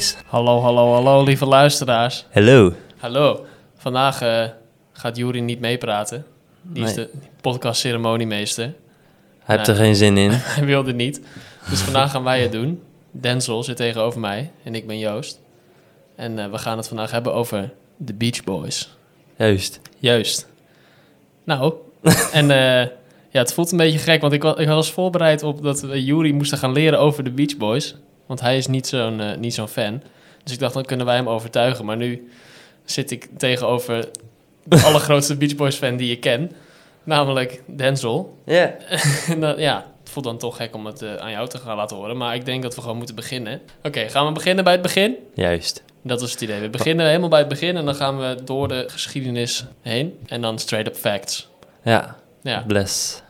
Hallo, hallo, hallo, lieve luisteraars. Hallo. Hallo. Vandaag eh, gaat Juri niet meepraten. Die is de podcast-ceremoniemeester. Hij heeft er geen zin in. Hij wilde niet. Dus vandaag gaan wij het doen. Denzel zit tegenover mij en ik ben Joost. En eh, we gaan het vandaag hebben over de Beach Boys. Juist. Juist. Nou, en eh, ja, het voelt een beetje gek, want ik, wa- ik was voorbereid op dat we Juri moesten gaan leren over de Beach Boys. Want hij is niet zo'n eh, niet zo'n fan. Dus ik dacht, dan kunnen wij hem overtuigen. Maar nu zit ik tegenover de allergrootste Beach Boys fan die ik ken. Namelijk Denzel. Ja. En dan, ja, het voelt dan toch gek om het eh, aan jou te gaan laten horen. Maar ik denk dat we gewoon moeten beginnen. Oké, gaan we beginnen bij het begin? Juist. Dat is het idee. We beginnen helemaal bij het begin en dan gaan we door de geschiedenis heen. En dan straight up facts. Ja. Ja, oké. Bless.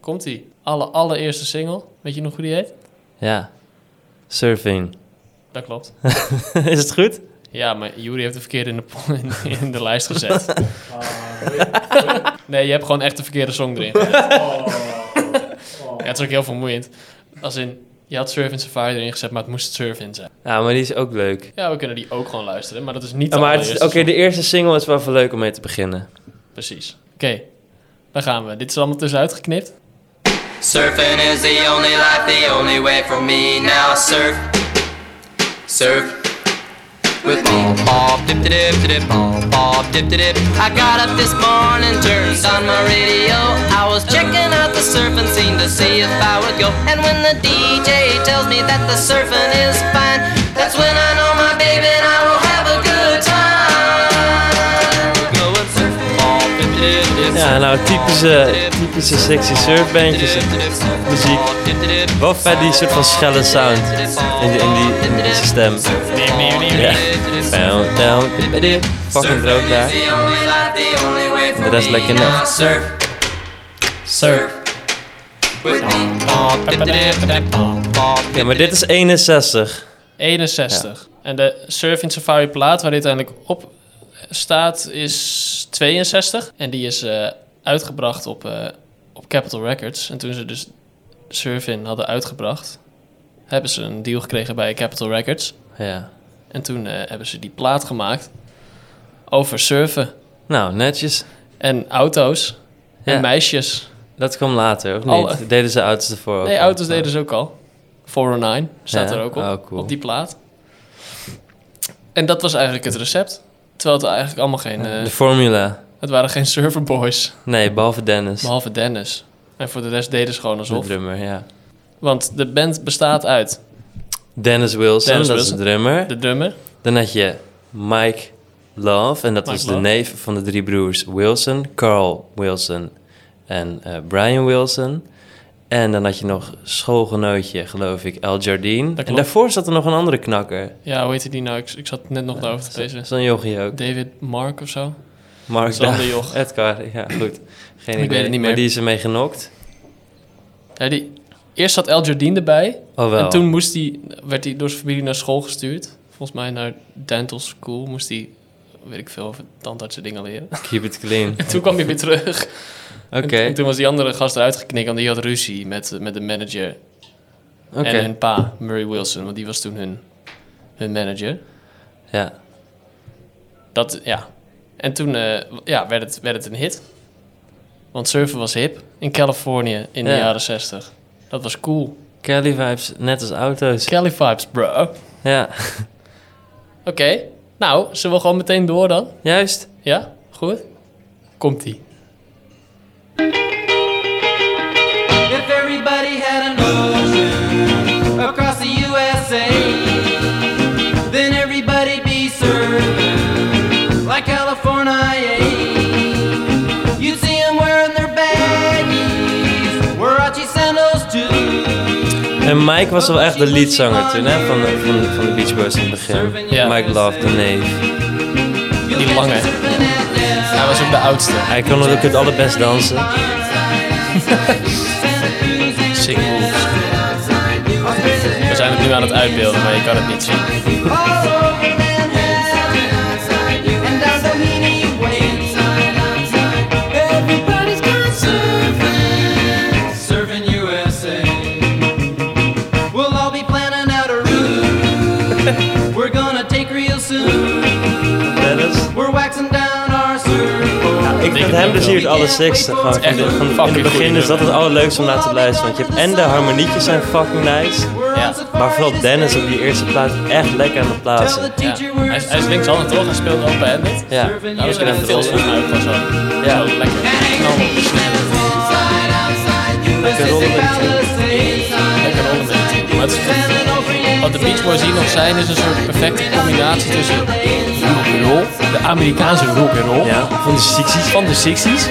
Komt-ie. Alle allereerste single. Weet je nog hoe die heet? Ja. Surfing. Dat klopt. is het goed? Ja, maar Jury heeft de verkeerde in de, in, in de lijst gezet. Nee, je hebt gewoon echt de verkeerde song erin. Ja, het is ook heel vermoeiend. Als in, je had Surf in Safari erin gezet, maar het moest Surf in zijn. Ja, maar die is ook leuk. Ja, we kunnen die ook gewoon luisteren, maar dat is niet de Ja, maar het is- Oké, de eerste single is wel even leuk om mee te beginnen. Precies. Oké, daar gaan we. Dit is allemaal tussenuit geknipt. Surfing is the only life, the only way for me. Now surf, surf with me. Bob, dip dip dip dip, dip dip dip. I got up this morning, turned on my radio. I was checking out the surfing scene to see if I would go. And when the DJ tells me that the surfing is fine, that's when I know my baby and I will Ja, nou, typische, typische sexy surfbandjes. Muziek. Wel vet die soort van schelle sound in die, in die, in die stem. Ja. Down, down, dip, Fucking droog daar. De rest lekker nat. Surf, surf. Ja, maar dit is 61. 61. En de Surf in Safari plaat waar dit uiteindelijk op staat is 62. En die is eh, uitgebracht op, eh, op Capitol Records. En toen ze dus Surf in hadden uitgebracht, hebben ze een deal gekregen bij Capitol Records. Ja. En toen eh, hebben ze die plaat gemaakt over surfen Nou, netjes. en auto's en meisjes. Dat kwam later, of niet? Alle- Deden ze auto's ervoor ook? Nee, al? auto's deden ze ook al. 409 staat Ja? er ook op, Oh, cool. op die plaat. En dat was eigenlijk het recept. Terwijl het eigenlijk allemaal geen... eh, De formula. het waren geen serverboys, Nee, behalve Dennis. behalve Dennis. En voor de rest deden ze gewoon de alsof. drummer, ja. Want de band bestaat uit Dennis Wilson, Dennis dat is de drummer. de drummer. Dan had je Mike Love, en dat Mike was de neef van de drie broers Wilson. Carl Wilson en eh, Brian Wilson. En dan had je nog schoolgenootje, geloof ik, El Jardine. En daarvoor zat er nog een andere knakker. Ja, hoe heette die nou? Ik, ik zat net nog daarover te lezen. Zo'n jochie ook. David Mark of zo? Mark joch. Edgar, ja goed. Geen Ik idee. weet het niet Maar meer. die is ermee genokt. Ja, die, eerst zat El Jardine erbij. Oh wel. En toen moest hij, werd hij door zijn familie naar school gestuurd. Volgens mij naar dental school moest hij, weet ik veel, over tandartsen dingen leren. Keep it clean. En toen kwam hij weer terug. Oké, En, en toen was die andere gast eruit geknikt, want die had ruzie met, met de manager oké. en hun pa, Murray Wilson, want die was toen hun, hun manager. Ja. Dat, ja. En toen eh, ja, werd, het, werd het een hit. Want surfen was hip in Californië in de Ja. jaren 60. Dat was cool. Kelly vibes, net als auto's. Cali vibes, bro. Oké, Ja, nou, zullen we gewoon meteen door dan? juist. Ja, goed. Komt-ie. En Mike was wel echt de leadzanger toen, hè, van, de- van, van de Beach Boys in het begin. Ja. Mike Love, de neef. Die lange. Hij was ook de oudste. Hij kon ook het allerbest dansen. Sick moves. We zijn het nu aan het uitbeelden, maar je kan het niet zien. Met hem plezier het allersexste. Gewoon van de- in het begin is dat het allerleukste om naar te luisteren. Want je hebt en de harmonietjes zijn fucking nice. Ja. Maar vooral Dennis op die eerste plaat echt lekker aan het plaatsen. Ja. Hij, is, hij is linkshandig toch? Hij speelt open-handed. Ja, Nou, dat is hem echt veel volgens mij ook gewoon zo. Ja. Zo lekker knallen op de snelle. Lekker rollen met Lekker rollen met het. Maar het is, de Beach Boys hier nog zijn, is een soort perfecte combinatie tussen rock and roll, de Amerikaanse rock and roll, Ja, van de 60s. van de 60s.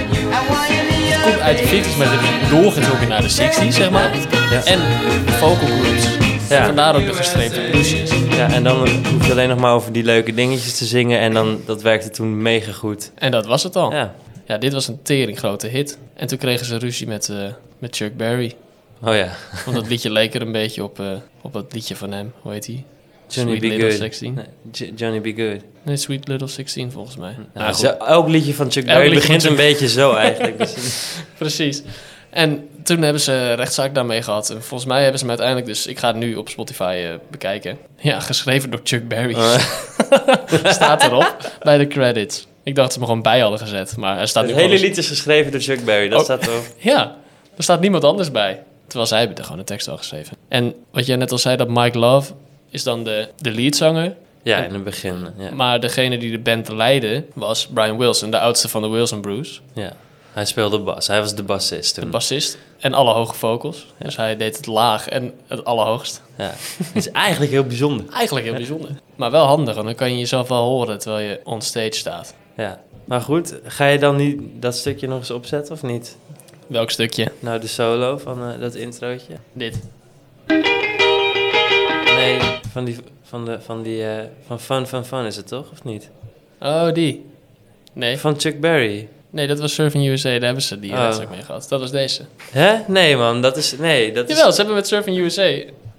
Het komt uit de 50s, maar het doorgetrokken naar de 60s, zeg maar. Ja. En vocal groups. Ja. Vandaar ook de gestreepte bluesjes. Ja, en dan hoef je alleen nog maar over die leuke dingetjes te zingen. En dan, dat werkte toen mega goed. En dat was het al. Ja. Ja, dit was een tering grote hit. En toen kregen ze ruzie met, eh, met Chuck Berry. Oh ja. Want dat liedje leek er een beetje op, eh, op dat liedje van hem. Hoe heet die? Johnny Sweet Be Little Good. 16. Nee, J- Johnny Be Good. Nee, Sweet Little 16 volgens mij. Nou, Nou, elk liedje van Chuck Berry begint een beetje zo eigenlijk. Dus, Precies. En toen hebben ze rechtszaak daarmee gehad. En volgens mij hebben ze hem uiteindelijk dus... Ik ga het nu op Spotify eh, bekijken. Ja, geschreven door Chuck Berry. Oh. staat erop bij de credits. Ik dacht dat ze hem gewoon bij hadden gezet. Maar er staat het nu hele gewoon- lied is geschreven door Chuck Berry. Dat Oh. staat erop. Ja, er staat niemand anders bij. Terwijl zij hebben er gewoon een tekst al geschreven. En wat jij net al zei, dat Mike Love is dan de, de leadzanger. Ja, in het begin. Ja. Maar degene die de band leidde was Brian Wilson, de oudste van de Wilson Blues. ja. Hij speelde bas. Hij was de bassist De toen. bassist. En alle hoge vocals. Dus hij deed het laag en het allerhoogst. Ja. Het is eigenlijk heel bijzonder. Eigenlijk heel bijzonder. Maar wel handig, want dan kan je jezelf wel horen terwijl je on stage staat. Ja. Maar goed, ga je dan niet dat stukje nog eens opzetten of niet? Welk stukje? Nou, de solo van eh, dat introotje. Dit. Nee, van die, van de, van die, eh, van Fun Fun Fun is het toch, of niet? Oh, die. Nee, Van Chuck Berry. nee dat was Surfing USA. Daar hebben ze die Oh. rechtszaak mee gehad. Dat was deze. Hè? Nee man, dat is, nee, dat is... Jawel, ze hebben met Surfing USA.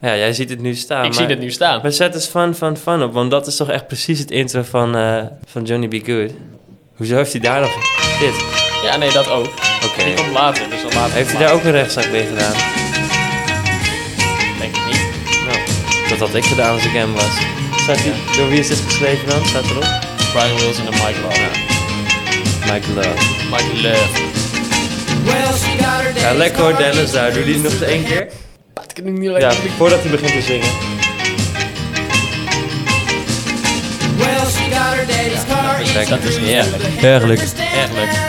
Ja, jij ziet het nu staan. ik zie dit nu staan. Maar zet eens Fun Fun Fun op, want dat is toch echt precies het intro van, eh, van Johnny Be Good. Hoezo heeft hij daar nog... Dit, Ja, nee, dat ook. Oké. Die komt later, dus dan later. Heeft hij daar ook een rechtszaak mee gedaan? Denk ik niet. Nou, dat had ik gedaan als ik hem was. Staat hij, door wie is dit geschreven dan? Staat erop? Brian Wilson en Mike Love. Mike Love. Mike Love. Ja, lekker hoor Dennis daar. Doe die nog eens één keer. Dat kan ik niet Ja, lekker. voordat hij begint te zingen. Dat is. Heerlijk. Echt leuk.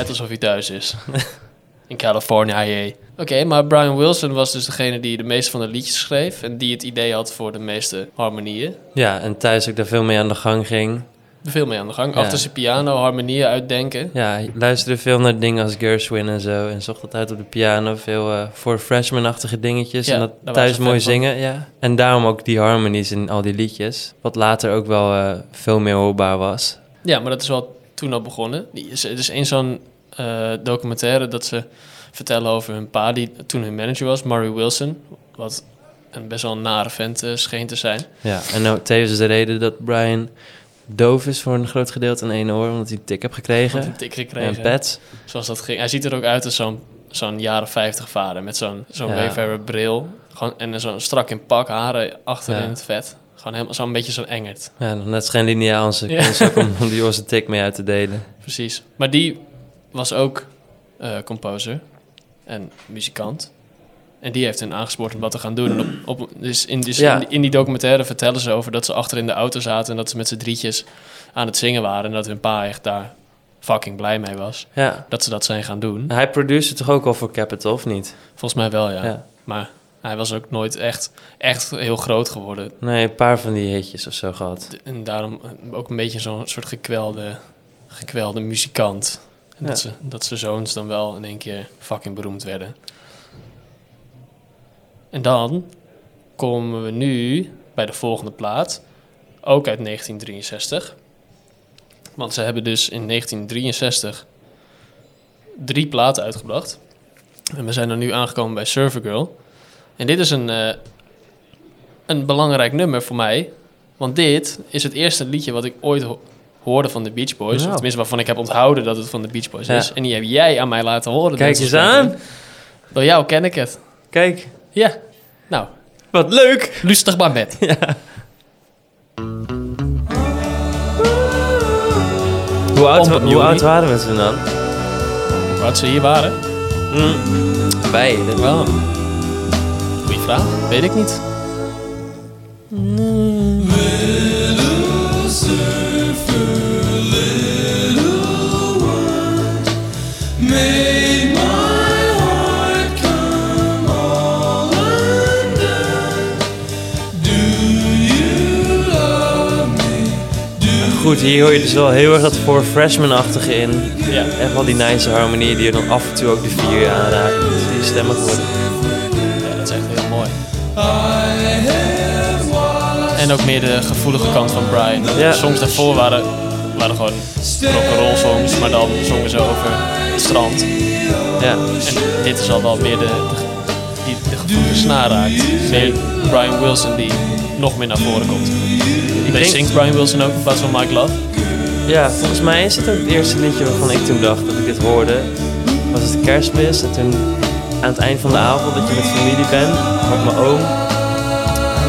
Net alsof hij thuis is. In California. Oké, maar Brian Wilson was dus degene die de meeste van de liedjes schreef... en die het idee had voor de meeste harmonieën. Ja, en thuis ook daar veel mee aan de gang ging. Veel mee aan de gang. Ja. Achter zijn piano harmonieën uitdenken. Ja, hij luisterde veel naar dingen als Gershwin en zo. En zocht dat uit op de piano. Veel eh, voor freshman-achtige dingetjes. Ja, en dat thuis mooi van. zingen, ja. En daarom ook die harmonies in al die liedjes. Wat later ook wel eh, veel meer hoorbaar was. Ja, maar dat is wel toen al begonnen. Er is één zo'n eh, documentaire dat ze vertellen over hun pa... die toen hun manager was, Murray Wilson. Wat een best wel een nare vent eh, scheen te zijn. Ja, en nou, tevens de reden dat Brian doof is voor een groot gedeelte aan één oor. Omdat hij een tik heeft Had gekregen. een tik gekregen. En pets. Zoals dat ging. Hij ziet er ook uit als zo'n zo'n jaren 50 vader met zo'n zo'n Ja. Wayfarer bril. Gewoon, en zo'n strak in pak, haren achter Ja. in het vet. Gewoon helemaal zo'n beetje zo'n engert. Ja, net geen lineaal Ja. om, die zijn tik mee uit te delen. Precies. Maar die was ook eh composer en muzikant. En die heeft hen aangespoord om wat te gaan doen. En op, op, dus in, dus Ja. in, die- in die documentaire vertellen ze over dat ze achter in de auto zaten... en dat ze met z'n drietjes aan het zingen waren... en dat hun pa echt daar fucking blij mee was. Ja. Dat ze dat zijn gaan doen. Hij produceerde toch ook al voor Capital, of niet? Volgens mij wel, ja. Ja. Maar hij was ook nooit echt, echt heel groot geworden. Nee, een paar van die hitjes of zo gehad. En daarom ook een beetje zo'n soort gekwelde, gekwelde muzikant. En dat, ze, dat zijn zoons dan wel in één keer fucking beroemd werden. En dan komen we nu bij de volgende plaat. Ook uit 1963. Want ze hebben dus in 1963 drie platen uitgebracht. En we zijn er nu aangekomen bij Server Girl. En dit is een, eh, een belangrijk nummer voor mij. Want dit is het eerste liedje wat ik ooit hoorde van de Beach Boys. Nou. Of tenminste waarvan ik heb onthouden dat het van de Beach Boys Ja. is. En die heb jij aan mij laten horen. Kijk eens aan. Door jou ken ik het. Kijk, Ja. Nou, wat leuk! lustig maar met. Hoe oud, hoe oud waren we toen dan? Hoe oud ze hier waren? Hm. Wij. dat- Wel. Goeie vraag. Weet ik niet. Goed, hier hoor je dus wel heel erg dat voor freshman-achtige in. Ja. Echt wel die nice harmonie die je dan af en toe ook de vier aanraakt. Dus die stemmig worden. ja, dat is echt heel mooi. En ook meer de gevoelige kant van Brian. De Ja. songs daarvoor waren, waren gewoon rock'n'roll songs, maar dan zongen ze over het strand. Ja. En dit is al wel meer de, de, die de gevoelige snaar raakt. Meer Brian Wilson die nog meer naar voren komt. Die denk- zingt Brian Wilson ook in plaats van Mike Love. ja, volgens mij is het ook het eerste liedje waarvan ik toen dacht dat ik dit hoorde. Was het kerstmis en toen aan het eind van de avond dat je met familie bent. Met mijn oom.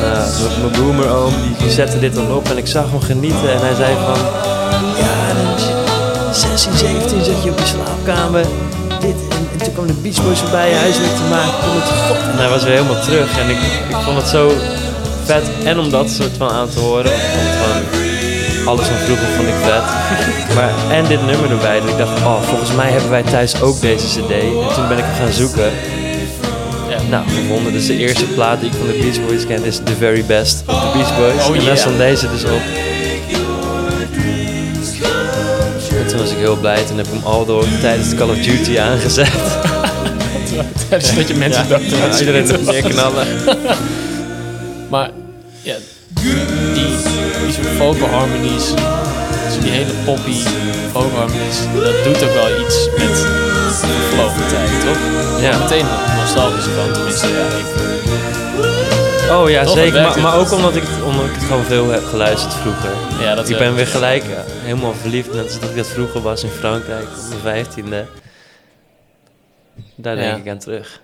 Nou, mijn- boomer oom, die, zette dit dan op en ik zag hem genieten en hij zei van... Ja, dan is je 16, 17 zat je op je slaapkamer. Dit, en, en toen kwam de Beach Boys voorbij, huiswerk te maken. Kom het god. En hij was weer helemaal terug en ik, ik vond het zo vet. En om dat soort van aan te horen. Want gewoon alles van vroeger vond ik vet. Maar, en dit nummer erbij. Dat ik dacht, oh, volgens mij hebben wij thuis ook deze cd. En toen ben ik hem gaan zoeken. Ja. Nou, gevonden. Dus de eerste plaat die ik van de Beach Boys ken is The Very Best of The Beach Boys. Oh, en daar stond deze dus op. En toen was ik heel blij. Toen heb ik hem al door tijdens de Call of Duty aangezet. Tijdens dat je mensen Ja, dood ja, iedereen doet neerknallen. Maar ja, die, die soort vocal harmonies, dus die hele poppy vocal harmonies, dat doet ook wel iets met de tijd, toch? Ja. Meteen nostalgisch van, tenminste, ja. Ik, Oh ja, zeker. Maar, ook omdat ik, omdat ik het gewoon veel heb geluisterd vroeger. ja, dat Ik ben weer gelijk eh, helemaal verliefd. Net als dat ik dat vroeger was in Frankrijk op mijn vijftiende. Daar denk Ja. ik aan terug.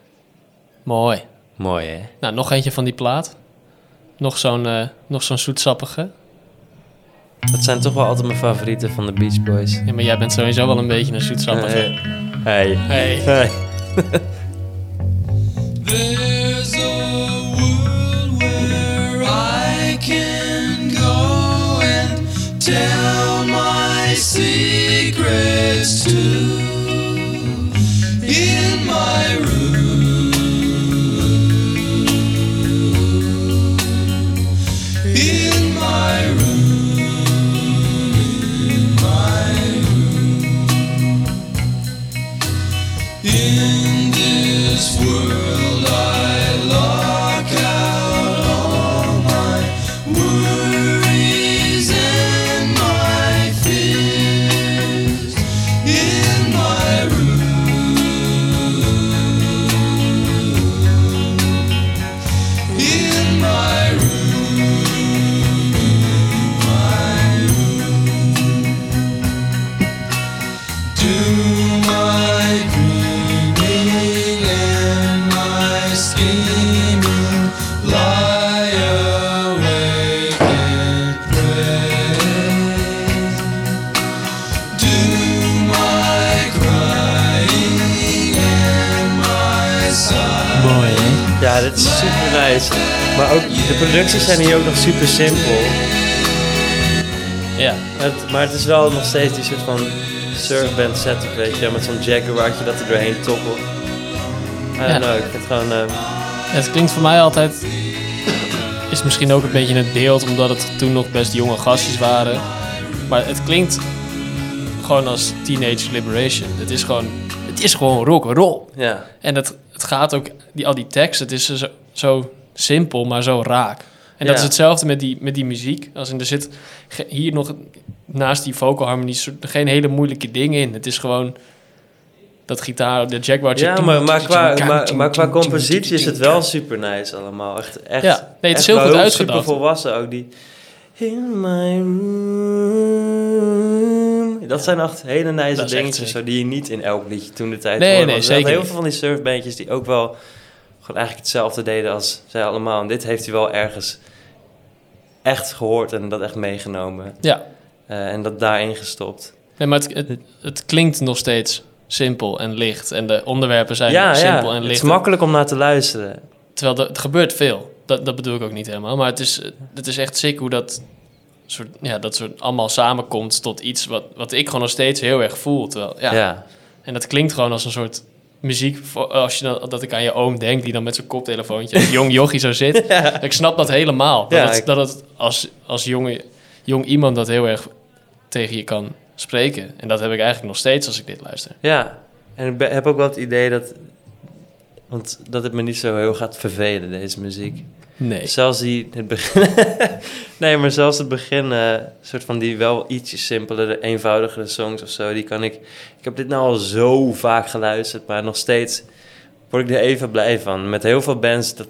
Mooi. Mooi hè? Nou, nog eentje van die plaat. Nog zo'n eh, nog zo'n zoetsappige. Dat zijn toch wel altijd mijn favorieten van de Beach Boys. Ja, maar jij bent sowieso wel een beetje een zoetsappige. Eh, Hey. Hey. Hey. There's a world where I can go and tell my secrets to. In my room. Nice. Maar ook de producties zijn hier ook nog super simpel. Ja. Het, maar het is wel nog steeds die soort van surfband setup, weet je. Met zo'n Jaguartje dat er doorheen tokkelt. I don't Ja. know, ik vind het gewoon... eh, Het klinkt voor mij altijd. Is misschien ook een beetje het beeld, omdat het toen nog best jonge gastjes waren. Maar het klinkt gewoon als Teenage Liberation. Het is gewoon, het is gewoon rock and roll. ja. En het, het gaat ook, die, al die tekst, het is zo, zo simpel, maar zo raak. En dat Ja. is hetzelfde met die, met die muziek. Als in, er zit hier nog naast die vocal harmonies geen hele moeilijke dingen in. Het is gewoon dat gitaar, de jaguar. Ja, maar, maar, qua, maar, maar qua compositie is het wel super nice allemaal. Echt, echt, Ja, nee, het is heel Super volwassen ook, die... In my room. Dat zijn echt hele nice Dat echt dingetjes zo, die je niet in elk liedje toen de tijd Nee, hoorde. nee, er zeker heel veel van die surfbandjes die ook wel gewoon eigenlijk hetzelfde deden als zij allemaal. En dit heeft hij wel ergens echt gehoord en dat echt meegenomen. Ja, Eh, en dat daarin gestopt. Nee, maar het, het, het klinkt nog steeds simpel en licht. En de onderwerpen zijn Ja, simpel ja. en Het licht. is makkelijk om naar te luisteren. Terwijl er, er gebeurt veel. Dat, dat bedoel ik ook niet helemaal. Maar het is, het is echt sick hoe dat soort, ja, dat soort allemaal samenkomt tot iets wat, wat ik gewoon nog steeds heel erg voel. Terwijl, ja, Ja. En dat klinkt gewoon als een soort muziek. voor- Als je dan, dat ik aan je oom denk, die dan met zijn koptelefoontje, jong jochie zo zit. Ik snap dat helemaal. Dat Ja, het, dat het als, als jonge, jong iemand dat heel erg tegen je kan spreken. En dat heb ik eigenlijk nog steeds als ik dit luister. Ja. En ik heb ook wel het idee dat... Want dat het me niet zo heel gaat vervelen, deze muziek. Nee. Zelfs die, het begin... nee, maar zelfs het begin, eh soort van die wel ietsje simpelere, eenvoudigere songs of zo, die kan ik... Ik heb dit nou al zo vaak geluisterd, maar nog steeds word ik er even blij van. Met heel veel bands, dat,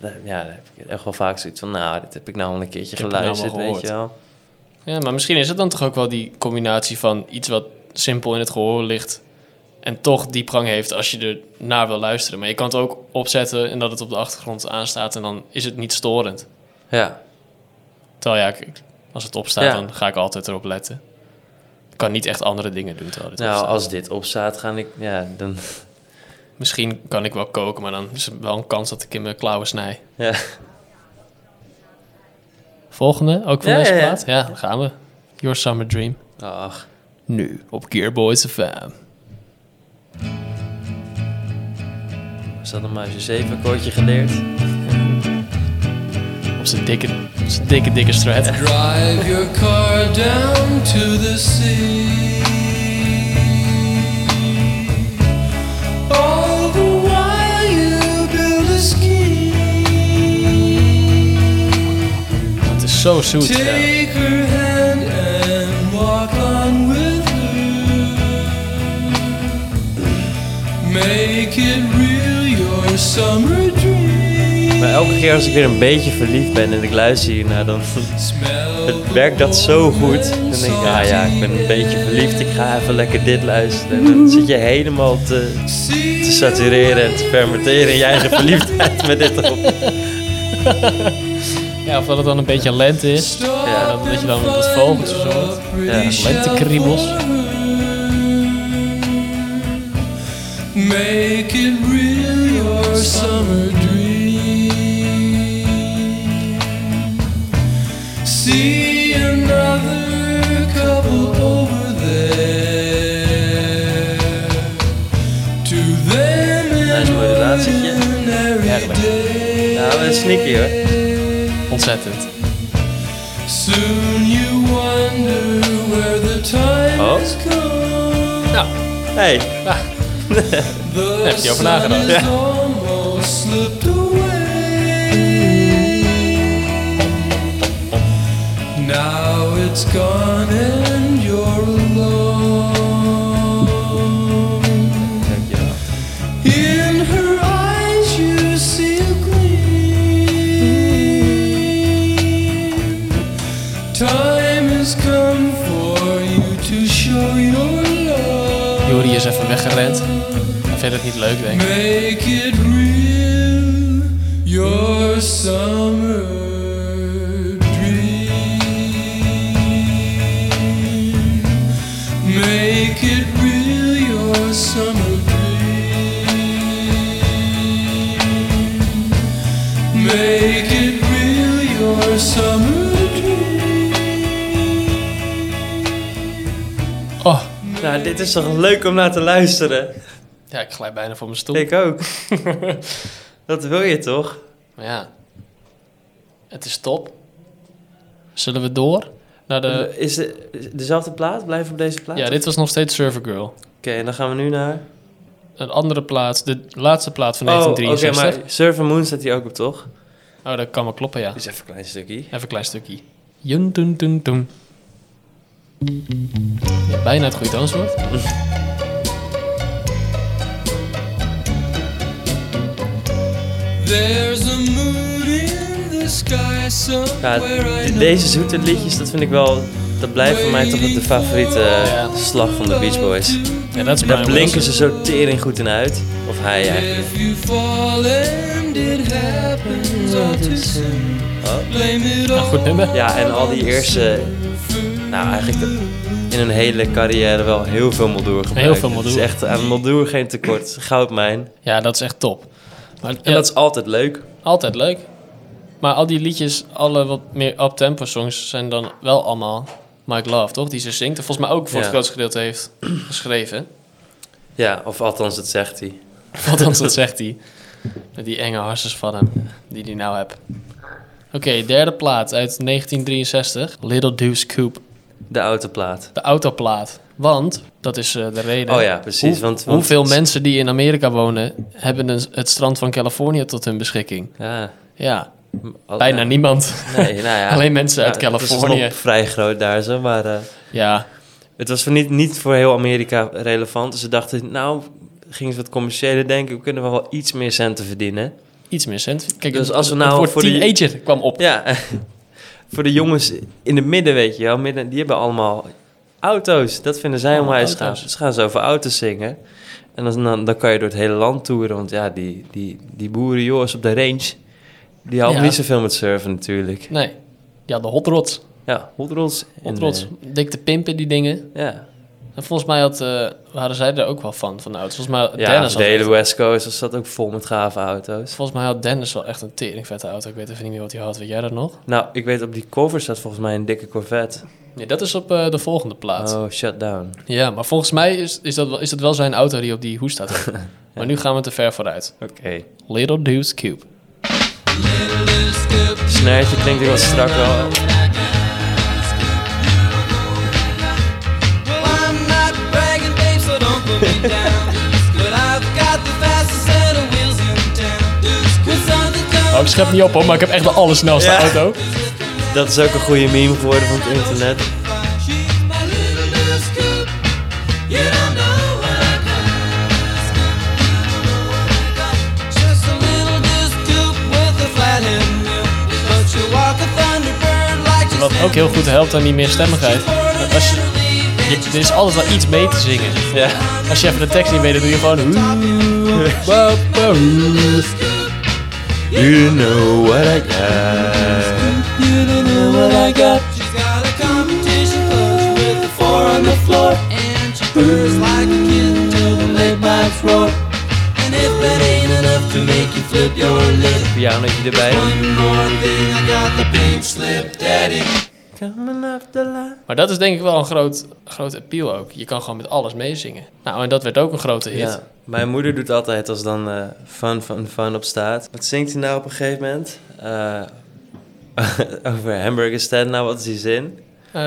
dat- ja, daar heb ik echt wel vaak zoiets van, nou, dit heb ik nou al een keertje nou geluisterd, weet je wel. Ja, maar misschien is het dan toch ook wel die combinatie van iets wat simpel in het gehoor ligt. En toch diepgang heeft als je er naar wil luisteren. Maar je kan het ook opzetten en dat het op de achtergrond aanstaat. En dan is het niet storend. Ja, Terwijl ja, als het opstaat, Ja. dan ga ik altijd erop letten. Ik kan niet echt andere dingen doen terwijl dit nou, opstaat. als dit opstaat, ga ik, ja, dan... Misschien kan ik wel koken, maar dan is er wel een kans dat ik in mijn klauwen snij. Ja. Volgende, ook van Ja, deze ja, ja. plaat? Ja, dan gaan we. Your Summer Dream. Ach, Nu op Gearboys FM. Is dat een muisje 7 akkoordje geleerd? Op zijn dikke, op zijn dikke, dikke strat. Drive your car down to the sea. All the while you build a scheme. Het is zo zoet. Take her Make it real, your summer dream. Maar elke keer als ik weer een beetje verliefd ben en ik luister hiernaar, dan het werkt dat zo goed. Dan denk ik, ah ja, ik ben een beetje verliefd, ik ga even lekker dit luisteren. En dan zit je helemaal te, te satureren en te fermenteren in je eigen verliefdheid met dit erop. ja, of dat het dan een beetje lente is. Ja. En dat je dan wat vogeltjes hoort. Ja, lentekriebels. Make it real, your summer dream. See another couple over there. To them Nice modulatietje. an every Heerlijk. day. Nou, dat is sneaky hoor. Ontzettend. Soon you wonder where the time Oh. has come. Nou, Hey, The heb je over nagedacht. sun has almost slipped away. Now it's gone and you're alone. In her eyes you see a gleam. Time has come for you to show your love. Jori is even weggerend. Het niet leuk, denk ik. Make it real, your summer dream. Make it real, your summer dream. Make it real, your summer dream. Oh, Nou, dit is toch leuk om naar te luisteren? Ja, ik glij bijna voor mijn stoel. Ik ook. Dat wil je toch? Maar ja, het is top. Zullen we door naar de... Is de, is dezelfde plaat? Blijven we op deze plaat? Ja, dit was nog steeds Server Girl. Oké, en dan gaan we nu naar... Een andere plaat, de laatste plaat van Oh, oké, 1963. maar Surfer Moon staat hier ook op, toch? Oh, dat kan wel kloppen, ja. Is even een klein stukje. Even een klein stukje. Jun, dun, dun, dun. Ja, bijna het goede antwoord. Ja, deze zoete liedjes, dat vind ik wel... Dat blijft voor mij toch de favoriete Ja. slag van de Beach Boys. Ja, dat is En daar blinken ze zo tering goed in uit. Of hij eigenlijk. If you fall and it happens all too soon, Oh. Nou, all. goed nummer. Ja, en al die eerste... Nou, eigenlijk de in een hele carrière wel heel veel moldoer gebruikt. Heel veel Het moldoer. is echt aan moldoer geen tekort. Goudmijn. Ja, dat is echt top. Maar, En ja, dat is altijd leuk. altijd leuk. Maar al die liedjes, alle wat meer up-tempo songs, zijn dan wel allemaal Mike Love, toch? Die ze zingt. En volgens mij ook voor het grootste gedeelte heeft geschreven. Ja, of althans, dat zegt hij. Althans, dat zegt hij. Met die enge harsers van hem, die hij nou hebt. Oké, derde plaat uit 1963. Little Deuce Coupe. De autoplaat. De autoplaat. Want, dat is eh, de reden. Oh ja, precies. Hoe- want, want, hoeveel mensen die in Amerika wonen, hebben een, het strand van Californië tot hun beschikking? Ja, Ja, al- bijna ja. niemand. Nee, nou ja. Alleen mensen uit Ja, Het Californië. is vrij groot daar zo, maar eh, Ja, het was voor niet, niet voor heel Amerika relevant. Dus ze dachten, nou, gingen ze wat commerciële denken, we kunnen wel, wel iets meer centen verdienen. iets meer cent. Kijk, Dus als we nou voor die- teenager kwam op. Ja, voor de jongens in het midden, weet je wel, midden, die hebben allemaal auto's. Dat vinden zij Allemaal onwijs gaaf. Dus gaan ze over auto's zingen. En dan, dan, kan je door het hele land toeren. Want ja, die, die, die boerenjongens op de range, die hadden Ja. niet zoveel met surfen natuurlijk. Nee, ja, de hot rods. Ja, hot rods. Hot rods. eh, Dik te pimpen, die dingen. ja, En volgens mij had, eh, waren zij er ook wel van, van de auto's. Volgens mij had ja Dennis de hele West Coast was dat ook vol met gave auto's. Volgens mij had Dennis wel echt een tering vette auto. Ik weet even niet meer wat hij had. Weet jij dat nog? Nou, ik weet op die cover staat volgens mij een dikke Corvette. Nee, dat is op eh, de volgende plaat. Oh, shut down. Ja, maar volgens mij is, is, dat wel, is dat wel zijn auto die op die hoes staat. Maar nu gaan we te ver vooruit. Oké. Little Deuce Cube. Snijtje klinkt hier wat strak wel. Oh, ik schep niet op hoor, maar ik heb echt de allersnelste Ja. auto. Dat is ook een goede meme geworden van het internet. Wat ook heel goed helpt aan die meerstemmigheid. Als je, je, er is altijd wel iets mee te zingen. Ja. Als je even de tekst niet weet, dan doe je gewoon... You know what I got. Know what I got. She's got a competition clutch with a four on the floor. And she purrs like a kitten till the late nights roar. And if that ain't enough to make you flip your lip. Pianootje erbij. One more thing, I got the pink slip daddy. Coming up the line. Maar dat is denk ik wel een groot, groot appeal ook. Je kan gewoon met alles meezingen. Nou, en dat werd ook een grote hit. Ja, mijn moeder doet altijd als dan eh fun, fun, fun op staat. Wat zingt hij nou op een gegeven moment? Eh, over hamburger stand. Nou, wat is die zin? Eh,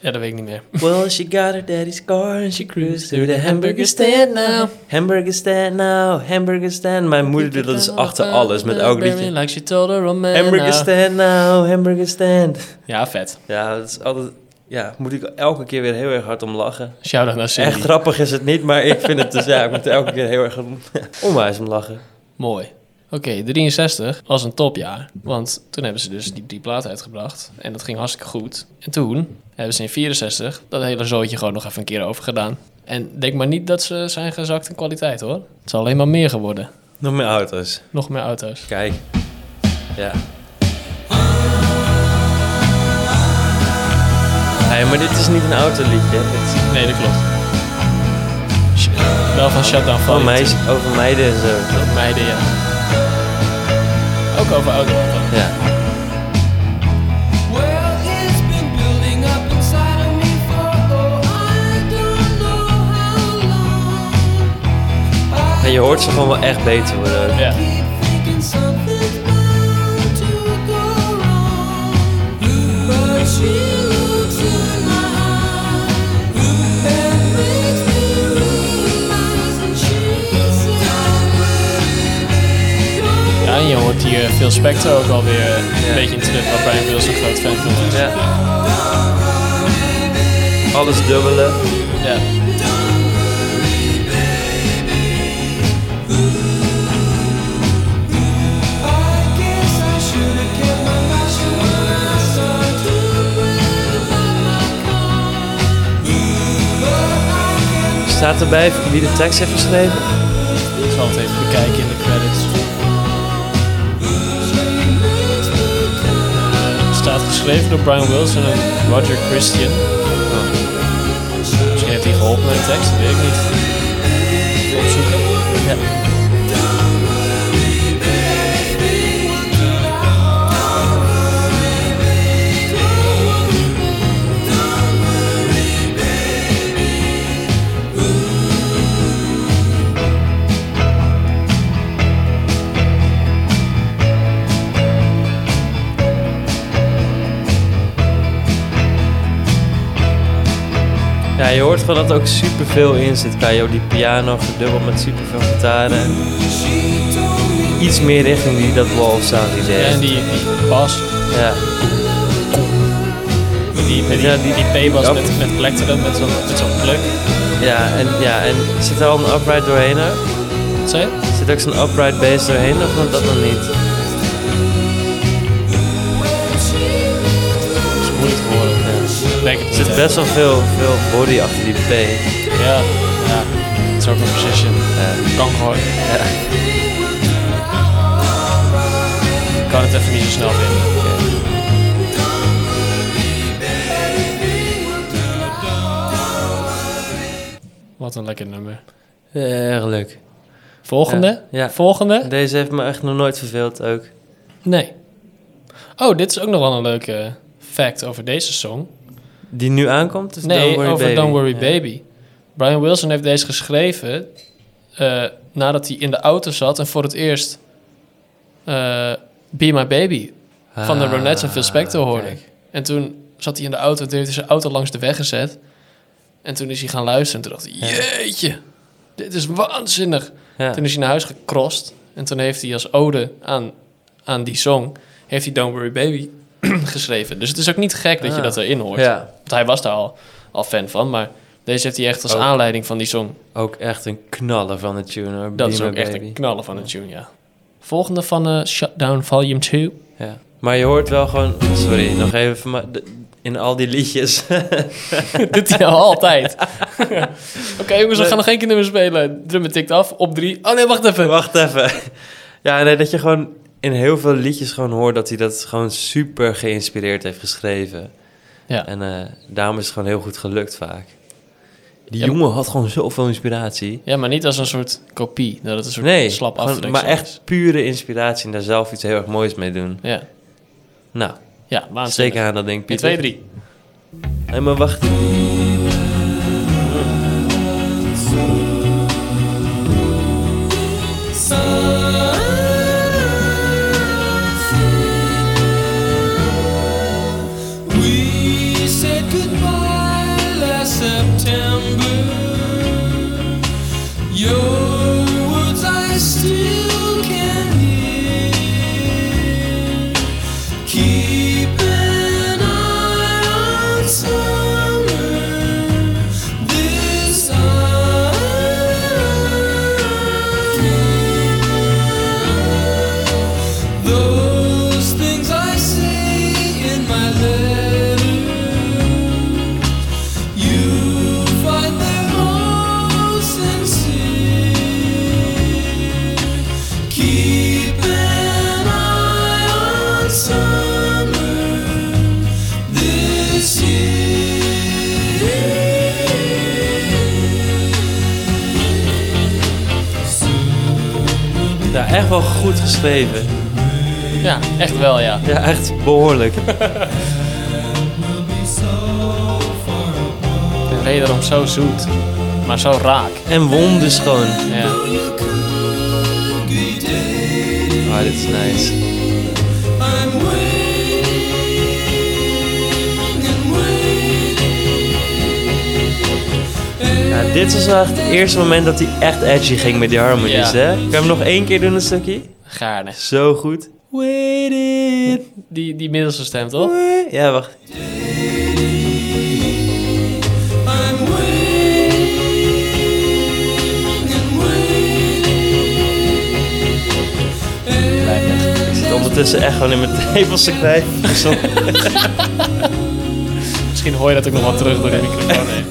ja, dat weet ik niet meer. Well, she got her daddy's car and she cruised to the hamburger stand now. Hamburger stand now, hamburger stand. Mijn moeder doet dat dus achter alles met elk liedje. Like she told her man Hamburger now. stand now, hamburger stand. Ja, vet. Ja, dat is altijd... Ja, moet ik elke keer weer heel erg hard om lachen. Shout-out naar Cindy. Echt grappig is het niet, maar ik vind het dus... Ja, ik moet er elke keer heel erg om, onwijs om lachen. Mooi. Oké, 63 was een topjaar. Want toen hebben ze dus die, die plaat uitgebracht. En dat ging hartstikke goed. En toen hebben ze in 64 dat hele zootje gewoon nog even een keer overgedaan. En denk maar niet dat ze zijn gezakt in kwaliteit hoor. Het is alleen maar meer geworden. Nog meer auto's. Nog meer auto's. Kijk. Ja. Hey, maar dit is niet een autoliedje. Dit Nee, dat klopt. Wel van Shutdown over meiden en zo. toch? Meiden, ja. Ook over auto. Ja. Well, it's been building up inside of me for oh, I don't know how long. En je hoort ze gewoon wel echt beter worden. Ja. Je hoort hier Phil Spector ook alweer een beetje in terug, waar Brian Wilson groot fan van is. Ja. Alles dubbele. Ja. Staat erbij wie de tekst heeft geschreven? Ik zal het even bekijken in de credits. Slave door Brian Wilson and Roger Christian. Oh. Misschien heeft hij geholpen met. Ja, je hoort gewoon dat er ook superveel in zit. Kajo, die piano gedubbeld met superveel gitaren. Iets meer richting die dat wall sound Ja, idee. en die, die bas, Ja. die, die, Ja, die, die- P-bas met, met plektrum, met zo'n met zo'n pluk. Ja, en, ja, en zit er al een upright doorheen? Wat zei? Zit ook zo'n upright bass doorheen of dat nog niet? Best wel veel, veel body achter die P. Ja, ja. Het is ook een precision. Ja. Kan gewoon. Ja. Ik kan het even niet zo snel vinden. Wat een lekker nummer. Erg leuk. Volgende? Ja, ja. Volgende? Deze heeft me echt nog nooit verveeld ook. Nee. Oh, dit is ook nog wel een leuke fact over deze song. Die nu aankomt? Of Nee, Don't Worry over Baby? Don't Worry Ja. Baby. Brian Wilson heeft deze geschreven eh, nadat hij in de auto zat en voor het eerst eh, Be My Baby van de Ah, Ronettes en Phil Spector hoorde. kijk. En toen zat hij in de auto en toen heeft hij zijn auto langs de weg gezet. En toen is hij gaan luisteren en toen dacht hij, jeetje, dit is waanzinnig. Ja. Toen is hij naar huis gecrossed en toen heeft hij als ode aan, aan die song, heeft hij Don't Worry Baby geschreven. Dus het is ook niet gek dat je Ah. dat erin hoort. ja, Want hij was daar al, al fan van, maar deze heeft hij echt als Ook. aanleiding van die song. ook echt een knaller van de tune hoor. Dat is ook echt Baby. een knaller van de tune, ja. Volgende van eh, Shutdown Volume 2. Ja. Maar je hoort wel gewoon... Sorry, nog even van mij- In al die liedjes... Doet hij al altijd. Oké jongens, we gaan nog één keer nummer spelen. Drummer tikt af, op drie. Oh nee, wacht even. Wacht even. Ja, nee, dat je gewoon in heel veel liedjes gewoon hoort dat hij dat gewoon super geïnspireerd heeft geschreven. Ja. En eh, daarom is het gewoon heel goed gelukt vaak. Die Ja, jongen had gewoon zoveel inspiratie. ja, maar niet als een soort kopie. Dat het een soort Nee, slap afdruk maar is. echt pure inspiratie en daar zelf iets heel erg moois mee doen. Ja, Nou, ja waanzinnig. zeker aan dat ding, 1, Pieter. 2, 3. Nee, maar wacht. Ja, echt wel, ja. Ja, echt behoorlijk. En wederom zo zoet. Maar zo raak. En wonderschoon. Ja. Ah, dit is nice. Ja, dit was echt het eerste moment dat hij echt edgy ging met die harmonies, Ja. hè? Kan je hem nog één keer doen, een stukje? Gaarne. Zo goed. Waited. Die, die middelste stem, toch? Ja, wacht. Ik ondertussen echt gewoon in mijn tepels te knijpen. Misschien hoor je dat ook nog wat terug door de microfoon heen.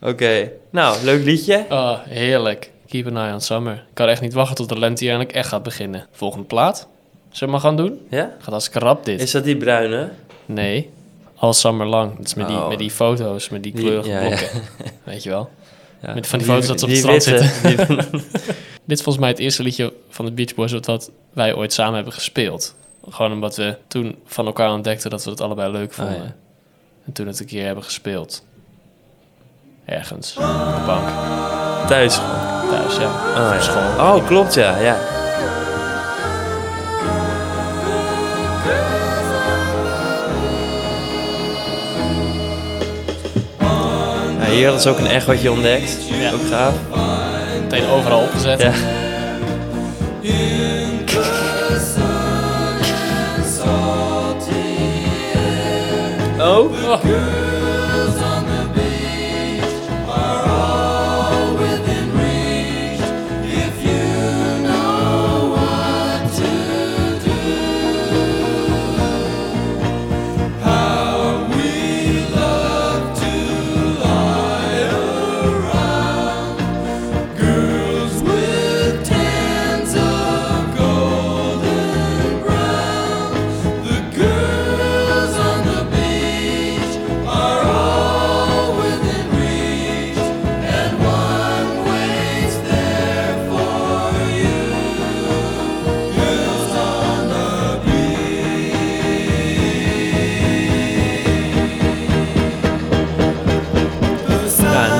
Oké, nou, leuk liedje. Oh, heerlijk. Keep an eye on summer. Ik kan echt niet wachten tot de lente hier eindelijk echt gaat beginnen. Volgende plaat. Zullen we maar gaan doen? Ja? Gaat als krap dit. Is dat die bruine? Nee. All Summer. Dat is met die, Oh. met die foto's, met die kleurige ja, ja. blokken. Weet je wel? Ja. Met van die foto's dat ze op het strand witte- die- Dit is volgens mij het eerste liedje van de Beach Boys... wat- wij ooit samen hebben gespeeld. Gewoon omdat we toen van elkaar ontdekten dat we het allebei leuk vonden. Oh, ja. En toen het een keer hebben gespeeld. Ergens. Op de bank. Thuis. Thuis, ja. Oh, Op ja. school. Oh, klopt, ja. ja. Ja, hier hadden ze ook een echootje ontdekt. Ja. Ook gaaf. Meteen overal opgezet. Ja. Oh. Ja,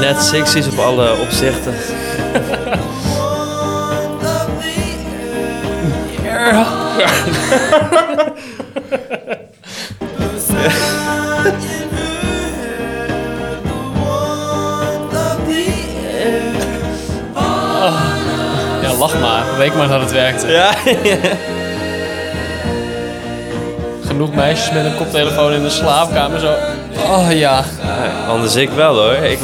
net 60s op alle opzichten. Ja, lach maar. Reken maar dat het werkte. Ja. Genoeg meisjes met een koptelefoon in de slaapkamer zo. Oh ja. Anders ik wel hoor. Ik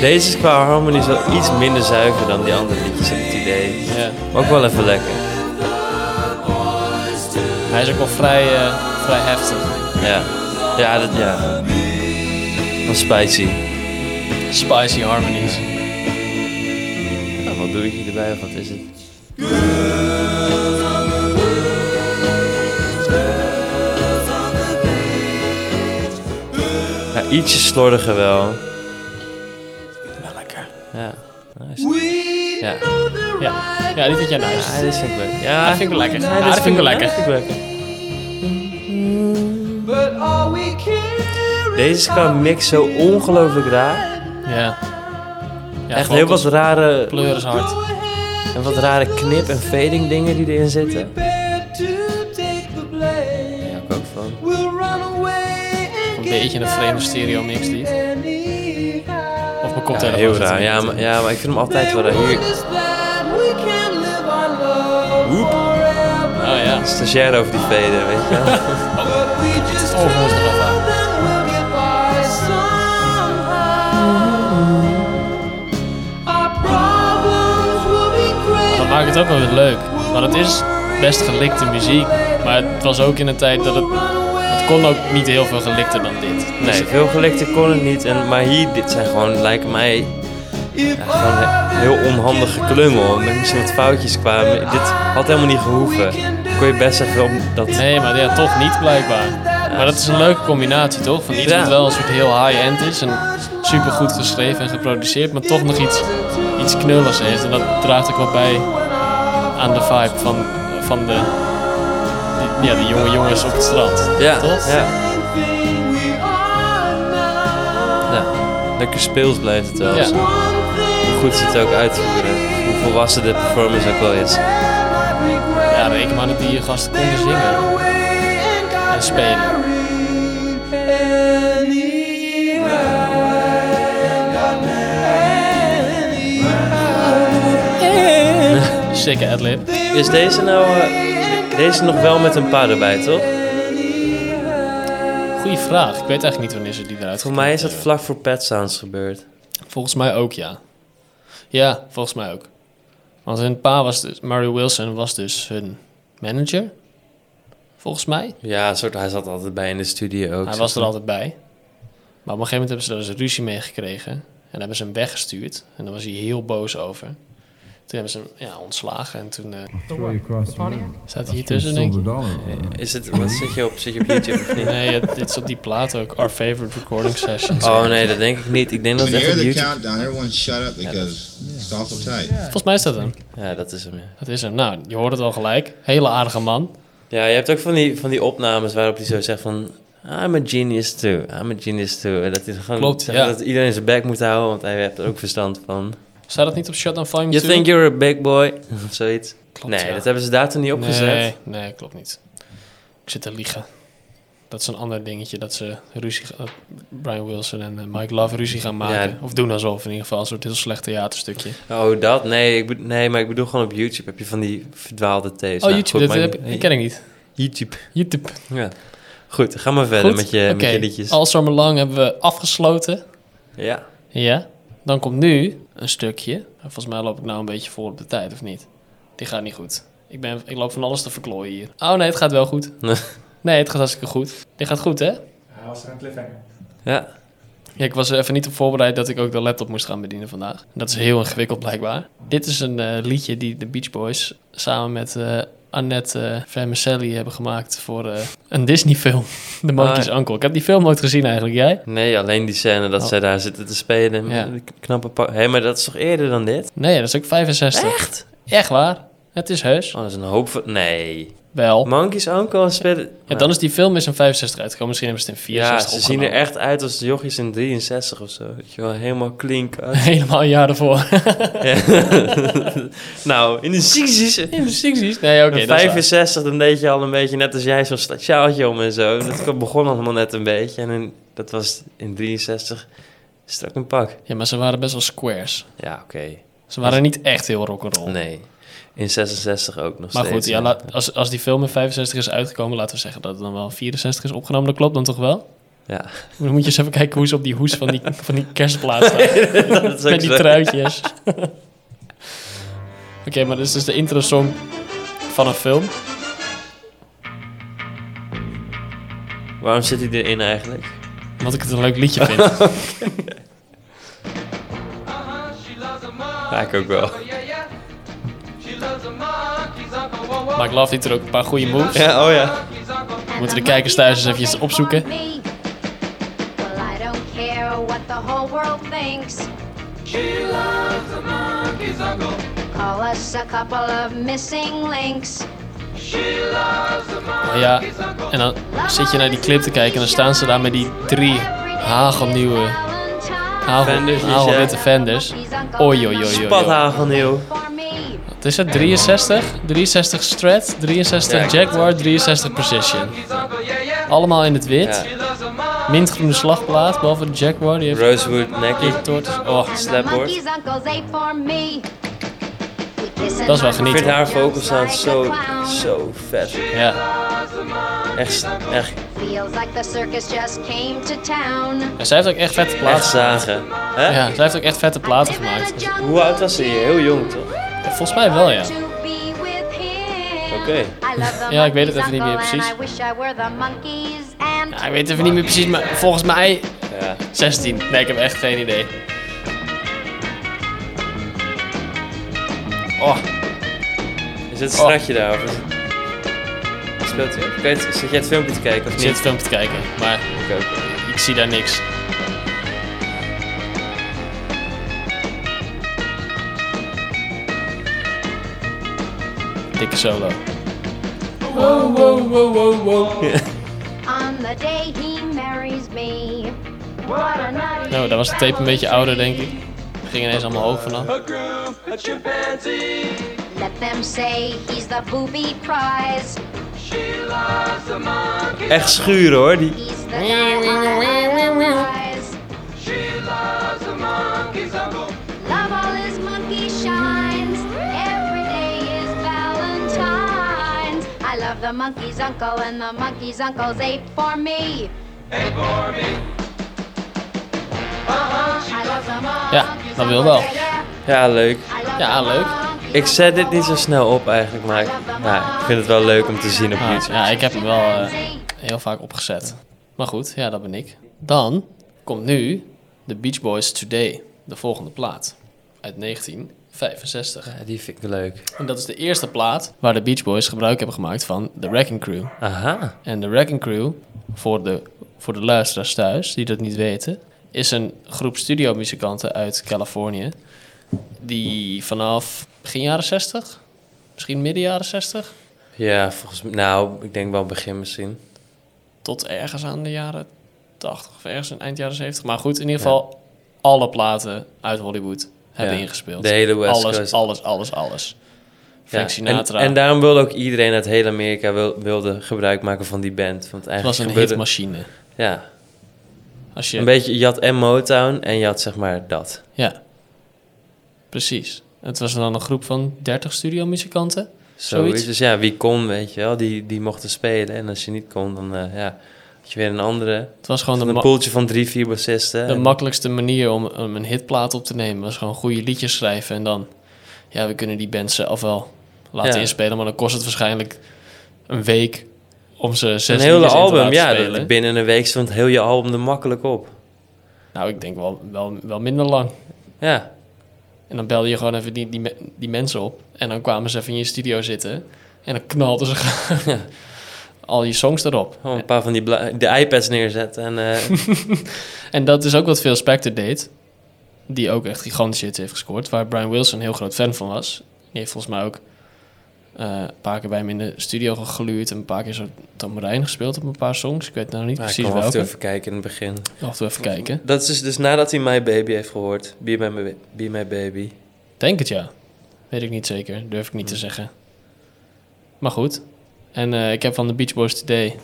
Deze is qua harmonies wel iets minder zuiver dan die andere liedjes, heb ik het idee. ja. Maar ook wel even lekker. Hij is ook wel vrij, eh, vrij heftig. Ja, ja, dat, ja. Wel spicy. Spicy harmonies. Nou, wat of is het? Ja, ietsje slordiger wel. Wel lekker. Ja, nice. Ja, Ja, ja die vind jij nice. ja dit vind ik leuk. Ja, Dat vind ik wel lekker. Ja, dat vind ik wel lekker. Deze is qua mix zo ongelooflijk raar. Ja. ja Echt heel wat rare, Pleur is hard. En wat rare knip- en fading dingen die erin zitten. Ja, ik ook van. Een beetje een vreemde stereo mix die. Of mijn Ja, koptelefoon. heel raar. Ja maar, ja, maar ik vind hem altijd wel raar. Hier, Oep. Oh ja. stagiair over die fader, weet je wel. Oh, maakt het ook wel weer leuk. Want het is best gelikte muziek. Maar het was ook in een tijd dat het... Het kon ook niet heel veel gelikter dan dit. Nee, veel gelikte kon het niet. En, maar hier, dit zijn gewoon, lijken mij, ja, gewoon he- heel onhandig geklungel. Met misschien wat foutjes qua... Dit had helemaal niet gehoeven. Kon je best even op dat... Nee, maar ja, toch niet blijkbaar. Maar dat is een leuke combinatie, toch? Van iets Ja. wat wel een soort heel high-end is en super goed geschreven en geproduceerd, maar toch nog iets, iets knulligs heeft. En dat draagt ook wel bij aan de vibe van, van de, die, ja, de jonge jongens op het strand. Ja, Toch? ja. ja. Lekker speels blijft het wel. Ja. Hoe goed ze het ook uitvoeren. Hoe volwassen de performance ook wel is. Ja, reken maar dat die gasten konden zingen en spelen. Sikke adlib. Is deze nou... eh, deze nog wel met een paar erbij, toch? Goeie vraag. Ik weet eigenlijk niet wanneer ze die eruit Voor mij is dat geknipt vlak voor Pet Sounds gebeurd. hebben. Volgens mij ook, ja. Ja, volgens mij ook. Want hun pa was dus... Murray Wilson was dus hun manager. Volgens mij. Ja, een soort, hij zat altijd bij in de studio ook. Hij was er altijd bij. Maar op een gegeven moment hebben ze daar dus ruzie mee gekregen. En hebben ze hem weggestuurd. En daar was hij heel boos over. Toen hebben ze hem ja, ontslagen. En toen eh, room. staat hij hier tussen, denk ik. Dollar. Is het, wat zit je op, zit je op YouTube of niet? Nee, het- dit is op die plaat ook. Our favorite recording sessions. Oh nee, dat denk ik niet. Ik denk dat het echt hear op the YouTube... countdown, everyone shut up because it's awful tight. Volgens mij is dat hem. Ja, dat is hem, ja. Dat is hem. Nou, je hoort het al gelijk. Hele aardige man. Ja, je hebt ook van die, van die opnames waarop hij zo zegt van... I'm a genius too, I'm a genius too. En dat hij gewoon Klopt, ja. dat iedereen zijn bek moet houden, want hij heeft er ook verstand van. Staat dat niet op Shutdown Volume You 2? think you're a big boy? Zoiets. Klopt, nee, ja. dat hebben ze daar toen niet opgezet. Nee, nee, klopt niet. Ik zit te liegen. Dat is een ander dingetje dat ze ruzie Brian Wilson en eh, Mike Love ruzie gaan maken. Ja. Of doen alsof in ieder geval. Een soort heel slecht theaterstukje. Oh, dat? Nee, ik nee, maar ik bedoel gewoon op YouTube heb je van die verdwaalde tapes. Oh, Nou, YouTube, goed, dat heb, ik- ken ik niet. YouTube. YouTube. Ja. Goed, ga maar verder Goed? met je, met je liedjes. All Summer Long hebben we afgesloten. Ja. Ja. Dan komt nu een stukje. Volgens mij loop ik nou een beetje voor op de tijd, of niet? Die gaat niet goed. Ik, ben, ik loop van alles te verklooien hier. Oh nee, het gaat wel goed. Nee, het gaat hartstikke goed. Dit gaat goed, hè? Ja. Ja, ik was er even niet op voorbereid dat ik ook de laptop moest gaan bedienen vandaag. Dat is heel ingewikkeld blijkbaar. Dit is een eh, liedje die de Beach Boys samen met eh, Annette Vermicelli hebben gemaakt voor eh, een Disney film. The Monkey's Ah. Uncle. Ik heb die film nooit gezien eigenlijk, jij? Nee, alleen die scène dat Oh. zij daar zitten te spelen. Ja. Knappe pak. Hé, maar dat is toch eerder dan dit? Nee, dat is ook 65. Echt? Echt waar. Het is heus. Oh, dat is een hoop van... Nee. Wel. Monkeys Uncle spelen... Ja, dan is die film is in 65 uitgekomen. Misschien hebben ze het in Ja, 64 ze zien er echt uit als de jochies in 63 of zo. Weet je wel, helemaal clean cut. Helemaal een jaar ervoor. nou, in de 60's... in de 60s? Nee, oké. Is waar. 65, dan deed je al een beetje net als jij zo'n statiaaltje om en zo. Dat begon allemaal net een beetje. En in, dat was in 63 strak een pak. Ja, maar ze waren best wel squares. Ja, oké. Ze waren niet echt heel rock'n'roll. Nee. In 66 ook nog Maar steeds. goed, ja, als, als die film in 65 is uitgekomen, laten we zeggen dat het dan wel in 64 is opgenomen. Dat klopt dan toch wel? Ja. Dan moet je eens even kijken hoe ze op die hoes van die, van die kerstplaat staan. dat is ook Met die zo. truitjes. Oké, maar dit is dus de intro-song van een film. Waarom zit hij erin eigenlijk? Omdat ik het een leuk liedje vind. Ja, ik ook wel. Maar ik love dit er ook een paar goede moves. Ja, oh ja. Moeten de kijkers thuis eens eventjes opzoeken. Maar ja, en dan zit je naar die clip te kijken en dan staan ze daar met die drie hagelnieuwe, hagel, Fendersjes, hagelwitte ja. Fenders. Oei, oei, oei, oei. Spadhagelnieuw. Wat is het? 63? 63 Strat, 63 Ja. Jaguar, 63 Precision. Allemaal in het wit. Ja. Mintgroene slagplaat, behalve de Jaguar. Die heeft Rosewood Necky. Oh, Slapboard. Dat is wel Ik genieten. vind haar vocal sound zo, zo vet. ja. Echt, echt. En zij heeft ook echt vette echt platen. zagen. Hè? Ja, zij heeft ook echt vette platen gemaakt. Hoe oud was ze hier? Heel jong, toch? Volgens mij wel, ja. Oké. Ja, ik weet het even niet meer precies. Ja, ik weet even niet meer precies, maar volgens mij Ja. 16. Nee, ik heb echt geen idee. Oh, Is het een stratje daar? Of is het... Speelt? Kan je het- Zit jij het filmpje te kijken of ik niet? zit het filmpje te kijken, maar Ik ook. ik zie daar niks. Dikke solo. Wow, wow, wow, wow, wow. On the day he marries me. What a night. Nou, daar was de tape een beetje ouder, denk ik. Ging ineens allemaal hoog vanaf. Let them say he's the booby prize. Echt schuren hoor. Die... The monkey's uncle and the monkey's uncle's ape for me. Ape for me. Uh-huh. Ja, dat wil wel. Ja, leuk. Ja, leuk. Ik zet dit niet zo snel op eigenlijk, maar ik, ja, ik vind het wel leuk om te zien op Ah, YouTube. ja, ik heb hem wel eh, heel vaak opgezet. Maar goed, ja, dat ben ik. Dan komt nu de Beach Boys Today. de volgende plaat. Uit 1965. Ja, die vind ik leuk. En dat is de eerste plaat waar de Beach Boys gebruik hebben gemaakt van The Wrecking Crew. Aha. En de Wrecking Crew, voor de, voor de luisteraars thuis die dat niet weten, is een groep studiomuzikanten uit Californië. Die vanaf begin jaren 60, misschien midden jaren 60, Ja, volgens mij... Nou, ik denk wel begin misschien. tot ergens aan de jaren 80 of ergens in eind jaren 70. Maar goed, in ieder geval alle platen uit Hollywood hebben ingespeeld. de hele West alles, Coast. Alles, alles, alles. Frank Sinatra. En, en daarom wilde ook iedereen uit heel Amerika wil, wilde gebruik maken van die band. Want het was eigenlijk een hitmachine. Ja, Als je, een beetje, je had en Motown en je had zeg maar dat. Ja, precies. Het was dan een groep van 30 studiomuzikanten. Zoiets. Zoiets. Dus ja, wie kon, weet je wel, die, die mochten spelen. En als je niet kon, dan eh, ja, je weer een andere. Het was gewoon een poeltje van drie, vier bassisten. de En- makkelijkste manier om, om een hitplaat op te nemen. Was gewoon goede liedjes schrijven en dan... Ja, we kunnen die band zelf wel laten Ja. inspelen. Maar dan kost het waarschijnlijk een week om ze zes een hele album, ja. dat- binnen een week stond heel je album er makkelijk op. Nou, ik denk wel, wel, wel minder lang. Ja, En dan belde je gewoon even die, die, die mensen op. En dan kwamen ze even in je studio zitten. En dan knalden ze gewoon al je songs erop. gewoon een paar van die de iPads neerzetten. En, eh, En dat is ook wat Phil Spector deed. Die ook echt gigantische hits heeft gescoord. Waar Brian Wilson een heel groot fan van was. Die heeft volgens mij ook eh, een paar keer bij hem in de studio gegluurd. En een paar keer zo tamboerijn gespeeld op een paar songs. Ik weet nou niet precies af welke. even kijken in het begin. Af toe even kijken. Dat is dus, dus nadat hij My Baby heeft gehoord. Be My, Be My Baby. Denk het ja. Weet ik niet zeker. Durf ik niet te zeggen. Maar goed. En eh, ik heb van de Beach Boys Today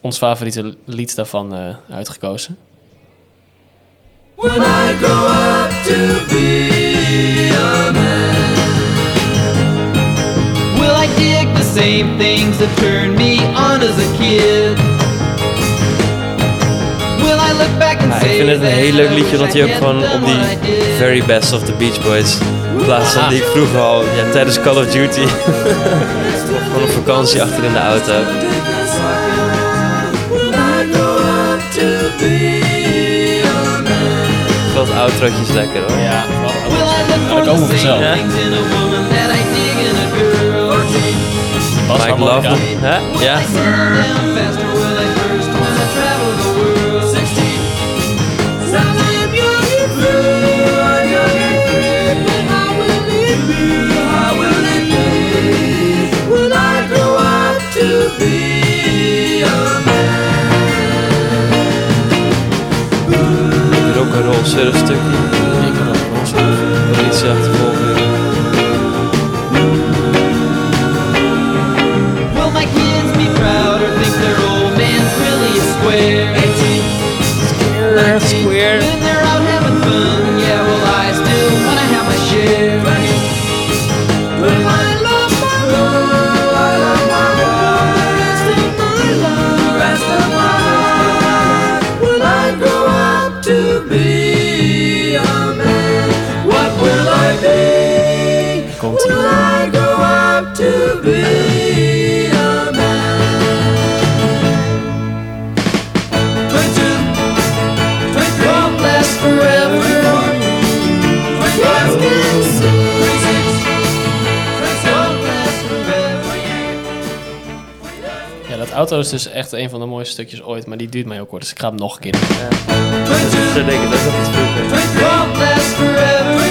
ons favoriete lied daarvan eh, uitgekozen. When I grow up to be a man, will I dig the same things that turned me on as a kid? Will I look back and Ja, say ik vind het een heel leuk liedje dat hij ook gewoon op die? Very Best of the Beach Boys plaatst. Die ik vroeger al ja, tijdens Call of Duty. gewoon op vakantie achter in de auto. Dat outrootje is lekker hoor. Ja, look daar for komen vanzelf. things in a woman that man? Rock'n'roll surf stukje. Politie achtervolgen. Will my kids be proud or think their old man's really a square? 18. Square. Dat auto is dus echt een van de mooiste stukjes ooit. Maar die duurt mij ook kort. Dus ik ga hem nog een keer doen. Dat dat het forever.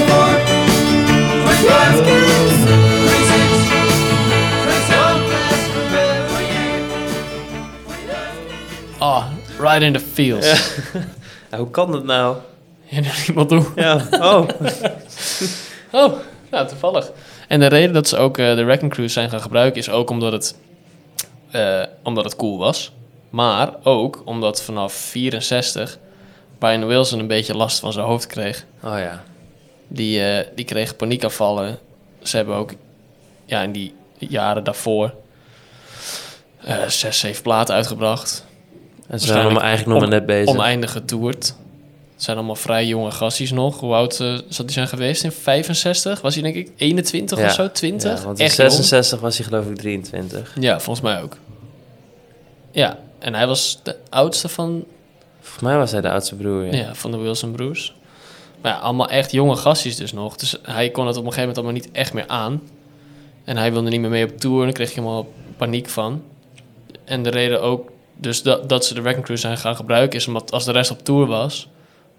Ah, right in the fields. Ja, hoe kan dat nou? En er iemand doen. Ja, oh. Oh, nou toevallig. En de reden dat ze ook eh, de Wrecking Crew zijn gaan gebruiken is ook omdat het, eh, omdat het cool was. Maar ook omdat vanaf 64 Brian Wilson een beetje last van zijn hoofd kreeg. Oh ja. Die, eh, die kreeg paniekafvallen. Ze hebben ook ja, in die jaren daarvoor eh, zes, zeven platen uitgebracht. En ze zijn eigenlijk nog maar net bezig. Oneindig getoerd. Het zijn allemaal vrij jonge gasties nog. Hoe oud eh, zou die zijn geweest? In 65? Was hij denk ik 21 Ja. of zo? 20? Ja, want in Echt jong. 66 was hij geloof ik 23. Ja, volgens mij ook. Ja, en hij was de oudste van, Volgens mij was hij de oudste broer. Ja. ja. van de Wilson broers. Maar ja, allemaal echt jonge gastjes dus nog. Dus hij kon het op een gegeven moment allemaal niet echt meer aan. En hij wilde niet meer mee op tour. En daar kreeg je helemaal paniek van. En de reden ook dus dat, dat ze de Wrecking Crew zijn gaan gebruiken... is omdat als de rest op tour was...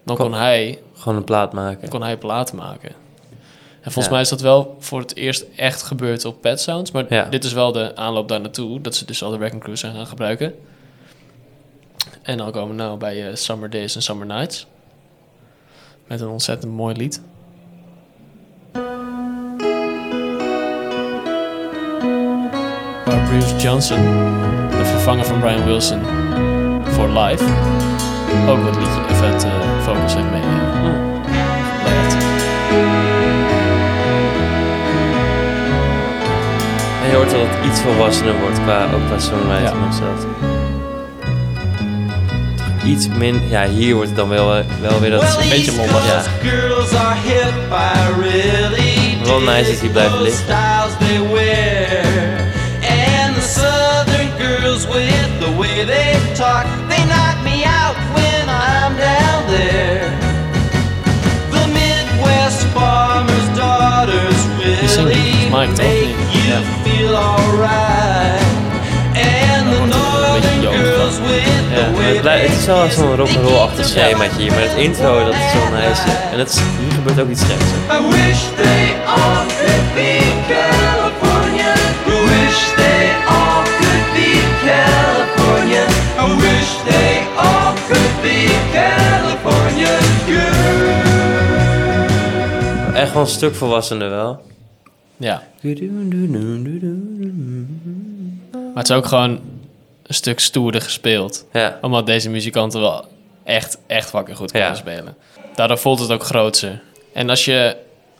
dan Kon- kon hij, Gewoon een plaat maken. kon hij platen maken. En volgens Ja. mij is dat wel voor het eerst echt gebeurd op Pet Sounds. Maar Ja. dit is wel de aanloop daar naartoe. Dat ze dus al de Wrecking Crew zijn gaan gebruiken. En dan komen we nou bij eh, Summer Days en Summer Nights. Met een ontzettend mooi lied. Waar Bruce Johnson, de vervanger van Brian Wilson voor live, ook het liedje het eh, focus heeft mee. En je hoort dat het iets volwassener wordt qua, ook qua songwriting Ja. of zo. Toch Iets min... Ja, hier wordt het dan wel, eh, wel weer dat... Een beetje lollig. Ja. Really Wel nice dat hij blijft liggen. And the southern girls with the way they talk, with Ja, way het, is wel zo'n rock'n'roll-achtig Ja. schemaatje hier. Maar het intro, dat is wel nice. En het is, hier gebeurt ook iets geks. Echt wel een stuk volwassener wel. Ja. Maar het is ook gewoon een stuk stoerder gespeeld. Ja, Omdat deze muzikanten wel echt, echt fucking goed kunnen Ja. spelen. Daardoor voelt het ook grootser. En als je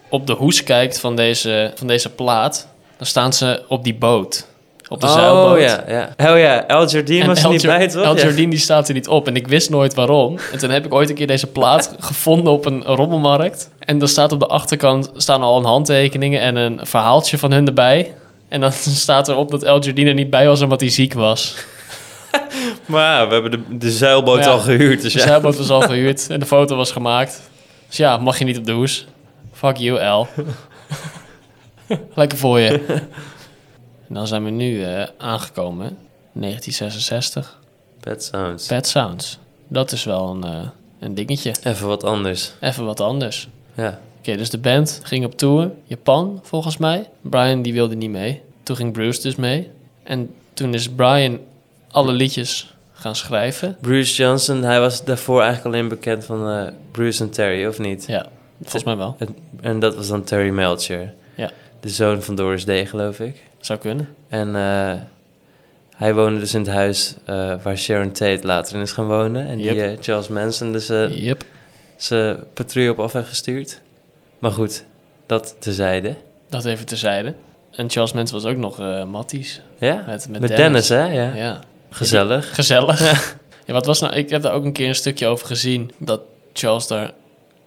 op de hoes kijkt van deze, van deze plaat, dan staan ze op die boot. Op de zeilboot. Oh ja, ja. Oh ja, El Jardine was er El niet bij, toch? El Ja. Jardine die staat er niet op. En ik wist nooit waarom. En toen heb ik ooit een keer deze plaat gevonden op een rommelmarkt. En dan staat op de achterkant staan al een handtekeningen en een verhaaltje van hun erbij. En dan staat erop dat El Jardine er niet bij was omdat hij ziek was. Maar ja, we hebben de, de zeilboot ja, al gehuurd, dus De ja. zeilboot was al gehuurd en de foto was gemaakt. Dus ja, mag je niet op de hoes. Fuck you, El. Lekker voor je. En dan zijn we nu eh, aangekomen. 1966. Pet Sounds. Pet Sounds. Dat is wel een, eh, een dingetje. Even wat anders. Even wat anders. Ja. Oké, dus de band ging op tour. Japan, volgens mij. Brian die wilde niet mee. Toen ging Bruce dus mee. En toen is Brian alle liedjes gaan schrijven. Bruce Johnson, hij was daarvoor eigenlijk alleen bekend van eh, Bruce en Terry, of niet? Ja, volgens mij wel. En, en dat was dan Terry Melcher. Ja. De zoon van Doris Day, geloof ik. Zou kunnen. En eh, hij woonde dus in het huis eh, waar Sharon Tate later in is gaan wonen. En die eh, Charles Manson dus Yep. zijn patrouille op af heeft gestuurd. Maar goed, dat tezijde. Dat even terzijde. En Charles Manson was ook nog Matties. Ja, Met, met, met Dennis, hè? Ja. Ja. Gezellig. Gezellig. Ja. wat was nou... Ik heb daar ook een keer een stukje over gezien. Dat Charles daar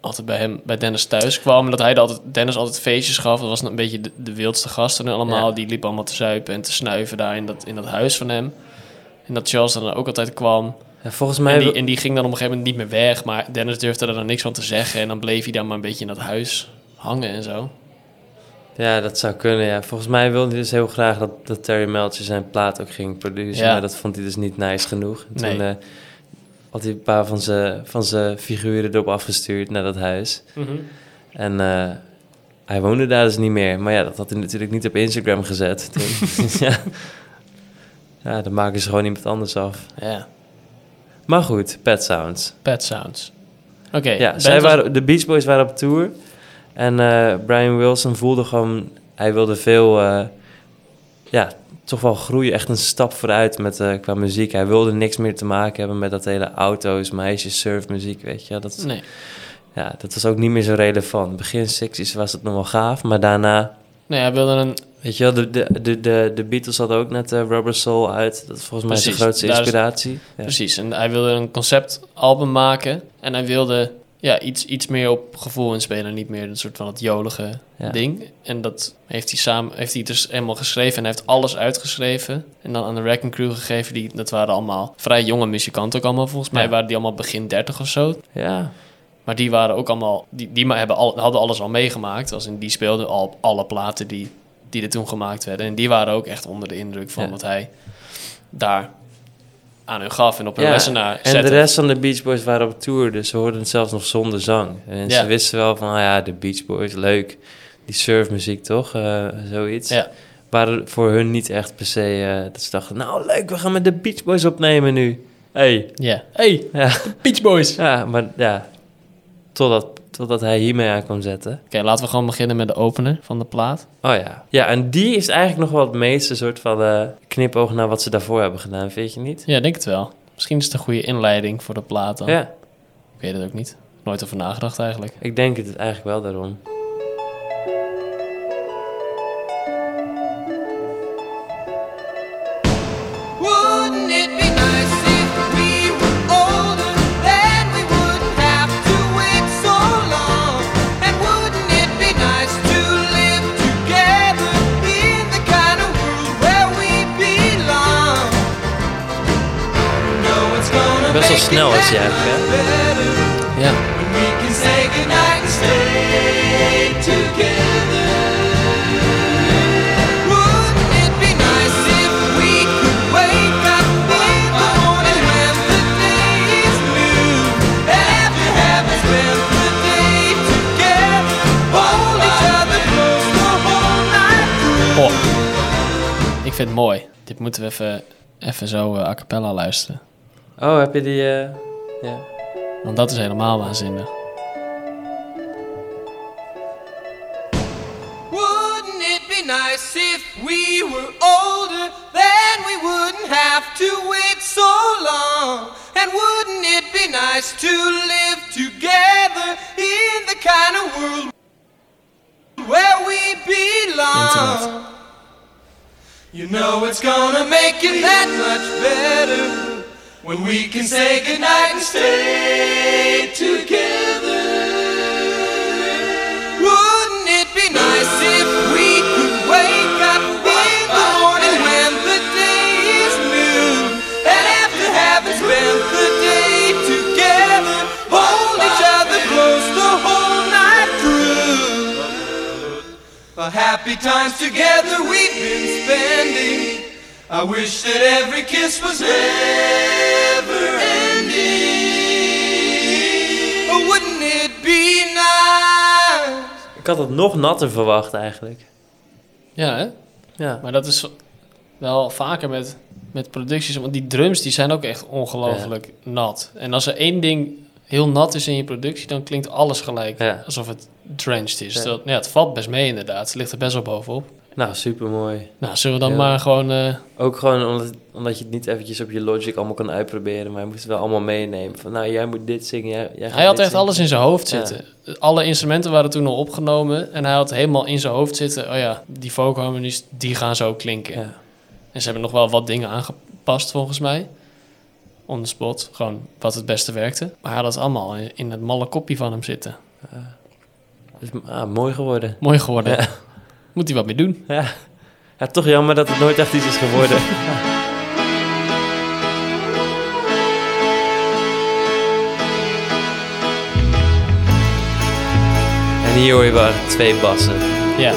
altijd bij hem, bij Dennis thuis kwam. En dat hij altijd, Dennis altijd feestjes gaf. Dat was een beetje de, de wildste gasten allemaal. Ja. Die liepen allemaal te zuipen en te snuiven daar in dat, in dat huis van hem. En dat Charles dan ook altijd kwam. Ja, volgens mij... En die, en ging dan op een gegeven moment niet meer weg. Maar Dennis durfde er dan niks van te zeggen. En dan bleef hij dan maar een beetje in dat huis hangen en zo. Ja, dat zou kunnen, ja. Volgens mij wilde hij dus heel graag dat, dat Terry Melcher zijn plaat ook ging produceren. Ja. Maar dat vond hij dus niet nice genoeg. En Nee. Toen eh, had hij een paar van zijn van zijn figuren erop afgestuurd naar dat huis. En eh, hij woonde daar dus niet meer. Maar ja, dat had hij natuurlijk niet op Instagram gezet. Toen. Ja. ja, dan maken ze gewoon iemand anders af. Ja, Maar goed, Pet Sounds. Pet Sounds. Oké. Ja, zij waren, de Beach Boys waren op tour. En eh, Brian Wilson voelde gewoon... Hij wilde veel... eh, ja, toch wel groeien. Echt een stap vooruit met, eh, qua muziek. Hij wilde niks meer te maken hebben met dat hele auto's, meisjes, surfmuziek, weet je. Dat, Nee. ja, dat was ook niet meer zo relevant. Begin 60s was het nog wel gaaf, maar daarna... Nee, hij wilde een... Weet je wel, de, de, de, de, de Beatles hadden ook net eh, Rubber Soul uit. Dat is volgens mij zijn grootste is- inspiratie. Ja. Precies. En hij wilde een conceptalbum maken. En hij wilde ja, iets, iets meer op gevoel inspelen. Niet meer een soort van het jolige Ja. ding. En dat heeft hij samen... Heeft hij dus helemaal geschreven. En hij heeft alles uitgeschreven. En dan aan de Wrecking Crew gegeven. Die, dat waren allemaal vrij jonge muzikanten ook allemaal. Volgens mij waren die allemaal begin 30 of zo. ja. Maar die waren ook allemaal, die, die ma- hebben al, hadden alles al meegemaakt. Als in die speelden al alle platen die, die er toen gemaakt werden. En die waren ook echt onder de indruk van Ja. wat hij daar aan hun gaf en op hun Ja, lessenaar en de rest van de Beach Boys waren op tour, dus ze hoorden het zelfs nog zonder zang. En Ja. ze wisten wel van, ah ja, de Beach Boys, leuk. Die surfmuziek toch, Eh, zoiets. Ja. Waren voor hun niet echt per se, eh, dat ze dachten, nou leuk, we gaan met de Beach Boys opnemen nu. Hey. Ja. Hey, Ja, Beach Boys! ja maar ja, totdat, totdat hij hiermee aan kwam zetten. Oké, laten we gewoon beginnen met de opener van de plaat. Oh ja. Ja, en die is eigenlijk nog wel het meeste soort van eh, knipoog naar wat ze daarvoor hebben gedaan, vind je niet? Ja, denk het wel. Misschien is het een goede inleiding voor de plaat dan. Ja, Ik weet het ook niet. Nooit over nagedacht eigenlijk. ik denk het eigenlijk wel daarom. Close the whole night through? Oh. Ik vind het mooi. Dit moeten we even, even zo eh, a cappella luisteren. Oh, heb je die... eh, ja. Want dat is helemaal waanzinnig. Wouldn't it be nice if we were older? Then we wouldn't have to wait so long. And wouldn't it be nice to live together in the kind of world where we belong? Intimate. You know it's gonna make it that much better when we can say goodnight and stay together. Wouldn't it be nice if we could wake up in the morning when the day is new and after having spent the day together, hold each other close the whole night through? The happy times together we've been spending. I wish that every kiss was never ending. Oh, wouldn't it be nice? Ik had het nog natter verwacht eigenlijk. Ja, hè? Ja. Maar dat is wel vaker met, met producties. Want die drums die zijn ook echt ongelooflijk nat. En als er één ding heel nat is in je productie, dan klinkt alles gelijk Ja. alsof het drenched is. Ja. Dat, ja, het valt best mee inderdaad. Het ligt er best wel bovenop. Nou, super mooi. Nou, zullen we dan Ja. maar gewoon... eh, Ook gewoon omdat, omdat je het niet eventjes op je Logic allemaal kan uitproberen, maar je moest het wel allemaal meenemen. Van, nou, jij moet dit zingen, jij, Hij had echt zingen. alles in zijn hoofd Ja. zitten. Alle instrumenten waren toen al opgenomen. En hij had helemaal in zijn hoofd zitten... Oh ja, die vocalharmonies, die gaan zo klinken. Ja. En ze hebben nog wel wat dingen aangepast volgens mij. On the spot. Gewoon wat het beste werkte. Maar hij had het allemaal in, in het malle kopje van hem zitten. Dus, ah, mooi geworden. Mooi geworden. Moet hij wat mee doen. Ja. ja, toch jammer dat het nooit echt iets is geworden. en hier hoor je wel echt twee bassen. Ja.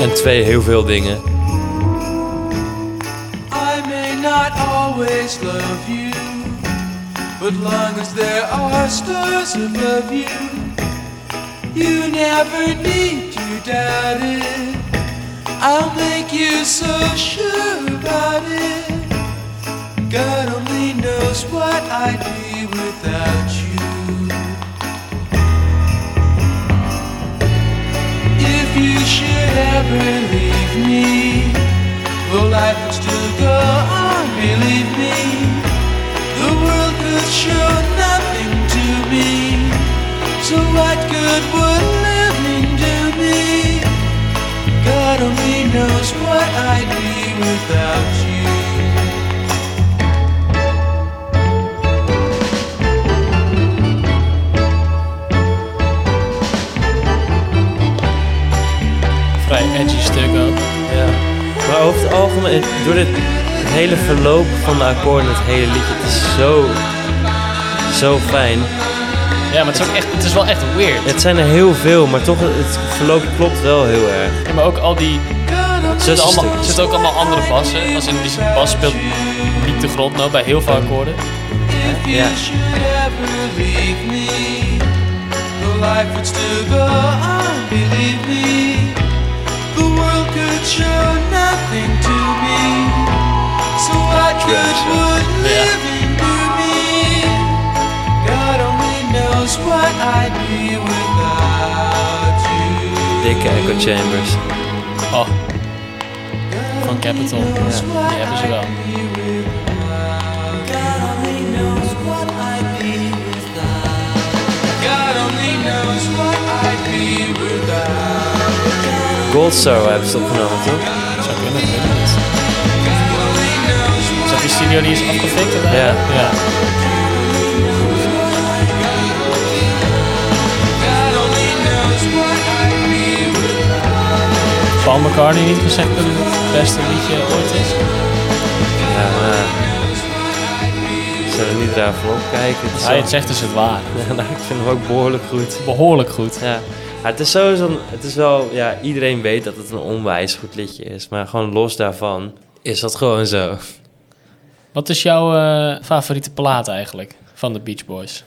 En twee heel veel dingen. I may not always love you, but long as there are stars above you, you never need doubt it. I'll make you so sure about it. God only knows what I'd be without you. If you should ever leave me, well, life would still go on, believe me. The world could show nothing to me. So what good would knows what I'd be without you. Vrij edgy stuk ook. Ja. Maar over het algemeen, door dit het hele verloop van de akkoorden, het hele liedje, het is zo, zo fijn. Ja, maar het is, ook echt, het is wel echt weird. Het zijn er heel veel, maar toch, het verloop klopt wel heel erg. Ja, maar ook al die... Er zitten, allemaal, er zitten ook allemaal andere bassen. Als in die bas speelt niet de grondnoot bij heel veel akkoorden. Ja. should ever leave me, the life would still go on, believe me. The world could show nothing to me, so what good would living do me? God only knows what I'd be without you. Dikke echo chambers. Van Capital. Ja, die hebben ze wel. Gold Star hebben ze opgenomen, toch? Zou kunnen, ik weet het niet. Is dat die studio die is afgefikt? Ja. ja. Without. Paul McCartney niet gezegd het beste liedje ooit is? Ja. Zullen we niet daar voorop kijken? Het Hij het zegt dus het waar. Ja, nou, ik vind hem ook behoorlijk goed. Behoorlijk goed. Ja. Ja, het is sowieso, het is wel, ja, iedereen weet dat het een onwijs goed liedje is. Maar gewoon los daarvan is dat gewoon zo. Wat is jouw eh, favoriete plaat eigenlijk van de Beach Boys?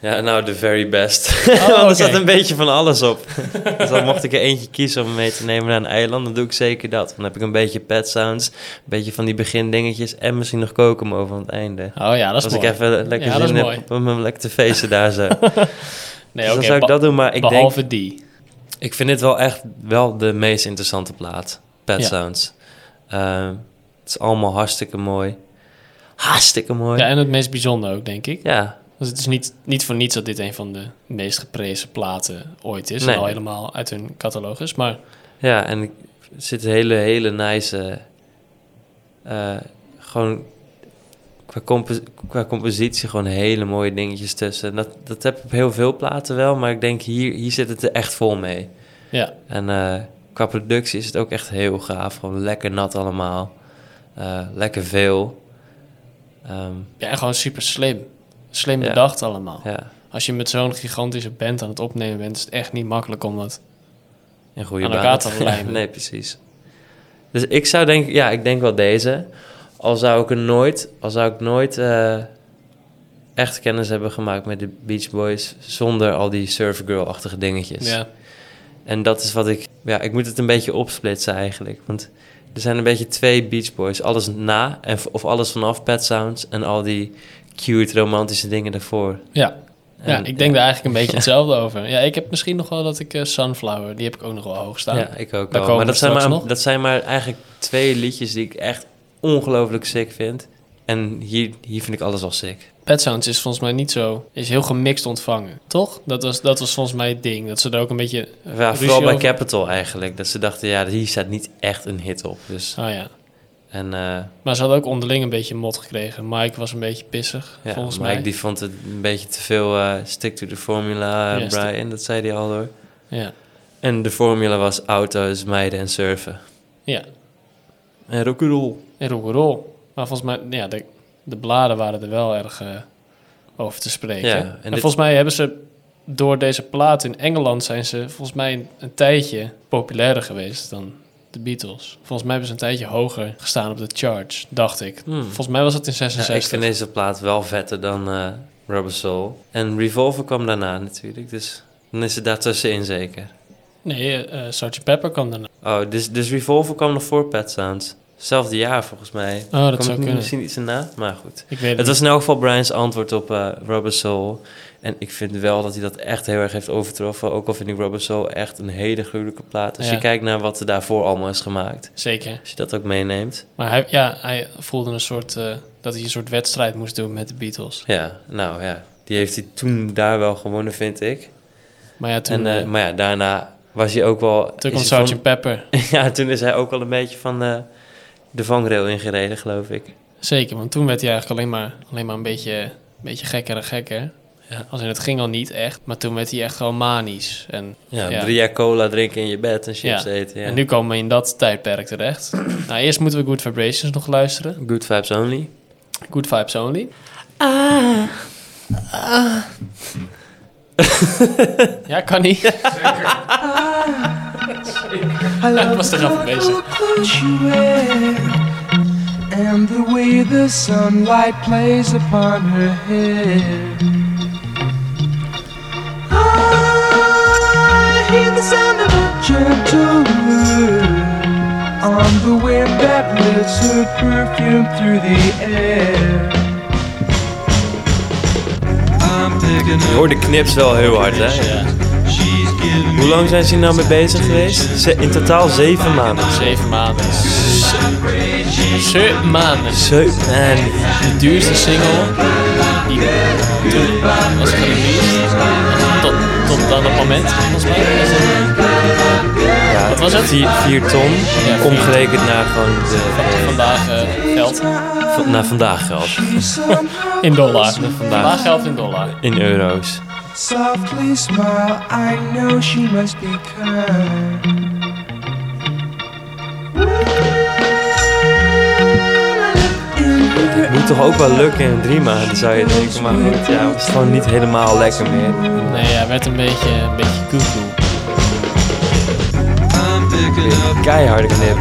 Ja, nou, de very best. Oh, Want er oké. zat een beetje van alles op. dus dan mocht ik er eentje kiezen om mee te nemen naar een eiland, dan doe ik zeker dat. Dan heb ik een beetje pet sounds, een beetje van die begindingetjes en misschien nog Kokomo van het einde. Oh ja, dat is Als mooi. ik even lekker Ja, zin heb om hem lekker te feesten daar zo. nee, dus dan zou ik dat doen, maar ik denk... behalve die. Ik vind dit wel echt wel de meest interessante plaat. Pet Ja. Sounds. Ehm, het is allemaal hartstikke mooi. Hartstikke mooi. Ja, Ja. en het meest bijzonder ook, denk ik. Dus het is niet, niet voor niets dat dit een van de meest geprezen platen ooit is. Nee. En al helemaal uit hun catalogus. Maar ja, en er zitten hele, hele nice... eh, gewoon qua, qua compositie gewoon hele mooie dingetjes tussen. Dat, dat heb ik op heel veel platen wel, maar ik denk hier, hier zit het er echt vol mee. ja, En eh, qua productie is het ook echt heel gaaf. Gewoon lekker nat allemaal. Eh, lekker veel. Ehm, ja, en gewoon super slim. Slim bedacht allemaal. ja, Als je met zo'n gigantische band aan het opnemen bent, is het echt niet makkelijk om dat... een goede Aan elkaar te lijmen. nee, precies. Dus ik zou denken, ja, ik denk wel deze. Al zou ik er nooit, al zou ik nooit eh, echt kennis hebben gemaakt met de Beach Boys zonder al die surfgirl-achtige dingetjes. Ja, En dat is wat ik, ja, ik moet het een beetje opsplitsen eigenlijk. Want er zijn een beetje twee Beach Boys. Alles na, en, of alles vanaf Pet Sounds en al die cute romantische dingen daarvoor. ja. ja ik denk daar eigenlijk een beetje hetzelfde over. Ja, ik heb misschien nog wel dat ik eh, Sunflower, die heb ik ook nog wel hoog staan. Ja, ik ook wel. Maar dat zijn maar, nog. dat zijn maar eigenlijk twee liedjes die ik echt ongelooflijk sick vind. En hier, hier vind ik alles al sick. Pet Sounds is volgens mij niet zo... is heel gemixt ontvangen, toch? Dat was, dat was volgens mij het ding. Dat ze er ook een beetje... eh, Ja, vooral bij over- Capital eigenlijk. Dat ze dachten, ja, hier staat niet echt een hit op. Dus, Oh ja. En eh, Maar ze hadden ook onderling een beetje mot gekregen. Mike was een beetje pissig, ja, volgens Mike mij. die vond het een beetje te veel eh, stick to the formula, eh, Ja, Brian. Dat zei hij al hoor. Ja. En de formule was auto's, meiden en surfen. ja. En rock'n'roll. En rock'n'roll. Maar volgens mij... Ja, de, de bladen waren er wel erg over te spreken. Ja, en en dit- volgens mij hebben ze... Door deze plaat in Engeland zijn ze volgens mij een, een tijdje populairder geweest dan de Beatles. Volgens mij hebben ze een tijdje hoger gestaan op de charts, dacht ik. Hmm. Volgens mij was het in Ja, 66. ik vind deze plaat wel vetter dan eh, Rubber Soul. En Revolver kwam daarna natuurlijk, dus dan is het daartussenin zeker. Nee, eh Sgt. Pepper kwam daarna. Oh, dus, dus Revolver kwam nog voor Pet Sounds. Hetzelfde jaar volgens mij. Oh, dat Kwam zou kunnen. Misschien iets erna, maar goed. Ik weet het, Het was in elk geval Brian's antwoord op eh Rubber Soul. En ik vind wel dat hij dat echt heel erg heeft overtroffen. Ook al vind ik Rubber Soul echt een hele gruwelijke plaat. Als Ja. je kijkt naar wat er daarvoor allemaal is gemaakt. Zeker. Als je dat ook meeneemt. Maar hij, ja, hij voelde een soort, eh, dat hij een soort wedstrijd moest doen met de Beatles. Ja, nou ja. Die heeft hij toen daar wel gewonnen, vind ik. Maar ja, toen, en, eh, eh, maar ja, daarna was hij ook wel... toen kwam Sgt. Pepper. van- ja, toen is hij ook wel een beetje van de vangrail ingereden, geloof ik. Zeker, want toen werd hij eigenlijk alleen maar, alleen maar een beetje, een beetje gekker en gekker. Ja. Als in het ging al niet echt, maar toen werd hij echt gewoon manisch. En, Ja, Ja. drie jaar cola drinken in je bed en chips Ja. eten. Ja. en nu komen we in dat tijdperk terecht. nou, eerst moeten we Good Vibrations nog luisteren. Good vibes only. Good Vibes Only. Ja, kan niet. Ik was er even bezig. and the way the sunlight plays upon her hair. Sound of a gentle word on the wind that lifts her perfume through the air. I'm picking Je hoort de knips wel heel hard, hè? Ja, She's giving Hoe lang zijn ze hier nou mee bezig geweest? Ze- in totaal zeven maanden. zeven maanden. Zeven maanden. Zeven man. De duurste single die toen was gereleased. Tot, tot dan het moment, volgens mij. Wat was het? Vier, vier ton. Ja, vier omgerekend naar gewoon de, vandaag eh, geld. naar vandaag geld. In dollar. vandaag. Vandaag geld in dollar. In euro's. Softly smile, I know she must be kind. Het moet toch ook wel lukken in drie maanden, zou je denken. Maar goed, ja, het is gewoon niet helemaal lekker meer. Nee, hij werd een beetje, een beetje koekoe. Keiharde knip.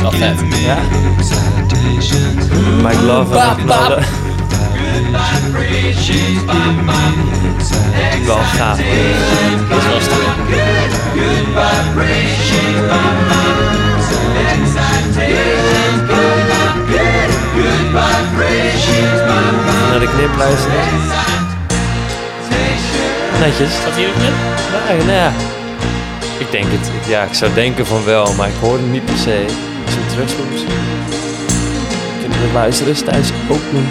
Wel vet. giving me Ja. excitations. Mike Love en knallen. Wel gaaf. Dat was het weer. Naar de knip luisteren. Netjes. Zat hier ook in? Ja, nou ja. Ik denk het. Ja, ik zou denken van wel, maar ik hoor het niet per se. Als we terugspoelen misschien. Kunnen we luisteren thuis ook doen.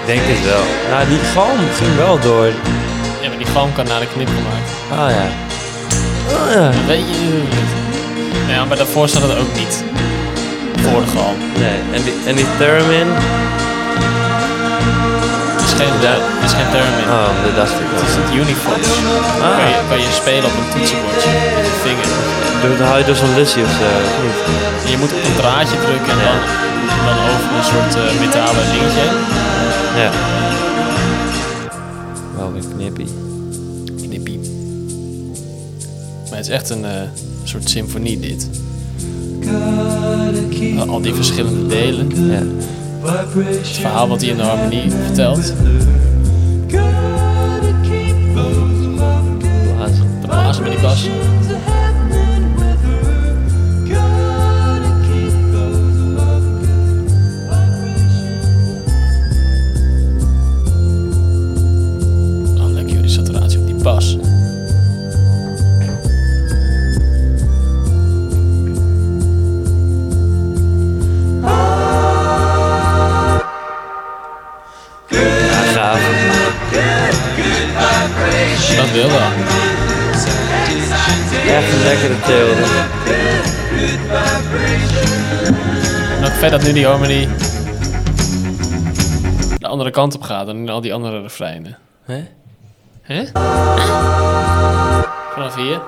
Ik denk het wel. Nou, die galm ging wel door. Ja, maar die galm kan naar de knip gemaakt. Ah ja. Oh ja. Weet je ja, maar daarvoor staat het ook niet. Voor de galm. Nee, en die, en die theremin? Het is geen, het is geen theremin. Oh, dat dacht ik Het is het Unifox. Ah. Kan, je, kan je spelen op een toetsenbordje met je vinger. Doe, haal je door zo'n lusje of zo, of niet? En je moet op een draadje drukken en dan, dan over een soort eh, metalen dingetje. Ja. Wel weer knippie. Knippie. Maar het is echt een eh, soort symfonie dit. Al- Al die verschillende delen. Ja. Het verhaal wat hij in de harmonie vertelt. De blazen met die bas. Dat wil wel. Echt een lekkere teelde. En ook vet dat nu die harmonie de andere kant op gaat dan in al die andere refreinen. Hè? Hè? Vanaf hier.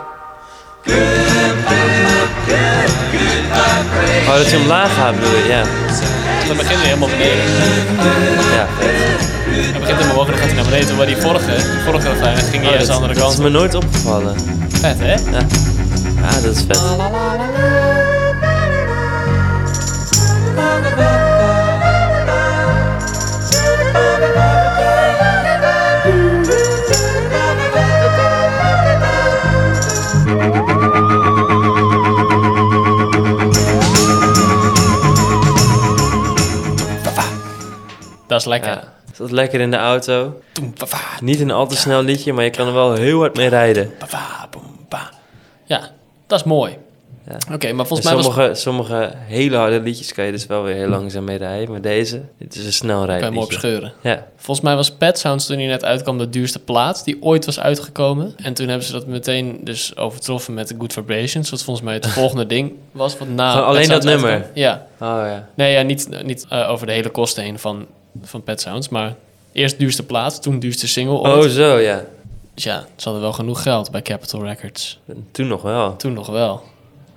Oh, dat je omlaag gaat bedoel je? Ja. Dan begint hij helemaal beneden. Ja. Hij begint helemaal hoog en dan gaat hij naar beneden. Terwijl die vorige, vorige refrein ging hij Oh, juist de andere dat is kant. me nooit opgevallen. Vet, hè? Ja, dat is vet. Dat is lekker. Ja. Dat is lekker in de auto. Toem, pa, pa, Niet een al te snel liedje, maar je kan er wel heel hard mee rijden. pa, pa, boem, pa. Ja, dat is mooi. Ja. Oké, maar En volgens mij was sommige, sommige hele harde liedjes kan je dus wel weer heel langzaam mee rijden. Maar deze, dit is een snel kan je hem opscheuren. Ja, Volgens mij was Pet Sounds toen hij net uitkwam de duurste plaat die ooit was uitgekomen. En toen hebben ze dat meteen dus overtroffen met Good Vibrations. Wat volgens mij het volgende ding was. Wat na alleen dat Sounds nummer? uitkwam. Ja. oh ja. Nee, ja, niet, niet eh, over de hele kosten heen van, van Pet Sounds. Maar eerst duurste plaat, toen duurste single ooit. Oh zo, ja. Dus ja, ze hadden wel genoeg geld bij Capitol Records. Toen nog wel. Toen nog wel.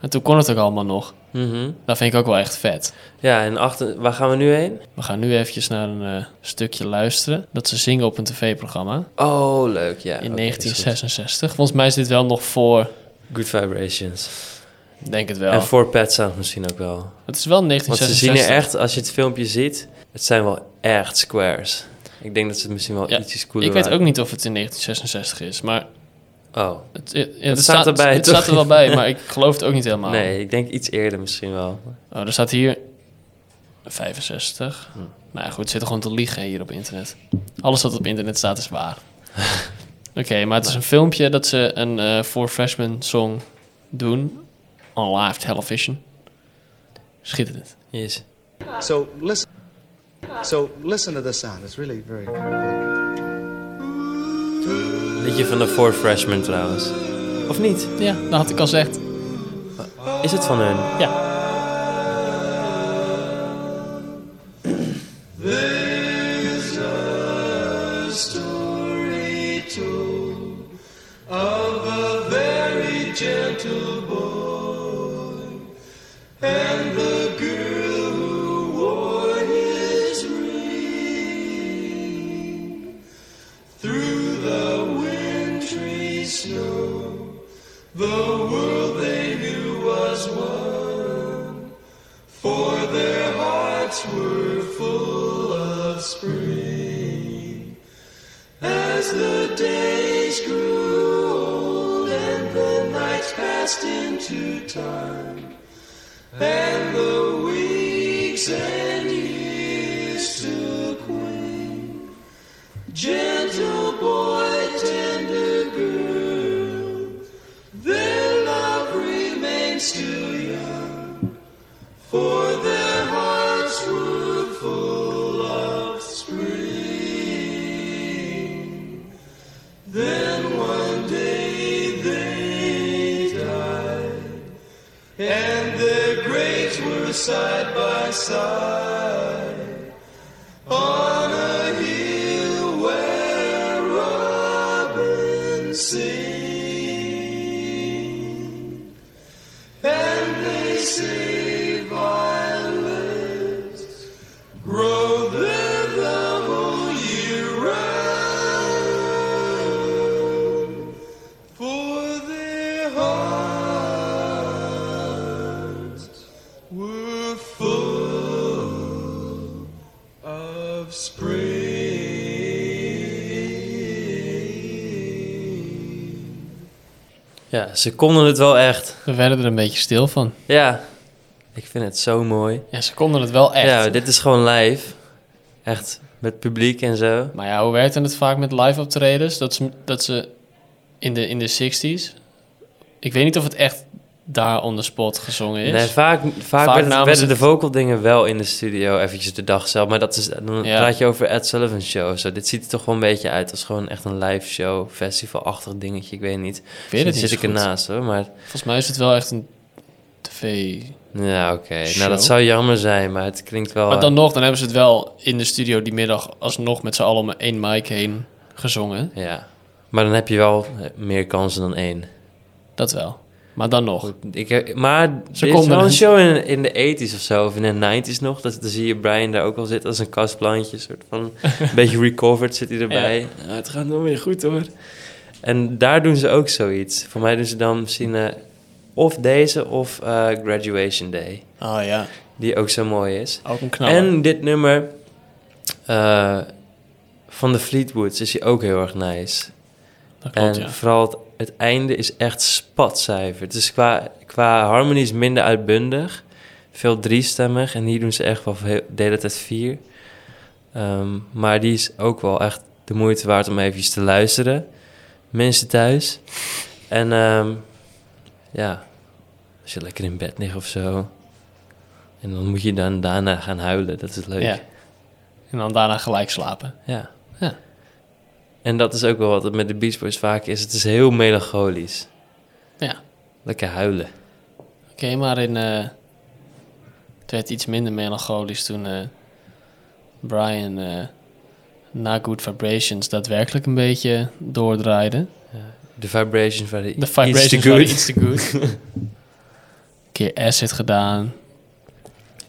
En toen kon het ook allemaal nog. Mhm. Dat vind ik ook wel echt vet. Ja, en achter, waar gaan we nu heen? We gaan nu eventjes naar een eh, stukje luisteren. Dat ze zingen op een tv-programma Oh, leuk, ja. in oké, is goed. 1966. Volgens mij is dit wel nog voor, Good Vibrations. denk het wel. En voor Pet Sound misschien ook wel. het is wel Want ze zien 1966. er echt, als je het filmpje ziet, het zijn wel echt squares. Ik denk dat ze het misschien wel Ja, ietsjes cooler Ik weet waren. ook niet of het in 1966 is, maar Oh, het, ja, het, staat erbij, Het toch? staat er wel bij, maar ik geloof het ook niet helemaal. nee, ik denk iets eerder misschien wel. Oh, er staat hier 65. Hm. Nou ja, goed, het zit er gewoon te liegen hier op internet. Alles wat op internet staat is waar. Oké, maar het is een filmpje dat ze een eh For Freshman song doen on live television. Schitterend. Yes. So listen. So listen to this sound. It's really very. Liedje van de Four Freshmen trouwens. Of niet? Ja, dat had ik al gezegd. Is het van hun? Ja. Ja, ze konden het wel echt. We werden er een beetje stil van. Ja, ik vind het zo mooi. Ja, ze konden het wel echt. Ja, dit is gewoon live. Echt, met publiek en zo. Maar ja, hoe werkte het vaak met live optredens? Dat ze, dat ze in, de, in de 60s... Ik weet niet of het echt daar on the spot gezongen is. Nee, vaak, vaak, Vaak werden, de vocal dingen wel in de studio eventjes de dag zelf. Maar dat is, dan Ja. praat je over Ed Sullivan show. Zo. Dit ziet er toch wel een beetje uit als gewoon echt een live show, festivalachtig dingetje. Ik weet niet. ik weet het Zit niet ik zo goed. ernaast hoor, maar Volgens mij is het wel echt een tv... ja, oké. Nou, dat zou jammer zijn, maar het klinkt wel... Maar dan nog, dan hebben ze het wel in de studio die middag alsnog met z'n allen om één mic heen gezongen. Ja, maar dan heb je wel meer kansen dan één. Dat wel. Maar dan nog. Ik, heb- maar Ze er konden wel een show in, in de 80s of zo, of in de 90s nog. Dat, dan zie je Brian daar ook al zitten als een kastplantje. soort van, een beetje recovered zit hij erbij. Ja, het gaat nog weer goed hoor. En daar doen ze ook zoiets. Voor mij doen ze dan misschien eh, of deze of eh, Graduation Day. Oh ja, Die ook zo mooi is. ook een knaller. En dit nummer eh, van de Fleetwoods is hij ook heel erg nice. dat klopt, en ja. vooral het, het einde is echt spatcijfer. Het is qua, qua harmonie is minder uitbundig. Veel driestemmig. En hier doen ze echt wel veel- de hele tijd vier. Ehm, maar die is ook wel echt de moeite waard om even te luisteren. Mensen thuis. En ehm, ja, als je lekker in bed ligt of zo. En dan moet je dan daarna gaan huilen. Dat is leuk. Ja. En dan daarna gelijk slapen. Ja. Ja. En dat is ook wel wat het met de Beach Boys vaak is. Het is heel melancholisch. Ja. Lekker huilen. Oké, maar in... eh, het werd iets minder melancholisch toen eh, Brian eh, na Good Vibrations daadwerkelijk een beetje doordraaide. De vibrations waren De vibrations iets te good. iets te goed. keer acid gedaan.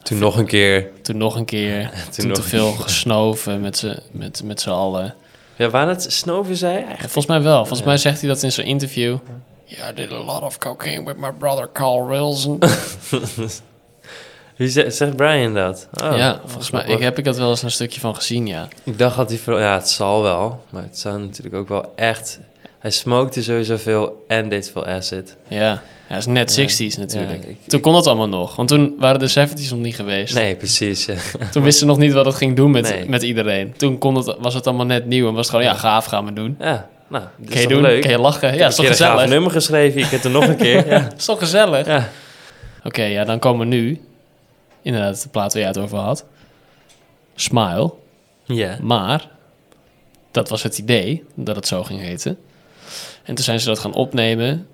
Toen nog een keer. Toen nog een keer. toen te een veel gesnoven met z'n met, met z'n allen. Ja, waar het snoven zei eigenlijk. Volgens mij wel. Volgens mij zegt hij dat in zijn interview. Yeah, I did a lot of cocaine with my brother Carl Wilson. Wie zegt, zegt Brian dat? Oh, ja, volgens mij ik, heb ik dat wel eens een stukje van gezien, ja. Ik dacht dat hij. Ja, het zal wel. Maar het zou natuurlijk ook wel echt... Hij smokte sowieso veel en deed veel acid. Ja, ja is net Ja. 60s natuurlijk. Ik- toen kon dat allemaal nog. Want toen waren de 70s nog niet geweest. Nee, precies. Toen wisten ze nog niet wat het ging doen met, Nee. met iedereen. Toen kon het, was het allemaal net nieuw en was het gewoon, ja, gaaf, gaan we doen. Ja, nou, dat Kan is je doen, leuk? kan je lachen. Ik Ja, is toch keer een gezellig? nummer geschreven. Ik heb er nog een keer. Ja. is toch gezellig? ja. Oké, ja, dan komen we nu. Inderdaad, de plaat waar jij het over had. Smile. Ja. Maar, dat was het idee, dat het zo ging heten. En toen zijn ze dat gaan opnemen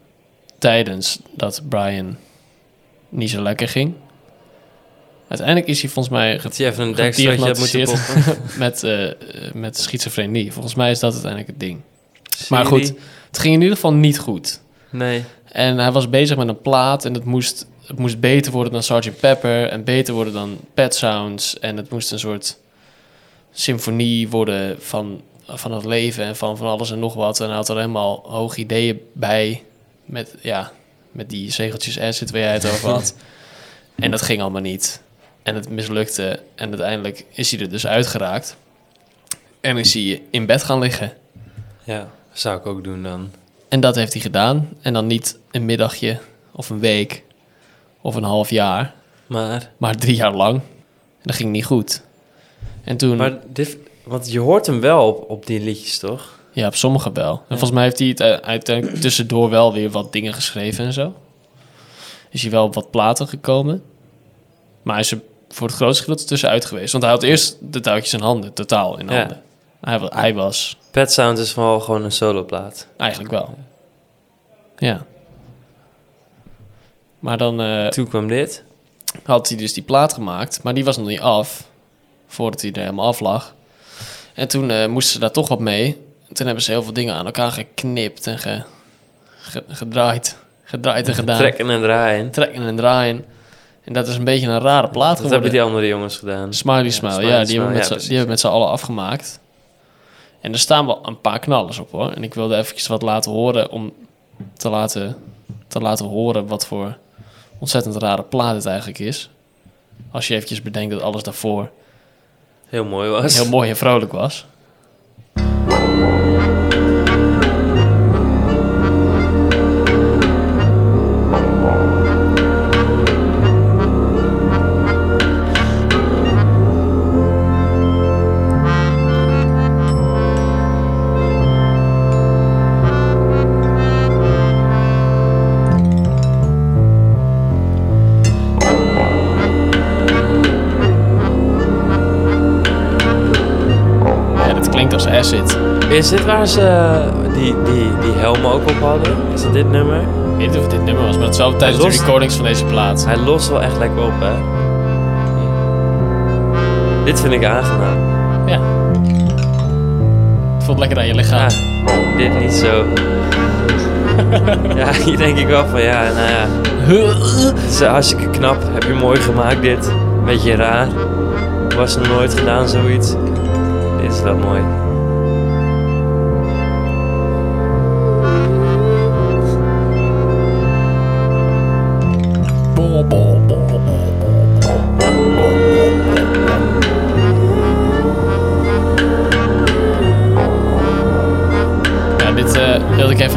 tijdens dat Brian niet zo lekker ging. Uiteindelijk is hij volgens mij Dat je even een gediagnosticeerd met, eh, met schizofrenie. Volgens mij is dat uiteindelijk het ding. Maar goed, het ging in ieder geval niet goed. Nee. En hij was bezig met een plaat en het moest, het moest beter worden dan Sgt. Pepper en beter worden dan Pet Sounds. En het moest een soort symfonie worden van, van het leven en van, van alles en nog wat. En hij had er helemaal hoge ideeën bij met, ja, met die zegeltjes acid waar jij het over had. en dat ging allemaal niet. En het mislukte en uiteindelijk is hij er dus uitgeraakt. En is hij in bed gaan liggen. Ja, zou ik ook doen dan. En dat heeft hij gedaan. En dan niet een middagje of een week of een half jaar, Maar, maar drie jaar lang. En dat ging niet goed. En toen, maar dit, want je hoort hem wel op, op die liedjes, toch? Ja, op sommige wel. En volgens mij heeft hij het eh, uiteindelijk tussendoor wel weer wat dingen geschreven en zo. Is hij wel op wat platen gekomen. Maar hij is er voor het grootste gedeelte tussenuit geweest. Want hij had eerst de touwtjes in handen, totaal in Ja. handen. Hij, hij was Pet Sounds is wel gewoon een soloplaat. eigenlijk wel. Ja. Maar dan... eh, Toen kwam dit. had hij dus die plaat gemaakt, maar die was nog niet af. Voordat hij er helemaal af lag. En toen eh, moesten ze daar toch wat mee. En toen hebben ze heel veel dingen aan elkaar geknipt en ge, ge- gedraaid. Gedraaid en gedaan. Trekken en draaien. Trekken en draaien. En dat is een beetje een rare plaat Dat geworden. hebben die andere jongens gedaan. Smiley Smile, Smiley ja, die, Smile, hebben met ja, die hebben met z'n allen afgemaakt. En er staan wel een paar knallers op hoor. En ik wilde eventjes wat laten horen om te laten, te laten horen wat voor ontzettend rare plaat het eigenlijk is. Als je eventjes bedenkt dat alles daarvoor Heel mooi was. heel mooi en vrolijk was. Is dit waar ze die, die, die helm ook op hadden? Is het dit nummer? Ik weet niet of het dit nummer was, maar het zou tijdens de recordings van deze plaat. Hij lost wel echt lekker op, hè? Dit vind ik aangenaam. Ja. Het voelt lekker aan je lichaam. Ja, dit niet zo. ja, hier denk ik wel van, ja, nou ja. Het is hartstikke knap. Heb je mooi gemaakt, dit. Beetje raar. Was nog nooit gedaan, zoiets. Dit is wel mooi.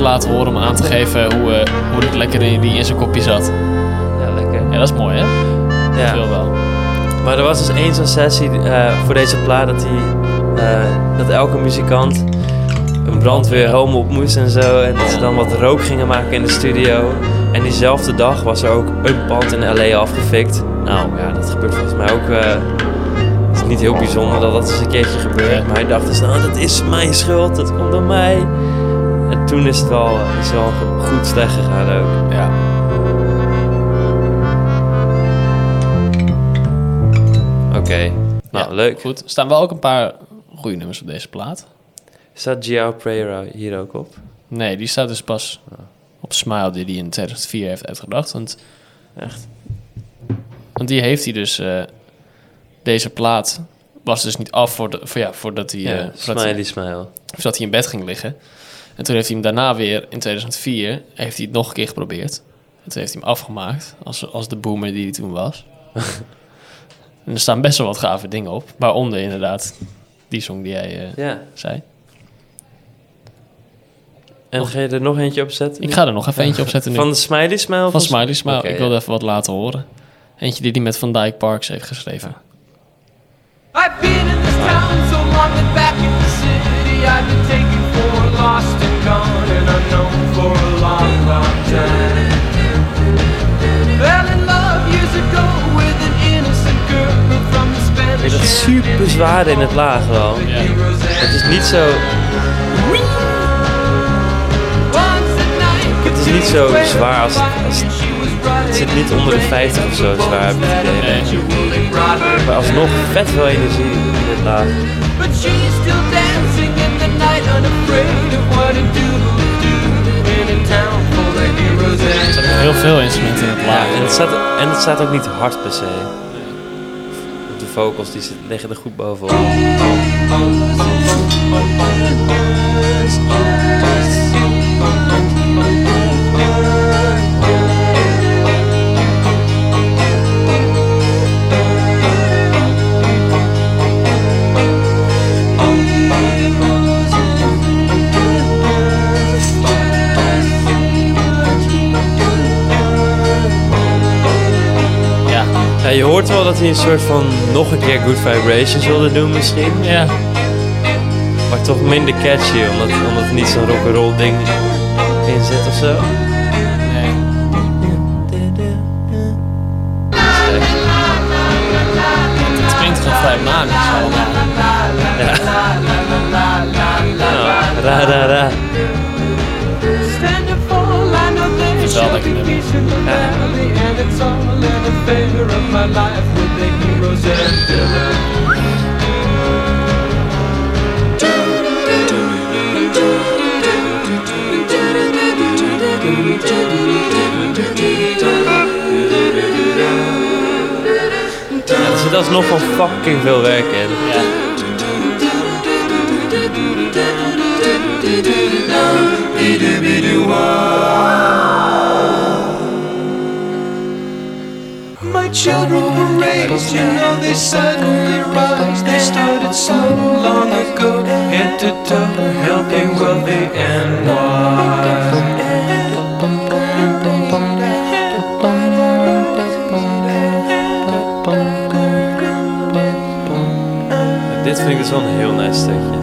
Laten horen om aan te geven hoe, eh, hoe het lekker in, die in zijn kopje zat. Ja, lekker. Ja, dat is mooi hè? Dat Ja. wil wel. Maar er was dus één zo'n sessie eh, voor deze plaat dat, hij, eh, dat elke muzikant een brandweerhelm op moest en zo. En dat ze dan wat rook gingen maken in de studio. En diezelfde dag was er ook een pand in LA afgefikt. Nou ja, dat gebeurt volgens mij ook. het is niet heel bijzonder dat dat eens een keertje gebeurt. Maar hij dacht dus, nou dat is mijn schuld, dat komt door mij. En toen is het wel, is wel goed slecht gegaan ook. Ja. Oké, nou Ja, leuk. Goed. Er staan wel ook een paar goede nummers op deze plaat. Staat Giao Prayer hier ook op? Nee, die staat dus pas op Smile die hij in 2004 heeft uitgebracht. Want Echt? Want die heeft hij dus... eh, deze plaat was dus niet af voor de, voor, ja, voordat hij... Ja, eh, voordat hij- smiley smile. zodat hij in bed ging liggen. En toen heeft hij hem daarna weer, in 2004, heeft hij het nog een keer geprobeerd. En toen heeft hij hem afgemaakt, als, als de boomer die hij toen was. en er staan best wel wat gave dingen op. Waaronder inderdaad die song die jij eh, Ja. zei. En ga je er nog eentje op zetten? Ik ga er nog even eentje op zetten nu. Van de Smiley Smile? Van Smiley Smile. Ik wilde ja. even wat laten horen. Eentje die hij met Van Dyke Parks heeft geschreven. I've been in this town so long that back in the city I've been Spanish. dat super zwaar in het laag wel? Het is niet zo... Het is niet zo zwaar als... als het zit niet onder de 50 of zo zwaar, het. Maar alsnog vet veel energie in het laag. Er zijn heel veel instrumenten in het Ja, laag. en het, staat, en het staat ook niet hard per se. De vocals die liggen er goed bovenop. Je hoort wel dat hij een soort van nog een keer Good Vibrations wilde doen misschien. Ja. Maar toch minder catchy, omdat, omdat er niet zo'n rock'n'roll ding in zit of zo. Nee. Het klinkt gewoon vrij manisch allemaal. Nou, ra ra ra. There's Is wel lekker shall be nummer. peace in the valley, and it's all in the favor of my life with the heroes and villains. Ja, er zit alsnog wel fucking veel werk in. Ja. Children were raised, you know they suddenly rise. They started so long ago, head to toe, healthy, wealthy, and Dit vind ik dus wel een heel nice stukje.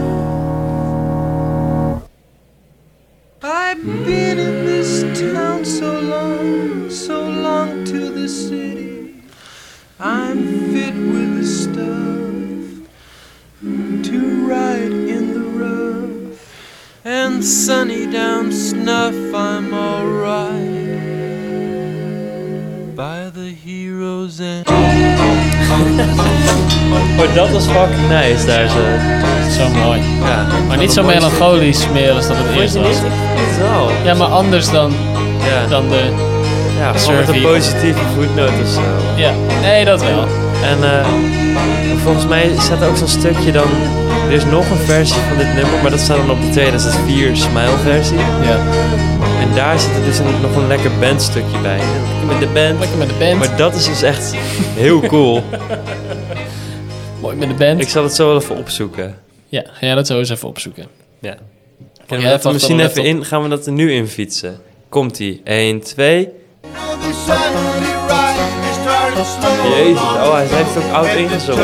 Fucking nice daar zo. Zo mooi. Ja. Maar niet zo melancholisch meer als dat het eerst was. niet? Wel. Ja, maar anders dan, Ja, dan de... ja gewoon met een positieve voetnoot of zo. Ja, nee, dat wel. En eh, volgens mij staat er ook zo'n stukje dan... Er is nog een versie van dit nummer, maar dat staat dan op de 2004 Smile versie. Ja. En daar zit er dus een- nog een lekker bandstukje bij. Lekker Met de band. Lekker met de band. Maar dat is dus echt heel cool. De band. Ik zal het zo wel even opzoeken. Ja, ga jij dat zo eens even opzoeken. Ja. Kunnen we dat misschien even in? Gaan we dat er nu in fietsen? Komt ie. 1, 2. Jezus, oh, hij heeft ook oud ingezongen.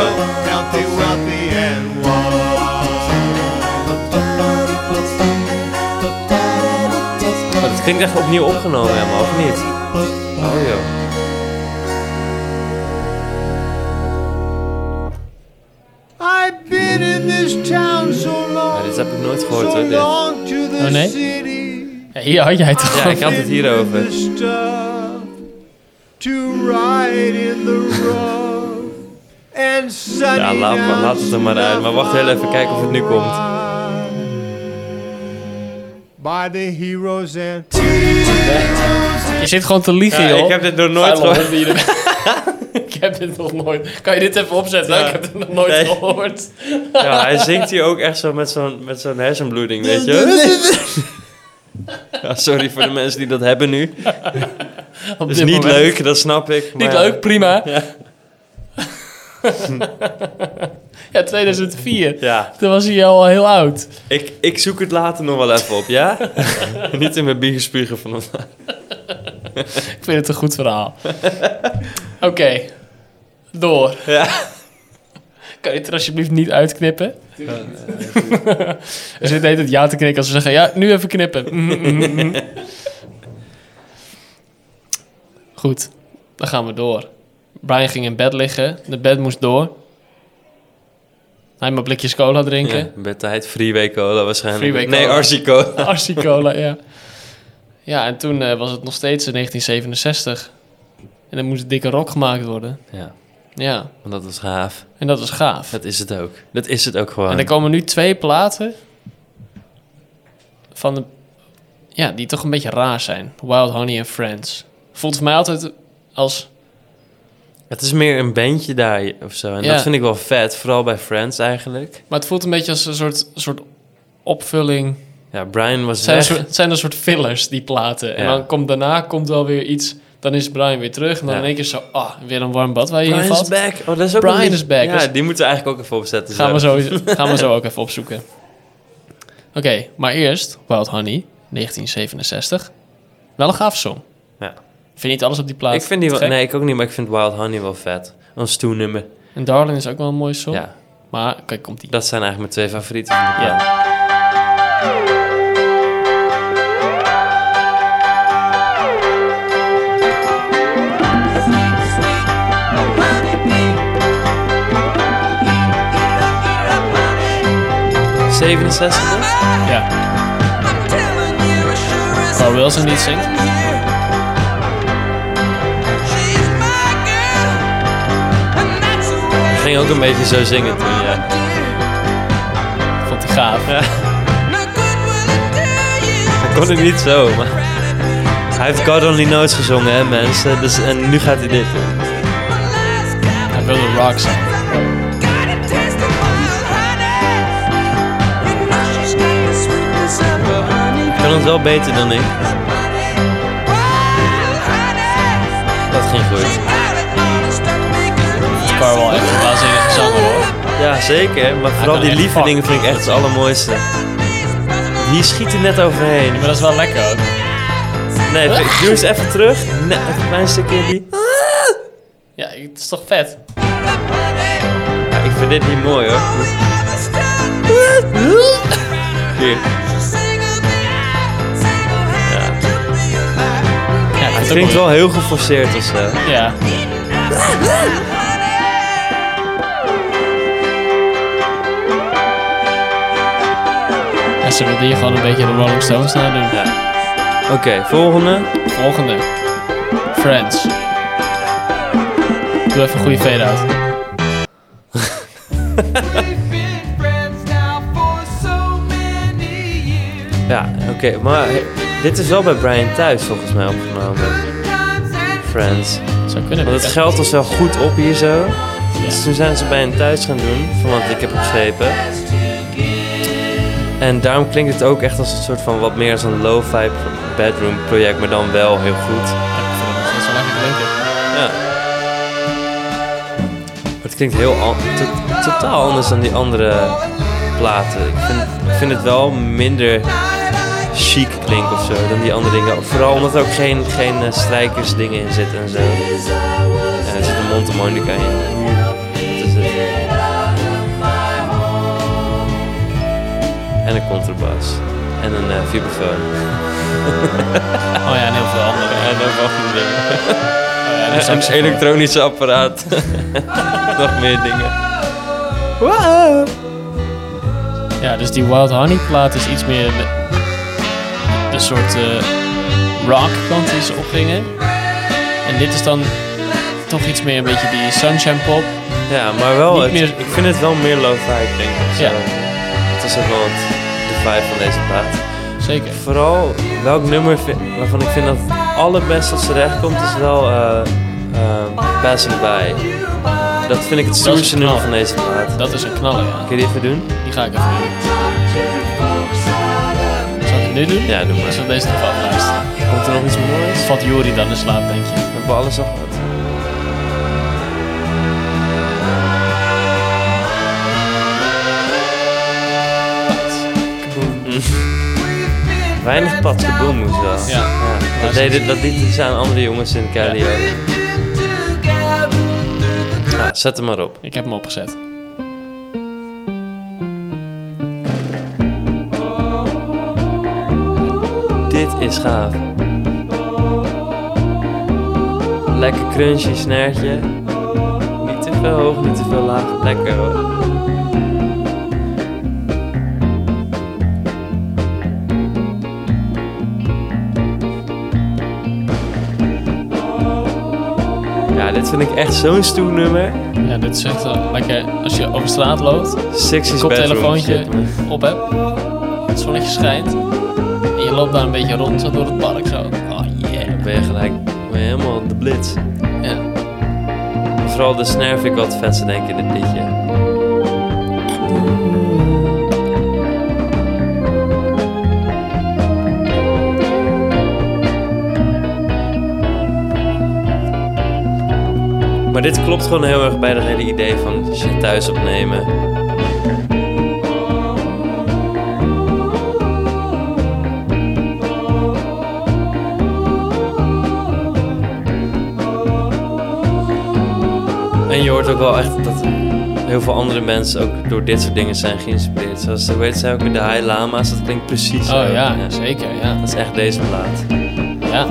Oh, dat klinkt echt opnieuw opgenomen helemaal, of niet? Oh joh. Gehoord hoor, dit. Oh nee? Ja, hier had jij het toch Ja, ik had het hierover. To ride in the rough and sunny Ja, laat, maar, laat het er maar uit. Maar wacht heel even, kijken of het nu komt. by the heroes and Je zit gewoon te liegen, Ja, joh. ik heb dit nog nooit gehoord. ik heb dit nog nooit... Kan je dit even opzetten? Ja. Ik heb het nog nooit Nee. gehoord. Ja, hij zingt hier ook echt zo met zo'n, met zo'n hersenbloeding, weet je. Ja, sorry voor de mensen die dat hebben nu. Op Dat is niet moment. leuk, dat snap ik. Niet leuk, prima. Ja. Ja, 2004. Ja, Toen was hij al heel oud. ik, ik zoek het later nog wel even op, ja? niet in mijn biegen spugen van Ik vind het een goed verhaal. Oké, door. Ja. Kan je het er alsjeblieft niet uitknippen? Er zit tijd ja te knikken als we zeggen... Ja, nu even knippen. Goed, dan gaan we door. Brian ging in bed liggen. De bed moest door. Hij moet blikjes cola drinken. Ja, bij tijd Freeway Cola waarschijnlijk. Freeway nee, Cola. RC Cola. RC Cola, ja. Ja, en toen eh, was het nog steeds in 1967. En er moest een dikke rock gemaakt worden. Ja, Ja, want dat was gaaf. en dat was gaaf. Dat is het ook. Dat is het ook gewoon. En er komen nu twee platen van de, ja, die toch een beetje raar zijn. Wild Honey and Friends. Voelt voor mij altijd als Het is meer een bandje daar of zo. En Ja. dat vind ik wel vet. Vooral bij Friends eigenlijk. Maar het voelt een beetje als een soort, soort opvulling. Ja, Brian was Het zijn, een soort, het zijn een soort fillers, die platen. En Ja. dan komt daarna komt wel weer iets. Dan is Brian weer terug. En dan Ja. in één keer zo, ah, weer een warm bad waar je in Brian is valt. back. Oh, dat is ook Brian een is back. Ja, Dus- die moeten we eigenlijk ook even opzetten. Gaan we, zo. zo, gaan we zo ook even opzoeken. Oké, maar eerst Wild Honey, 1967. Wel een gaaf song. Ja. Vind je niet alles op die plaat Ik vind die wel... Nee, ik ook niet, maar ik vind Wild Honey wel vet. Een stoennummer. En Darling is ook wel een mooie song. Ja, Maar, kijk, komt die. dat zijn eigenlijk mijn twee favorieten van de plaat. Ja. 67 dus? Ja. Carl Wilson die het zingt. Ik ging ook een beetje zo zingen toen, ja. Vond hij gaaf. Ja. Hij kon het niet zo, maar... Hij heeft God Only Knows gezongen, hè, mensen. Dus, en nu gaat hij dit doen. Hij wilde rock zijn. Kan het wel beter dan ik. Dat ging goed. Carl wel echt een waanzinnige zanger hoor. Ja, zeker. Maar vooral kan die lievelingen fucking vind ik echt het allermooiste. Hier schiet hij net overheen. Maar dat is wel lekker ook. Nee, doe eens even terug. Nee, even een klein stukje die... Ja, het is toch vet? Ja, ik vind dit niet mooi, hoor. Hier. Klinkt wel heel geforceerd of zo. Ja. En ze wilden hier gewoon een beetje de Rolling Stones naar doen. Ja. Oké, volgende. Volgende. Friends. Doe even een goede fade-out. Ja, oké. maar dit is wel bij Brian thuis volgens mij opgenomen. Friends. Zou kunnen. Want het geld was wel goed op hier zo. Dus toen zijn ze bij hem thuis gaan doen, van wat ik heb begrepen. En daarom klinkt het ook echt als een soort van wat meer als een low-fi bedroom project, maar dan wel heel goed. Ja, ik vind steeds wel lekker klinken. Ja. Maar het klinkt heel an- totaal anders dan die andere platen. Ik vind, ik vind het wel minder chic klinken of zo dan die andere dingen. Vooral omdat er ook geen, geen eh, strijkers dingen in zitten en zo. Ja, er zit een mondharmonica in. Dat is het. En een contrabas. En een eh vibrafoon. Oh ja, en heel veel andere. En nog andere dingen. Oh ja, en een Een saxofoon. elektronisch apparaat. Nog meer dingen. Ja, dus die Wild Honey plaat is iets meer de soort eh, rock kant die ze opgingen. En dit is dan toch iets meer een beetje die sunshine pop. Ja, maar wel, het- meer- ik vind het wel meer low-fi, denk ik. Ja. Het is ook wel het- de vibe van deze plaat. zeker. Vooral welk nummer waarvan ik vind dat het allerbest tot z'n recht komt, is wel eh eh, Passing By. Dat vind ik het Dat een stoerste nummer van deze plaat. Dat is een knaller, ja. Kun je die even doen? Die ga ik even doen. Nu doen? Ja, doe maar. We deze nog afluisteren? Komt er nog iets moois? Valt Juri dan in slaap, denk je? We hebben alles al gehad. Weinig pad moest wel. Ja. Dat, deden, dat lieten ze aan andere jongens in Kelly ook. Ja, zet hem maar op. Ik heb hem opgezet. Dit is gaaf. Lekker crunchy snaartje. Niet te veel hoog, niet te veel laag. Lekker hoor. Ja, dit vind ik echt zo'n stoer nummer. Ja, dit is echt wel lekker als je over straat loopt, Sexy een koptelefoontje op hebt, het zonnetje schijnt je loopt daar een beetje rond zo door het park zo. Oh yeah. Ben je gelijk ben je helemaal de blitz. Ja. Vooral de snare vind ik wat vetste denk ik in dit liedje. Maar dit klopt gewoon heel erg bij dat hele idee van shit thuis opnemen. En je hoort ook wel echt dat heel veel andere mensen ook door dit soort dingen zijn geïnspireerd. Zoals, hoe heet zij ook weer, de High Lama's, dat klinkt precies. Oh ja, zeker, ja. Dat is echt deze plaat. Ja.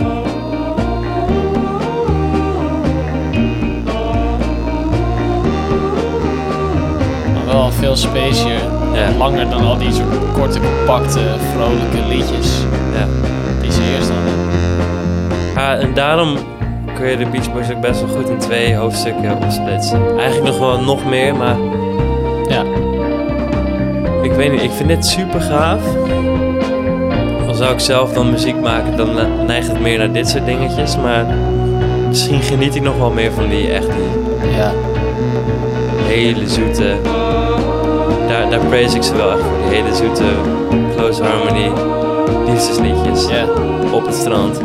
Maar wel veel spacier. Ja. Langer dan al die soort korte, compacte, vrolijke liedjes Ja. die ze eerst hadden. Ja, en daarom kun je de Beach Boys ook best wel goed in twee hoofdstukken opsplitsen. Eigenlijk nog wel nog meer, maar Ja, ik weet niet, ik vind dit super gaaf. Al zou ik zelf dan muziek maken, dan ne- neigt het meer naar dit soort dingetjes. Maar misschien geniet ik nog wel meer van die echt die ja. hele zoete. Daar, daar praise ik ze wel echt voor. Die hele zoete close harmony liefdesliedjes ja. op het strand.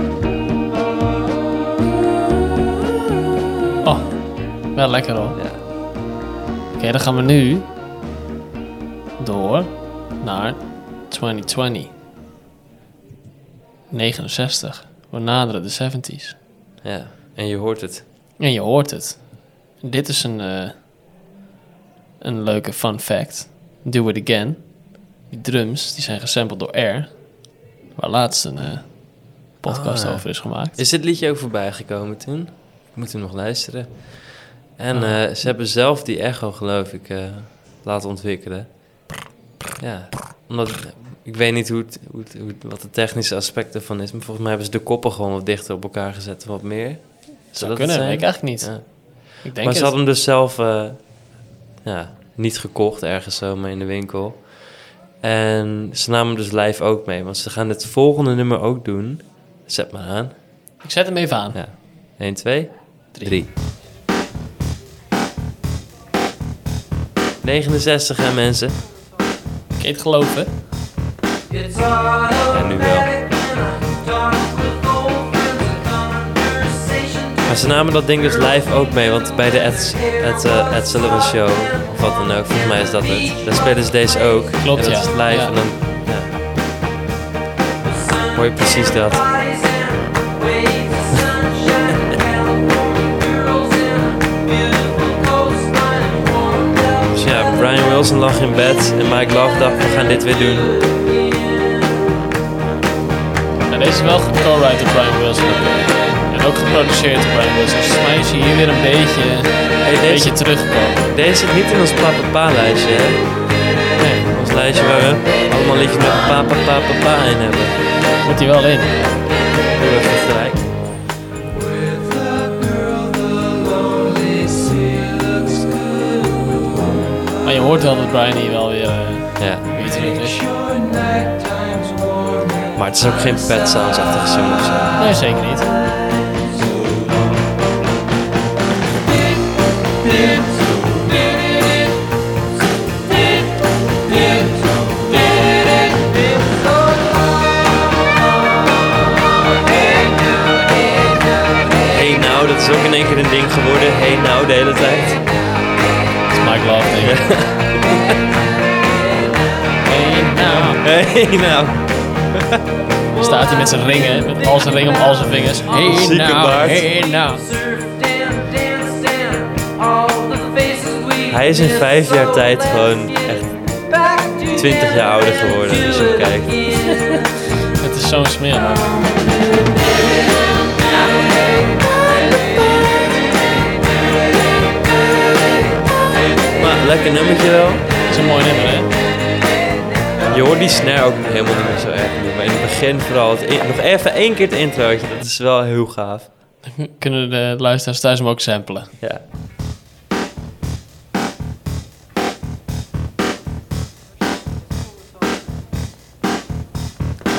Wel lekker hoor. Ja. Oké, dan gaan we nu door naar 2020. 69. We naderen de 70s. ja, en je hoort het. En je hoort het. Dit is een, eh, een leuke fun fact. Do It Again. Die drums die zijn gesampled door Air. Waar laatst een eh, podcast Ah. over is gemaakt. Is dit liedje ook voorbij gekomen toen? Ik moet hem nog luisteren. En Ah. eh, ze hebben zelf die echo, geloof ik, eh, laten ontwikkelen. Ja, omdat ik weet niet hoe het, hoe het, hoe het- wat de technische aspect ervan is. Maar volgens mij hebben ze de koppen gewoon wat dichter op elkaar gezet wat meer. Zou dat kunnen, zijn? ik eigenlijk niet. Ja. Ik denk Maar ze hadden hem dus zelf eh, ja, niet gekocht ergens zomaar in de winkel. En ze namen hem dus live ook mee. Want ze gaan het volgende nummer ook doen. Zet maar aan. Ik zet hem even aan. Ja. 1, 2, 3. 69 hè mensen. Kun je het geloven? Ja, nu wel. Maar ze namen dat ding dus live ook mee, want bij de Ed, Ed, Ed Sullivan Show, of wat dan ook, volgens mij is dat het. Daar spelen ze deze ook. Klopt, en dat ja. is live Ja. en dan ja. hoor je precies dat. Brian Wilson lag in bed en Mike Love dacht, we gaan dit weer doen. Nou, deze is wel gecowrite door Brian Wilson. En ook geproduceerd door Brian Wilson. Dus volgens mij is hij hier weer een beetje, Hey, een deze, beetje teruggekomen. deze zit niet in ons papa lijstje hè? Nee, Ons lijstje waar we allemaal liedjes met pa, pa, pa, pa, pa in hebben. moet hij wel in. Doe even gelijk. Je hoort wel dat Brian hier wel weer, eh, Ja. is. Maar het is ook geen Pet Sounds-achtige song of zo. Nee, zeker niet. Hey nou, dat is ook in één keer een ding geworden. Hey nou, de hele tijd. Ik. Hey, nou. Hey nou. Staat hij met zijn ringen, met al zijn ringen om al zijn vingers. Hey, Zieke nou. baard. Hey, nou. Hij is in vijf jaar tijd gewoon echt 20 jaar ouder geworden. Als je hem kijkt. Het is zo'n smeer, lekker nummertje wel. Dat is een mooi nummer, hè? Je hoort die snare ook helemaal niet meer zo erg. Maar in het begin vooral. Het in- nog even één keer het introotje. Dat is wel heel gaaf. Kunnen de luisteraars thuis hem ook samplen. Ja.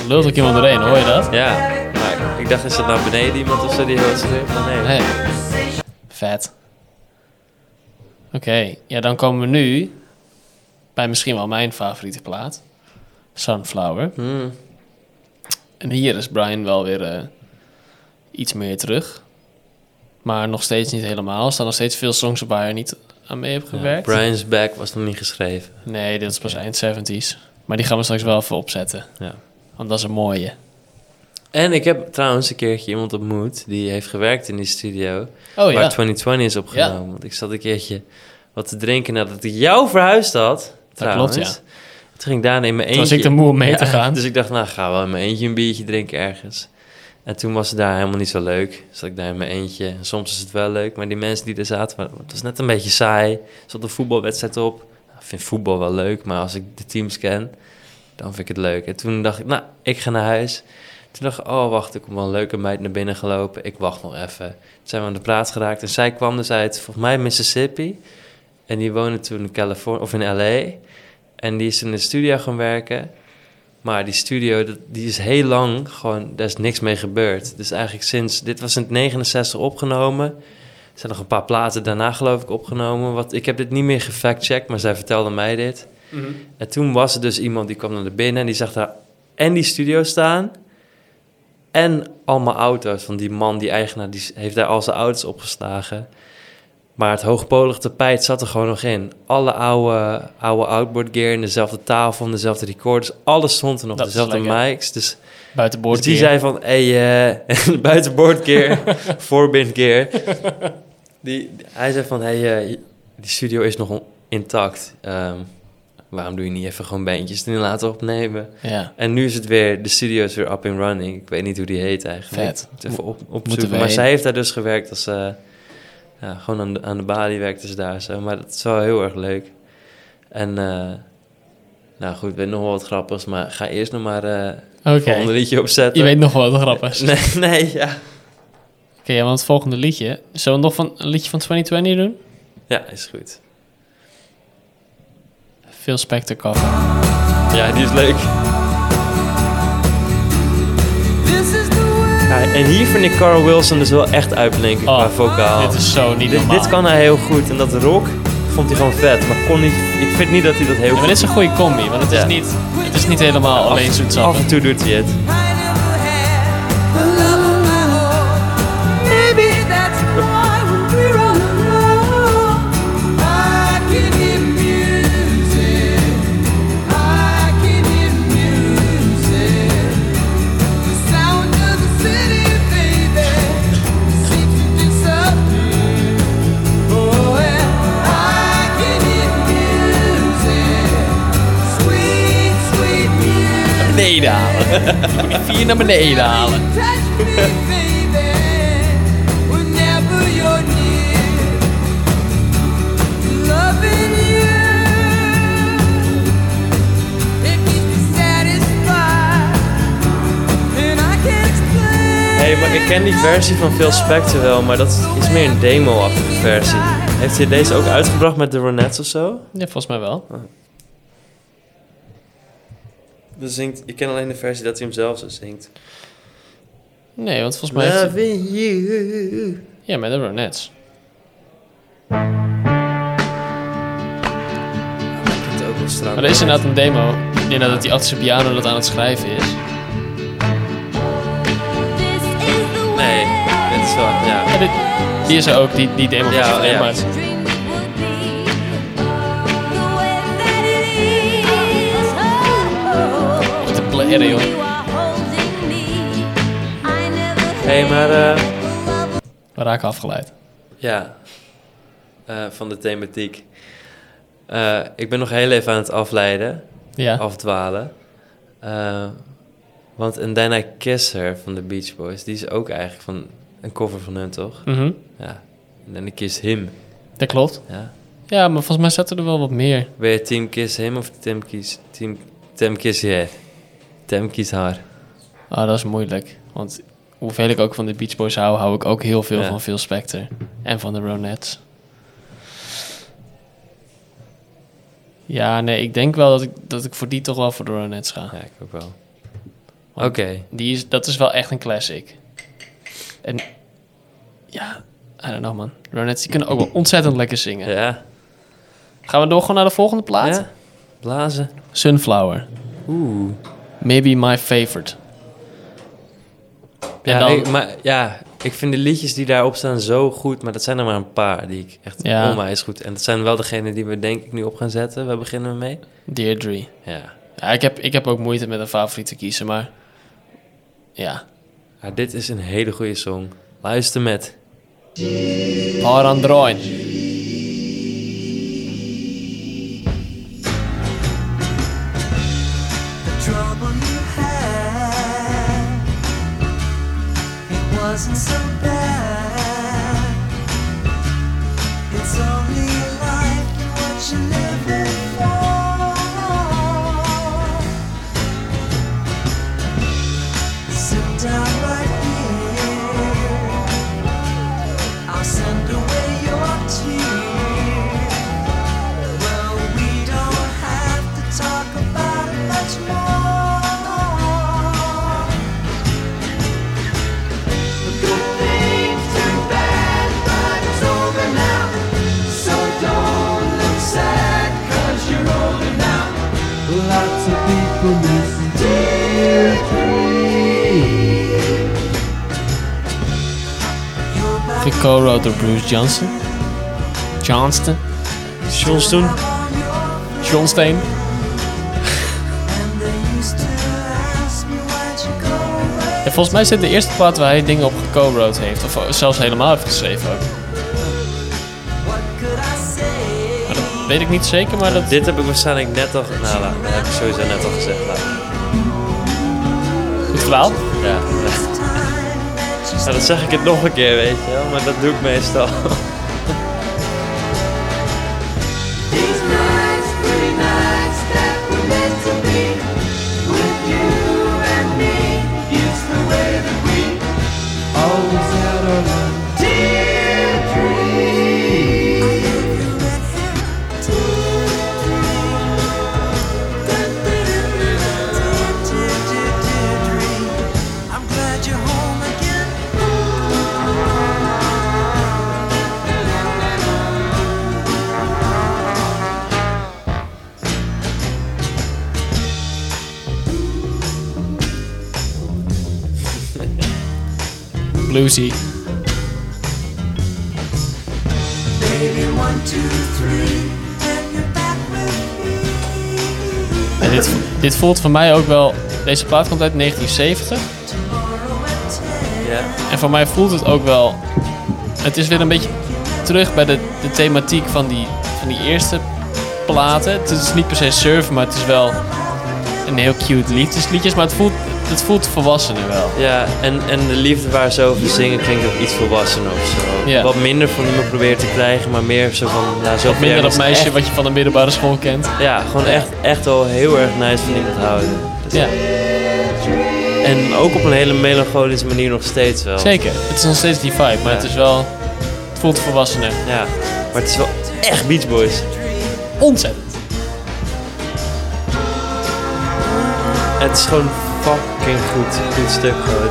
Lult ook iemand doorheen, hoor je dat? Ja. Maar ik dacht, is dat naar beneden iemand of zo die heel schreeuwt? Maar nee. Nee. Vet. Oké, ja, dan komen we nu bij misschien wel mijn favoriete plaat. Sunflower. Hmm. En hier is Brian wel weer eh, iets meer terug. Maar nog steeds niet helemaal. Er staan nog steeds veel songs waar hij niet aan mee heeft Ja, gewerkt. Brian's Back was nog niet geschreven. Nee, dit is pas eind 70s. Maar die gaan we straks wel even opzetten. Ja. Want dat is een mooie. En ik heb trouwens een keertje iemand ontmoet die heeft gewerkt in die studio. Oh waar ja. 2020 is opgenomen. Want ik zat een keertje wat te drinken nadat ik jou verhuisd had. Trouwens. klopt, ja. Toen ging ik daarna in mijn Toen eentje... was ik te moe om mee te gaan. Dus ik dacht, nou, ga wel in mijn eentje een biertje drinken ergens. En toen was het daar helemaal niet zo leuk. Zat ik daar in mijn eentje. En soms is het wel leuk, maar die mensen die er zaten, het was net een beetje saai. Zat een voetbalwedstrijd op. Nou, Ik vind voetbal wel leuk, maar als ik de teams ken, dan vind ik het leuk. En toen dacht ik, nou, ik ga naar huis. Toen dacht ik, oh wacht, ik kom wel een leuke meid naar binnen gelopen. Ik wacht nog even. Toen zijn we aan de praat geraakt. En zij kwam dus uit, volgens mij, Mississippi. En die woonde toen in Californië, of in L.A. En die is in de studio gaan werken. Maar die studio, die is heel lang gewoon, daar is niks mee gebeurd. Dus eigenlijk sinds, dit was in het 69 opgenomen. Er zijn nog een paar platen daarna geloof ik opgenomen. Wat, ik heb dit niet meer gefact-checked, maar zij vertelde mij dit. En toen was er dus iemand die kwam naar binnen en die zag daar en die studio staan. En allemaal auto's van die man, die eigenaar, die heeft daar al zijn auto's opgeslagen. Maar het hoogpolig tapijt zat er gewoon nog in. Alle oude, oude outboard gear in dezelfde tafel, dezelfde recorders. Alles stond er nog, Dat dezelfde mics. Dus, Buitenboord dus die gear. zei van, hey, eh buitenboord gear, voorbind gear. Die, hij zei van, hey, eh, die studio is nog intact. Ehm, waarom doe je niet even gewoon bandjes erin laten opnemen? Ja. En nu is het weer, de studio is weer up and running. Ik weet niet hoe die heet eigenlijk. Vet. Moet even op, opzoeken. Maar zij heeft daar dus gewerkt als... eh, ja, gewoon aan de, aan de balie werkte ze daar zo. Maar dat is wel heel erg leuk. En... eh, nou goed, ik weet nog wel wat grappigs, maar ga eerst nog maar eh Oké. het volgende liedje opzetten. Je weet nog wel wat grappigs. Nee, nee, ja. Oké, want het volgende liedje. Zullen we nog van, een liedje van 2020 doen? Ja, is goed. Veel Spectre cover. Ja, die is leuk. Ja, en hier vind ik Carl Wilson dus wel echt uitblinken qua vocaal. Oh, dit is zo niet dit, normaal. dit kan hij heel goed. En dat rock vond hij gewoon vet. Maar kon niet, ik vind niet dat hij dat heel Ja, goed maar dit is een goede combi, want het is, Ja. niet, het is niet helemaal Af- alleen Af zoetsappig. en toe doet hij het. satisfied, and I can't explain. Hé, hey, maar ik ken die versie van Phil Spector wel, maar dat is meer een demo-achtige versie. Heeft hij deze ook uitgebracht met de Ronettes of zo? Ja, volgens mij wel. Dat zingt, ik ken alleen de versie dat hij hem zelf zo zingt. Nee, want volgens mij... heeft Loving you. Ja, met de Ronettes. Het ook wel strak. Maar er is inderdaad een demo. Inderdaad dat die achterin piano dat aan het schrijven is. Nee, dit is wel, ja. Ja, dit, die is er ook, die, die demo. Ja, van ja. maar joh. Hé, hey, maar eh, We raken afgeleid. ja, Eh, van de thematiek. Eh, ik ben nog heel even aan het afleiden, Ja. afdwalen. Eh, want And Then I Kiss Her van de Beach Boys, die is ook eigenlijk van een cover van hun, toch? Mhm. Ja. And Then I Kiss Him. Dat klopt. Ja. Ja, maar volgens mij zaten er wel wat meer. Ben je Team Kiss Him of Team Kiss, team, team Kiss Her? Team Kiss Haar. Ah, dat is moeilijk. Want hoeveel ik ook van de Beach Boys hou, hou ik ook heel veel Ja. van Phil Spector. En van de Ronettes. Ja, nee, ik denk wel dat ik, dat ik voor die toch wel voor de Ronettes ga. Ja, ik ook wel. Oké. Die is, dat is wel echt een classic. En ja, I don't know man. Ronettes die kunnen ook wel ontzettend lekker zingen. Ja. Gaan we door gewoon naar de volgende plaat? Ja. Blazen. Sunflower. Oeh. Maybe my favorite. Ja, dan- ik, maar ja, ik vind de liedjes die daarop staan zo goed, maar dat zijn er maar een paar die ik echt Ja. onwijs goed. En dat zijn wel degenen die we denk ik nu op gaan zetten. Waar beginnen we mee? Deirdre. Ja. Ja, ik heb, ik heb ook moeite met een favoriet te kiezen, maar ja. ja dit is een hele goede song. Luister met. Parandroin. Johnson. Johnston. Johnston. Johnsteen. En volgens mij is dit de eerste plaat waar hij dingen op geco-wrote heeft. Of zelfs helemaal heeft geschreven ook. Maar dat weet ik niet zeker, maar dat... Dit heb ik waarschijnlijk net al... Nou, dat heb ik sowieso net al gezegd. laat. Goed verhaal. Ja. dan zeg ik het nog een keer, weet je wel. Maar dat doe ik meestal. Baby, one, two, three, and you're back with me. En dit, dit voelt voor mij ook wel... Deze plaat komt uit 1970. Ja. En voor mij voelt het ook wel... Het is weer een beetje terug bij de, de thematiek van die, van die eerste platen. Het is niet per se surfen, maar het is wel een heel cute liefdesliedjes. Maar het voelt, het voelt volwassener wel. Ja, en, en de liefde waar ze over zingen klinkt ook iets volwassener of zo. Ja. Wat minder van iemand proberen te krijgen, maar meer zo van... Ja, zo Of minder dat meisje wat je van de middelbare school kent. Ja, gewoon echt, echt wel heel erg nice van iemand houden. Dus- Ja, En ook op een hele melancholische manier nog steeds wel. zeker. Het is nog steeds die vibe, maar Ja. het is wel... Het voelt volwassener. Ja, maar het is wel echt Beach Boys. Ontzettend. Het is gewoon fucking goed. Goed stuk gewoon.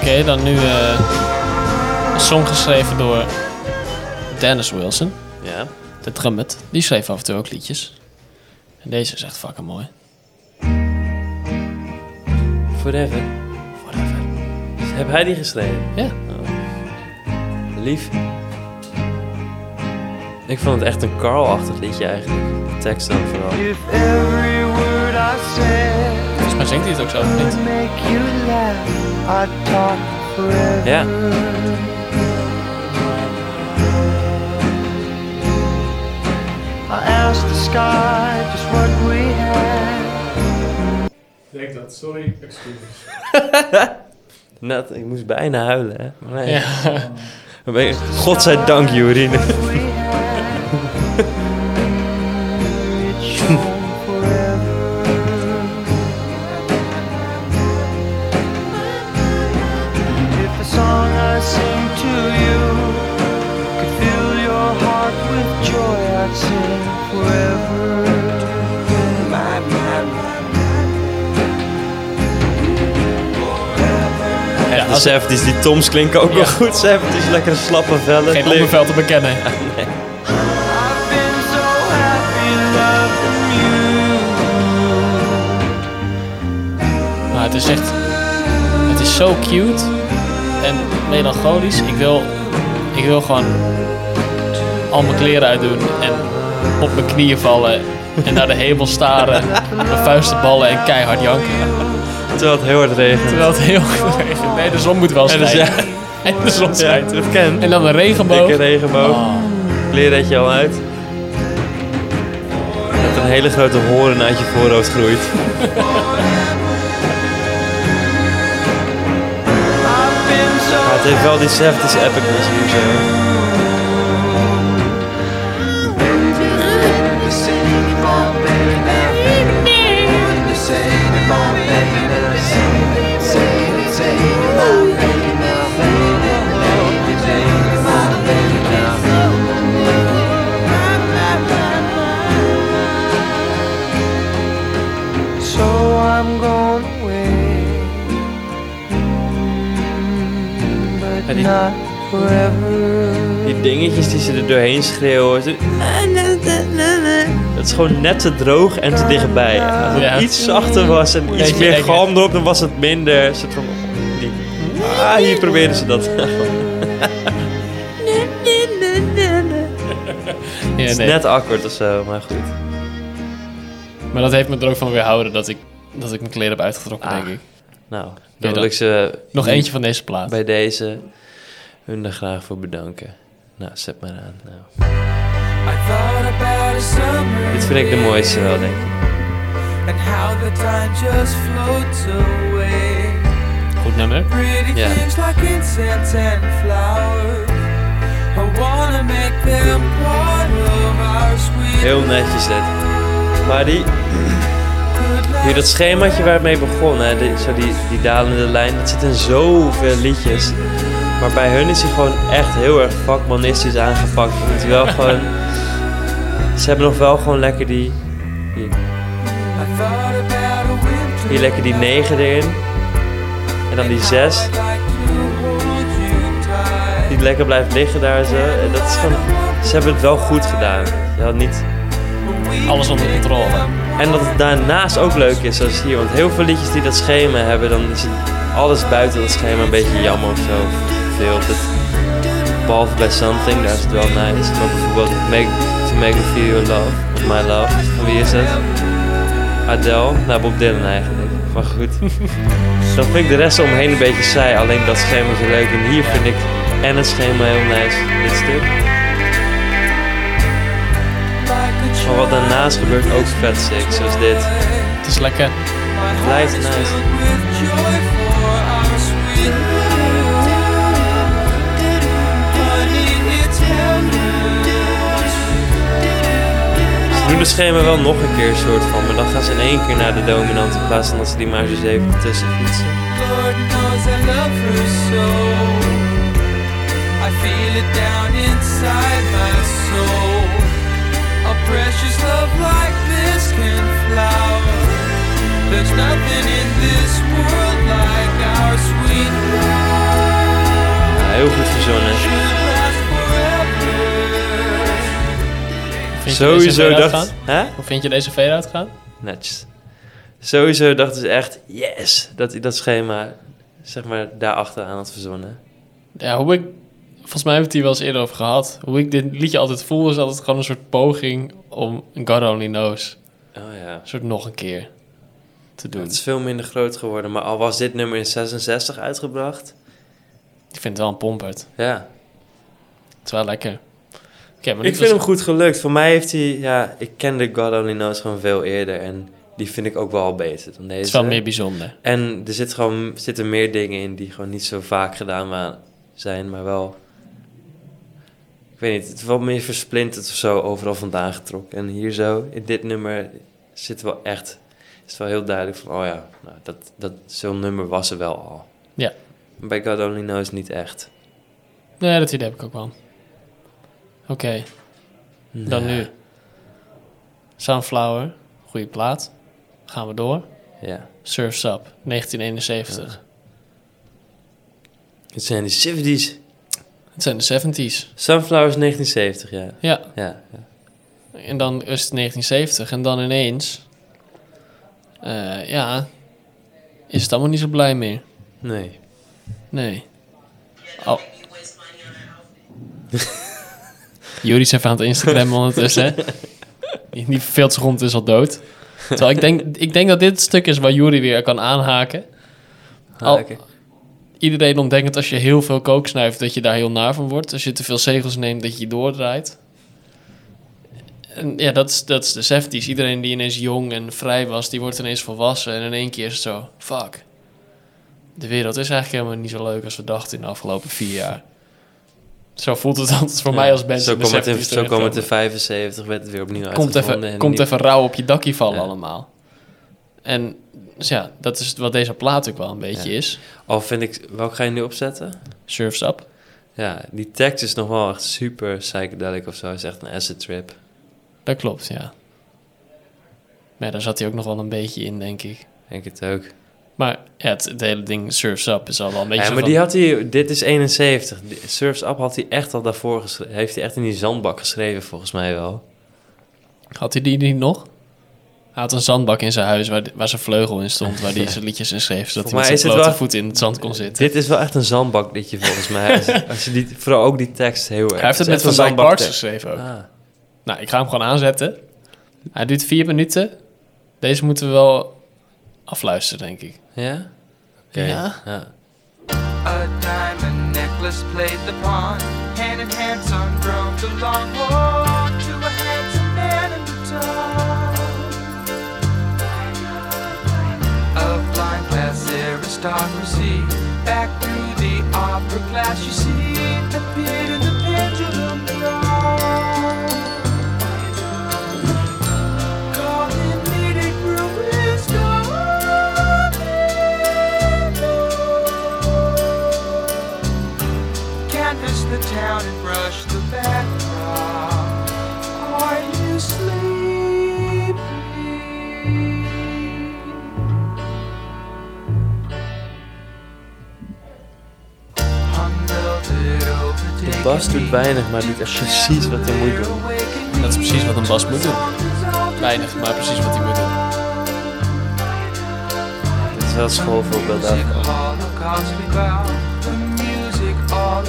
Oké, dan nu eh, een song geschreven door Dennis Wilson, Ja. de drummet. Die schreef af en toe ook liedjes. En deze is echt fucking mooi. Forever. Whatever. Heb hij die geschreven? Ja. Lief. Ik vond het echt een Carl-achtig liedje eigenlijk. De tekst dan vooral. Zingt hij het ook zo, of niet? Ja. I asked the sky just what we had. denk dat, sorry, excuses. Net, ik moest bijna huilen, hè. Maar nee. Ja. Godzijdank, Jorien. 70's, die toms klinken ook wel goed. 70's, lekkere slappe vellen. geen ondervel te bekennen. Maar het is echt... Het is zo cute en melancholisch. Ik wil, ik wil gewoon al mijn kleren uitdoen en op mijn knieën vallen en naar de hemel staren, mijn vuisten ballen en keihard janken. Terwijl het heel hard regent. Terwijl het heel goed regent. Nee, de zon moet wel En dus, schijnen. ja, En de zon schijnt. dat ken. En dan een regenboog. Dikke regenboog. Oh. Al uit. Dat een hele grote hoorn uit je voorhoofd groeit. Het heeft wel die 70's epicness hier zo. So die- not forever. Die dingetjes die ze er doorheen schreeuwen. zo- Het is gewoon net te droog en te dichtbij. Als het Ja. iets zachter was en iets meer galm erop, dan was het minder. Soort van, die- ah, hier proberen ze dat. Ja, Het is nee. net akkoord of zo, maar goed. Maar dat heeft me er ook van weerhouden dat ik, dat ik mijn kleren heb uitgetrokken, Ah. denk ik. Nou, dan dan- wil ik ze Nog eentje van deze plaat. bij deze hun er graag voor bedanken. Nou, zet maar aan. Nou. I thought about a summer Dit vind ik de mooiste wel, denk ik. and how the time just floats away. Goed nummer. Pretty Yeah. things like incense and flowers. I wanna make them part of our sweet Heel netjes dit. Maar die, hier dat schemaatje waar het mee begon, hè, die, zo die, die dalende lijn, dat zit in zoveel liedjes. Maar bij hun is hij gewoon echt heel erg vakmanistisch aangepakt. Hij wel gewoon... Ze hebben nog wel gewoon lekker die... hier lekker die 9 erin. En dan die 6. I'd like to hold you tight. Die lekker blijft liggen daar zo. En dat is gewoon... Ze hebben het wel goed gedaan. Je had niet... Alles onder controle. En dat het daarnaast ook leuk is, zoals hier. Want heel veel liedjes die dat schema hebben, dan is het alles buiten dat schema een beetje jammer of zo. Veel. Behalve bij Something, daar is het wel nice. Maar bijvoorbeeld make, To Make Me Feel Your Love, of My Love. Van wie is dat? Adele? Nou, Bob Dylan eigenlijk. Maar goed. dan vind ik de rest omheen een beetje saai. Alleen dat schema is leuk. En hier vind ik en het schema heel nice. Dit stuk. Maar wat daarnaast gebeurt ook vet sick, zoals dit. Het is lekker. Blijft nice. Die beschermen wel nog een keer, soort van. Maar dan gaan ze in één keer naar de dominant in plaats van dat ze die marge 7 ertussen fietsen. Lord knows I love her so. I feel it down inside my soul. A precious love like this can flower. There's nothing in this world like our sweet love. Ja, heel goed verzonnen. Vind je deze Sowieso dacht... Hè? Hoe vind je deze fade-out gaan? Netjes. Sowieso dachten ze echt, yes, dat dat schema, zeg maar, daarachter aan had verzonnen. Ja, hoe ik... Volgens mij hebben we het hier wel eens eerder over gehad. Hoe ik dit liedje altijd voel, is altijd gewoon een soort poging om God Only Knows. Oh ja. Een soort nog een keer te doen. Het is veel minder groot geworden, maar al was dit nummer in 66 uitgebracht. Ik vind het wel een pompert. Ja. Het is wel lekker. Maar Ik vind was- hem goed gelukt. Voor mij heeft hij, ja, ik kende God Only Knows gewoon veel eerder en die vind ik ook wel beter dan deze. Het is wel meer bijzonder. En er zit gewoon, zitten meer dingen in die gewoon niet zo vaak gedaan zijn, maar wel... Ik weet niet, het is wel meer versplinterd of zo, overal vandaan getrokken. En hier zo, in dit nummer, zit wel echt... Is wel heel duidelijk van, oh ja, nou, dat, dat, zo'n nummer was er wel al. Ja. Bij God Only Knows niet echt. Nee, dat idee heb ik ook wel. Oké, dan Nee. nu. Sunflower, goede plaat. Gaan we door. Ja. Surf's Up, 1971. Het zijn de 70s. Het zijn de 70s. Sunflowers 1970, ja. Ja. Ja, ja. En dan is het 1970 en dan ineens... eh, ja, is het allemaal niet zo blij meer. Nee. Nee. Oh. Juri is even aan het Instagram ondertussen. Die, die verveelt zich rond is al dood. Terwijl ik denk, ik denk dat dit het stuk is waar Juri weer kan aanhaken. Al, iedereen ontdekt dat als je heel veel kook snuift, dat je daar heel naar van wordt. Als je te veel zegels neemt, dat je doordraait. En ja, dat is, dat is de 70s. Iedereen die ineens jong en vrij was, die wordt ineens volwassen. En in één keer is het zo, fuck. De wereld is eigenlijk helemaal niet zo leuk als we dachten in de afgelopen vier jaar. Zo voelt het altijd voor Ja, mij als band Zo kwam het in, 70s zo kwam het in terugkomen. 75, werd het weer opnieuw Komt even, en komt even rauw op je dakkie vallen Ja. allemaal. En dus ja, dat is wat deze plaat ook wel een beetje Ja. is. Al vind ik... Welke ga je nu opzetten? Surf's Up. Ja, die tekst is nog wel echt super psychedelic of zo. Het is echt een acid trip. Dat klopt, ja. Maar daar zat hij ook nog wel een beetje in, denk ik. Denk het ook. Maar ja, het, het hele ding Surf's Up is al wel een beetje Ja, maar van- die had hij... Dit is 71. Die- Surf's Up had hij echt al daarvoor geschreven. Heeft hij echt in die zandbak geschreven, volgens mij wel. Had hij die niet nog? Hij had een zandbak in zijn huis waar, waar zijn vleugel in stond, waar hij zijn liedjes in schreef, zodat hij met zijn blote wel- voet in het zand kon zitten. Dit is wel echt een zandbakliedje, volgens mij. Als, als je die, vooral ook die tekst heel erg... Hij heeft het met Van Dyke geschreven ook. Ah. Nou, ik ga hem gewoon aanzetten. Hij duurt vier minuten. Deze moeten we wel afluisteren, denk ik. Ja? Oké. Ja? ja. A diamond necklace played the pawn. Hand in hand, son drummed along. Walk to a handsome man in the town. Of blind class aristocracy. Back through the opera glass, you see, appeared in the pendulum And brush the. Are you sleepy? De bas doet weinig, maar doet echt precies wat hij moet doen. Dat is precies wat een bas moet doen. Weinig, maar precies wat hij moet doen. Dit is wel schoolvoorbeeld daarvan. All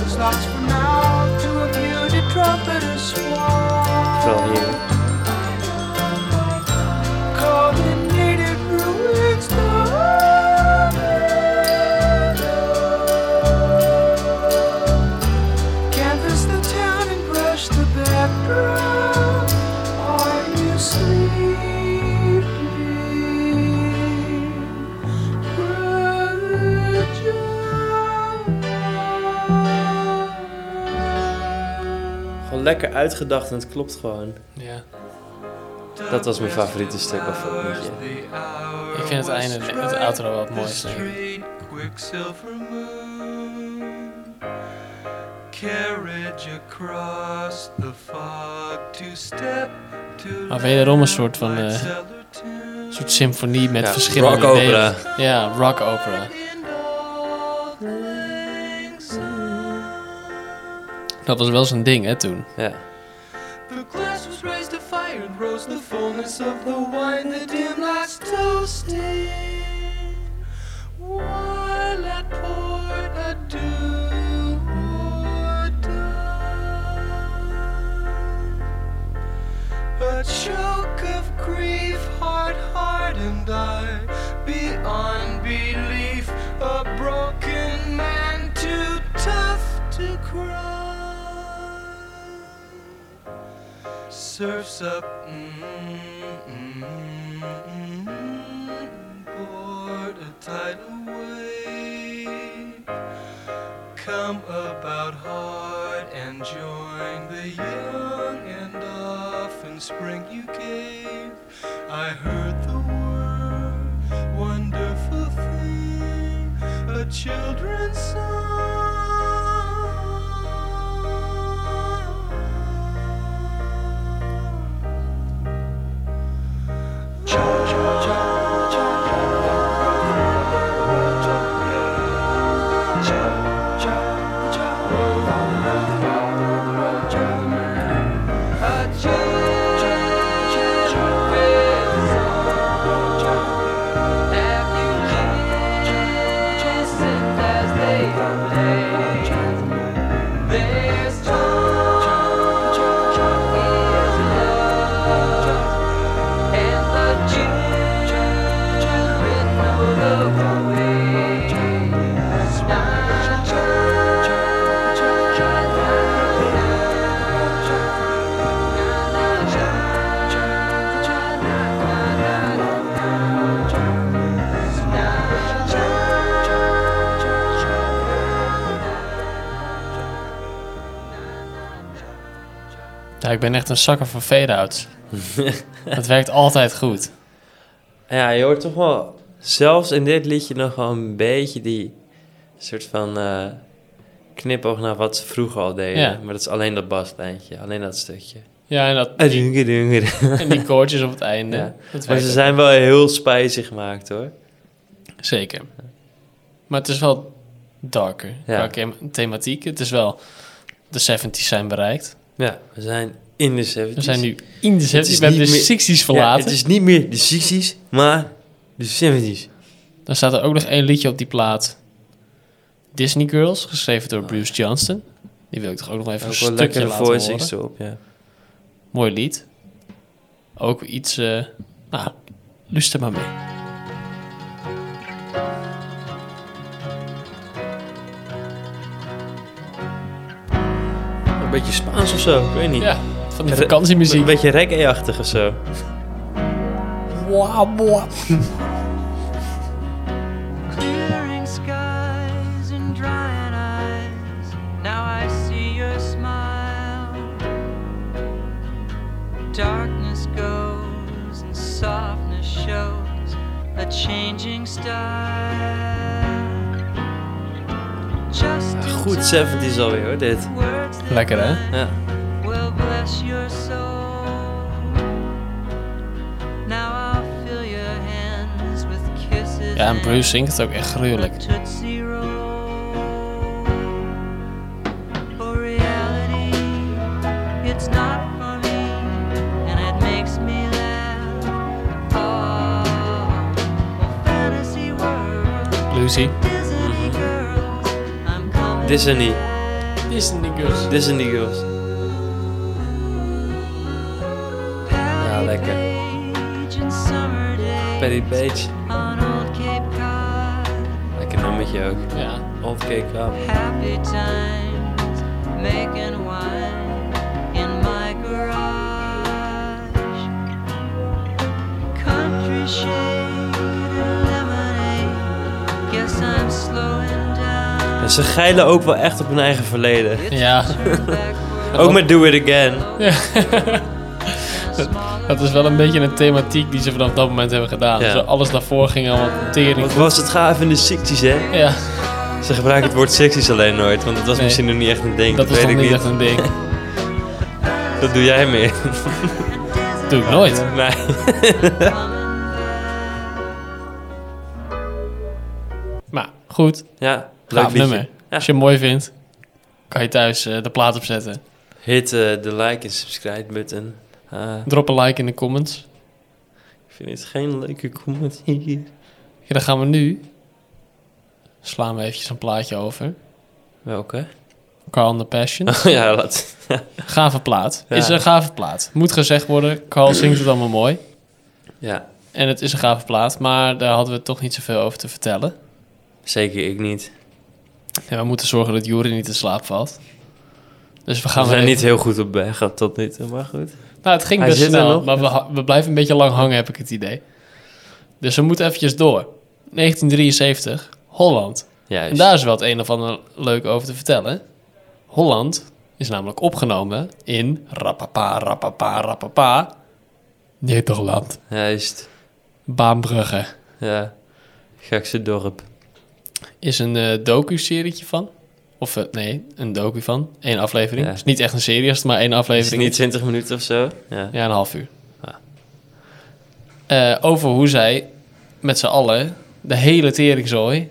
lekker uitgedacht en het klopt gewoon. Ja. Dat was mijn favoriete stuk of het liedje. Ik vind het einde, het outro wel het mooiste. Straight quicksilver moon Carriage across the fog to step to Maar wederom een soort van eh, soort symfonie met Ja, verschillende rock opera. delen. Ja, rock opera. Dat was wel zo'n ding, hè, toen. Ja. The glass was raised to fire and rose the fullness of the wine. The dim lights toasted. While at port a or die. A choke of grief, heart hardened I, beyond belief. A broken man too tough to cry. Surfs up, mm, mm, mm, board a tidal wave. Come about hard and join the young, and often spring you gave. I heard the word, wonderful thing, a children's Cha, cha, cha. Ja, ik ben echt een zakker van fade-outs. Het werkt altijd goed. Ja, je hoort toch wel, zelfs in dit liedje nog wel een beetje die soort van eh knipoog naar wat ze vroeger al deden. Ja. Maar dat is alleen dat baslijntje, alleen dat stukje. Ja, en, dat, en die koortjes op het einde. Ja. Maar ze zijn wel heel spicy gemaakt hoor. Zeker. Maar het is wel darker Ja. qua thematiek. Het is wel... De 70s zijn bereikt. Ja, we zijn in de 70s. We zijn nu in de 70s. Het is We hebben de niet meer- 60s verlaten. Ja, het is niet meer de 60s, maar de 70s. Dan staat er ook nog één liedje op die plaat. Disney Girls, geschreven door Bruce Johnston. Die wil ik toch ook nog even Ook een stukje laten voicings horen. erop, ja. Mooi lied. Ook iets... eh nou, luister maar mee. Een beetje Spaans of zo, ik weet niet. Ja, van die Re- vakantiemuziek. Een beetje reggae-achtig of zo. Clearing skies and drying eyes. Now I see your smile. Darkness goes and softness shows a changing style. Goed 70s alweer hoor, dit. Lekker hè? Ja. will bless your soul. Now I'll fill your hands with kisses. Ja, en Bruce and zingt het ook echt gruwelijk. Tootsie Disney. Disney Girls. Disney Girls. Ja, lekker. Patty Page. Cape Cod. Lekker nummertje ook. Ja. Old Cake Up. Happy times making wine in my garage. Country ze geilen ook wel echt op hun eigen verleden. Ja. Ook met Do It Again. Dat is wel een beetje een thematiek die ze vanaf dat moment hebben gedaan. Ja. Zo alles daarvoor ging allemaal tering. Wat was het gaaf in de 60s, hè? Ja, Ze gebruiken het woord 60s alleen nooit, want dat was Nee. misschien nog niet echt een ding. dat Dat, is weet nog ik niet echt een ding. Dat doe jij meer. Doe ik nooit. Nee. Maar goed, Ja, leuk nummer. Ja. Als je hem mooi vindt, kan je thuis eh, de plaat opzetten. Hit eh, de like en subscribe button. Ah, Drop een like in de comments. ik vind het geen leuke comment hier. Ja, dan gaan we nu... Slaan we eventjes een plaatje over. Welke? Carl and the Passion. ja, laat. Gave plaat. Ja. Is een gave plaat. Moet gezegd worden, Carl zingt het allemaal mooi. ja, En het is een gave plaat, maar daar hadden we toch niet zoveel over te vertellen. zeker ik niet. En we moeten zorgen dat Jury niet in slaap valt. Dus we gaan We zijn even- niet heel goed op weg tot nu toe, maar goed. Nou, het ging Hij best snel, maar we, we blijven een beetje lang hangen, heb ik het idee. Dus we moeten eventjes door. 1973, Holland. Juist. En daar is wel het een of ander leuk over te vertellen. Holland is namelijk opgenomen in rapapa, rapapa, rapapa, Nederland. Juist. Baanbrugge Ja. Gekse dorp. Is een eh docu-serietje van. Of eh, nee, een docu van. Eén aflevering. Ja. Is niet echt een serie, als het maar één Is het aflevering niet 20 minuten of zo? Ja. Ja, een half uur. Ah. Eh, over hoe zij met z'n allen de hele teringzooi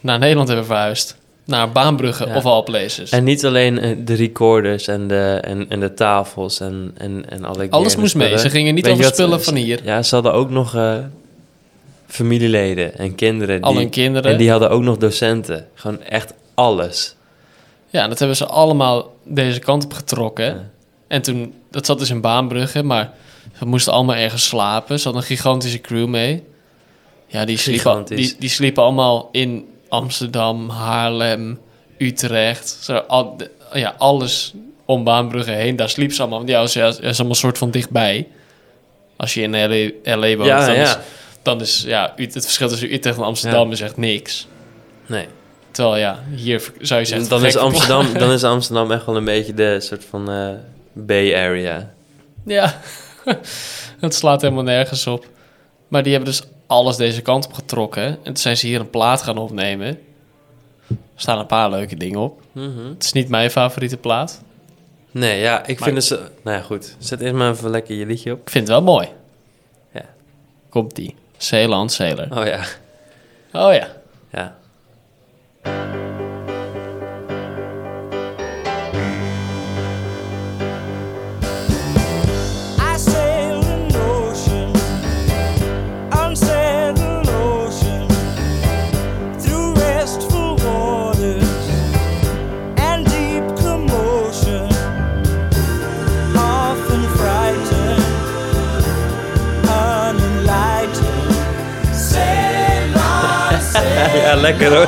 naar Nederland hebben verhuisd. Naar Baanbrugge Ja. of all places. En niet alleen de recorders en de, en, en de tafels en, en, en alle Alles moest mee. Ze gingen niet over spullen van hier. Ja, ze hadden ook nog familieleden en kinderen. Al die- hun kinderen. En die hadden ook nog docenten. Gewoon echt alles. Ja, dat hebben ze allemaal deze kant op getrokken. Ja. En toen, dat zat dus in Baanbrugge, maar ze moesten allemaal ergens slapen. Ze hadden een gigantische crew mee. Ja, die sliepen, die, die sliepen allemaal in Amsterdam, Haarlem, Utrecht. Zo, al, ja, alles om Baanbrugge heen. Daar sliep ze allemaal. want Ja, is, allemaal soort van dichtbij. Als je in LA, LA woont, Ja, dan, ja. Is, dan is ja, het verschil tussen Utrecht en Amsterdam Ja. is echt niks. Nee. Terwijl ja, hier zou je zeggen... Dan is, Amsterdam, dan is Amsterdam echt wel een beetje de soort van eh, Bay Area. Ja, het slaat helemaal nergens op. Maar die hebben dus alles deze kant op getrokken. En toen zijn ze hier een plaat gaan opnemen. Er staan een paar leuke dingen op. Mhm. Het is niet mijn favoriete plaat. Nee, ja, ik Maar- vind het... zo- Nou ja, goed. Zet eerst maar even lekker je liedje op. Ik vind het wel mooi. Ja. Komt die. Zeeland Sailor. Oh ja. Oh ja. Ja. Lekker hoor.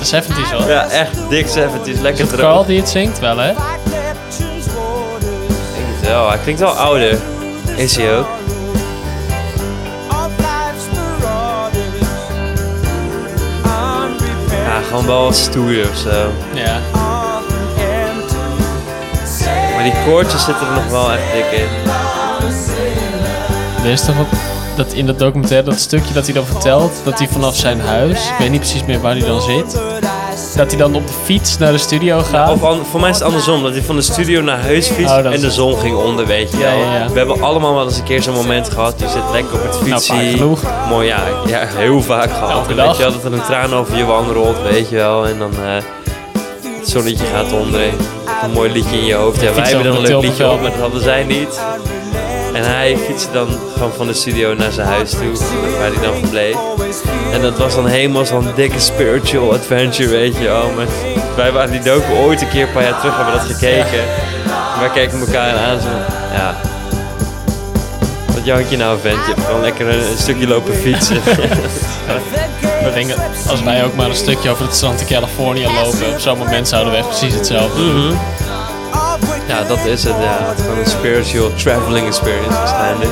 De 70s hoor. Ja, echt dik 70s. Lekker Is het droog. Carl die het zingt? Wel hè? Ik denk het wel. Hij klinkt wel ouder. Is hij ook? Ja, gewoon wel stoer of zo. Ja. Maar die koortjes zitten er nog wel echt dik in. Er is toch ook dat in dat documentaire, dat stukje dat hij dan vertelt, dat hij vanaf zijn huis, ik weet niet precies meer waar hij dan zit, dat hij dan op de fiets naar de studio gaat. Of an- voor mij is het andersom, dat hij van de studio naar huis fietst Oh, en de zon ging onder, weet je wel. ja, ja. We hebben allemaal wel eens een keer zo'n moment gehad. Je zit lekker op het Nou, fietsie. genoeg. Mooi, ja, ja, heel vaak gehad. En. Weet je wel, dat er een traan over je wang rolt, weet je wel. En dan eh, het zonnetje gaat onder. Een mooi liedje in je hoofd. Ja, wij hebben dan een leuk liedje op, maar dat hadden zij niet. En hij fietste dan gewoon van de studio naar zijn huis toe, waar hij dan verbleef. En dat was dan helemaal zo'n dikke spiritual adventure, weet je wel. Maar wij waren die docu ooit een keer een paar jaar terug, hebben we dat gekeken. En wij keken elkaar aan zo, ja. Wat jank je nou, vent? Je hebt gewoon lekker een, een stukje lopen fietsen. We denken, als wij ook maar een stukje over het strand in Californië lopen, op zo'n moment zouden we echt precies hetzelfde doen. Mhm. Ja, dat is het, ja. Gewoon een spiritual traveling experience waarschijnlijk.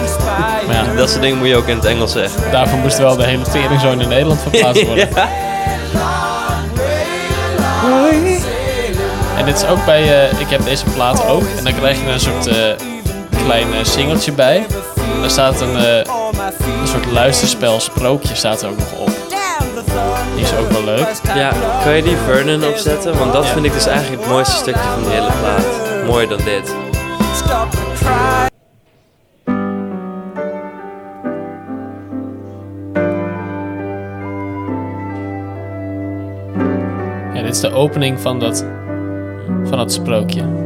Maar ja, Dat soort dingen moet je ook in het Engels zeggen. daarvoor moest wel de hele teringzoon in Nederland verplaatst worden. ja. En dit is ook bij, eh, ik heb deze plaat ook, en dan krijg je een soort eh, klein eh, singeltje bij. Daar staat een, een soort luisterspel, sprookje staat er ook nog op. Die is ook wel leuk. Ja, kan je die Vernon opzetten? Want dat Ja. vind ik dus eigenlijk het mooiste stukje van die hele plaat. Mooier dan dit. Stop the cry. de opening van dat, van dat sprookje.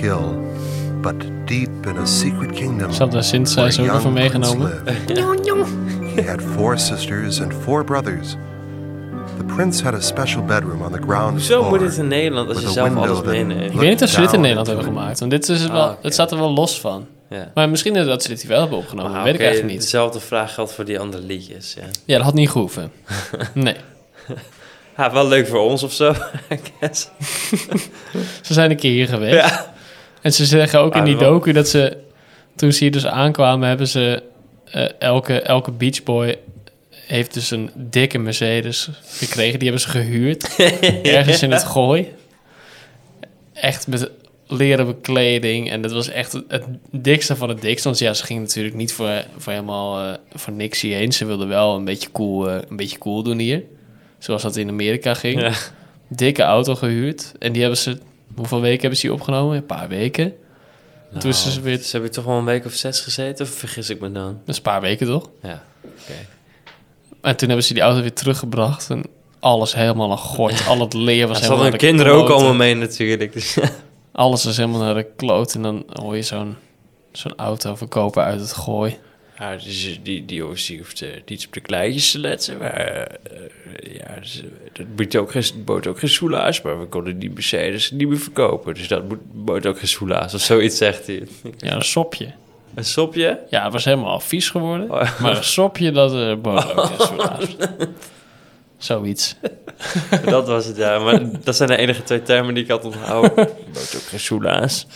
Hill, but deep in a secret kingdom. Ook a even young prince meegenomen. He had four sisters and four brothers. The prince had a special bedroom on the ground floor. moet dit in Nederland als je with a zelf window alles that meeneemt? Ik weet niet of ze dit in Nederland hebben gemaakt. Want dit is wel, Ah, het staat er wel los van. Ja. Maar misschien is dat ze dit hier wel hebben opgenomen. Ah, weet ik eigenlijk niet. Dezelfde vraag geldt voor die andere liedjes, ja. Ja, dat had niet gehoeven. Nee. Ja, wel leuk voor ons of zo, I guess. Ze zijn een keer hier geweest. Ja. En ze zeggen ook in Ah, die wel. docu dat ze... Toen ze hier dus aankwamen, hebben ze... eh, elke, elke Beach Boy heeft dus een dikke Mercedes gekregen. Die hebben ze gehuurd. ergens in het gooi. Echt met leren bekleding. En dat was echt het, dikste van het dikste. Want ja, ze gingen natuurlijk niet voor, voor helemaal eh, voor niks hierheen. Ze wilden wel een beetje cool, eh, een beetje cool doen hier. Zoals dat in Amerika ging. Ja. Dikke auto gehuurd. En die hebben ze... Hoeveel weken hebben ze die opgenomen? Een paar weken. Toen is ze weer... Ze hebben toch wel een week of zes gezeten, of vergis ik me dan? Dat is een paar weken, toch? Ja, oké. En toen hebben ze die auto weer teruggebracht. En alles helemaal aan gort. Al het leer was Er helemaal hadden kinderen ook allemaal mee natuurlijk. Dus Alles is helemaal naar de kloot. En dan hoor je zo'n zo'n auto verkopen uit het gooi. Ja, dus die, die die hoeft niet op de kleintjes te letten. Maar eh, ja, dus, eh, dat bood ook, geen, bood ook geen soelaas. Maar we konden die Mercedes niet meer verkopen. Dus dat moet- bood ook geen soelaas. Of zoiets zegt hij. Ja, een sopje. Een sopje? Ja, het was helemaal vies geworden. Oh. Maar een sopje, dat uh, bood ook geen soelaas. Zoiets. dat was het, ja. Maar dat zijn de enige twee termen die ik had onthouden. bood ook geen soelaas.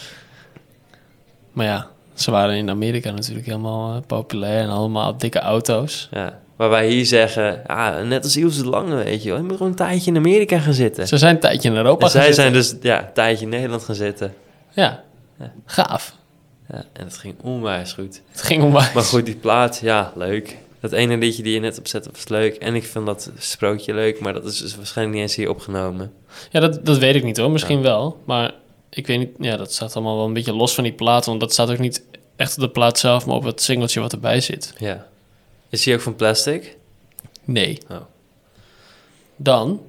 Maar ja, ze waren in Amerika natuurlijk helemaal eh, populair. En allemaal dikke auto's. Ja. Waar wij hier zeggen, ah, net als Ilse de Lange, weet je wel. Je moet gewoon een tijdje in Amerika gaan zitten. Ze zijn een tijdje in Europa En zij gaan zijn dus ja, een tijdje in Nederland gaan zitten. Ja, Ja. gaaf. Ja, en het ging onwijs goed. Het ging onwijs. Maar goed, die plaat, ja, leuk. Dat ene liedje die je net opzette was leuk. En ik vind dat sprookje leuk, maar dat is dus waarschijnlijk niet eens hier opgenomen. Ja, dat, dat weet ik niet hoor. Misschien wel. Maar ik weet niet. Ja, dat staat allemaal wel een beetje los van die plaat. Want dat staat ook niet echt op de plaat zelf, maar op het singeltje wat erbij zit. Ja. Is die ook van plastic? Nee. Oh. Dan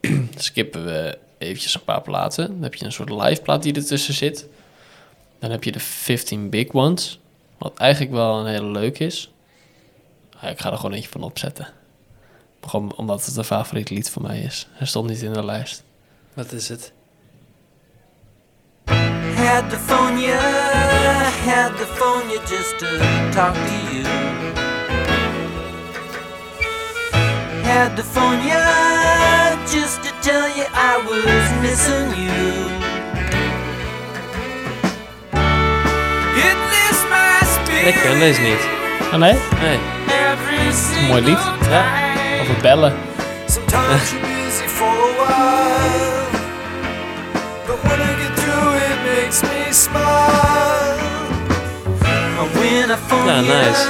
skippen we eventjes een paar platen. Dan heb je een soort live plaat die ertussen zit. Dan heb je de 15 Big Ones. Wat eigenlijk wel een hele leuk is. Ja, ik ga er gewoon eentje van opzetten. Gewoon omdat het een favoriet lied van mij is. Hij stond niet in de lijst. Wat is het? Had to phone you, had to phone you just to talk to you. Had to phone you just to tell you I was missing you. It lifts my spirit Ik ken deze niet. Ah nee? Nee. Een mooi lied. Ja. Over bellen. Ja, nice.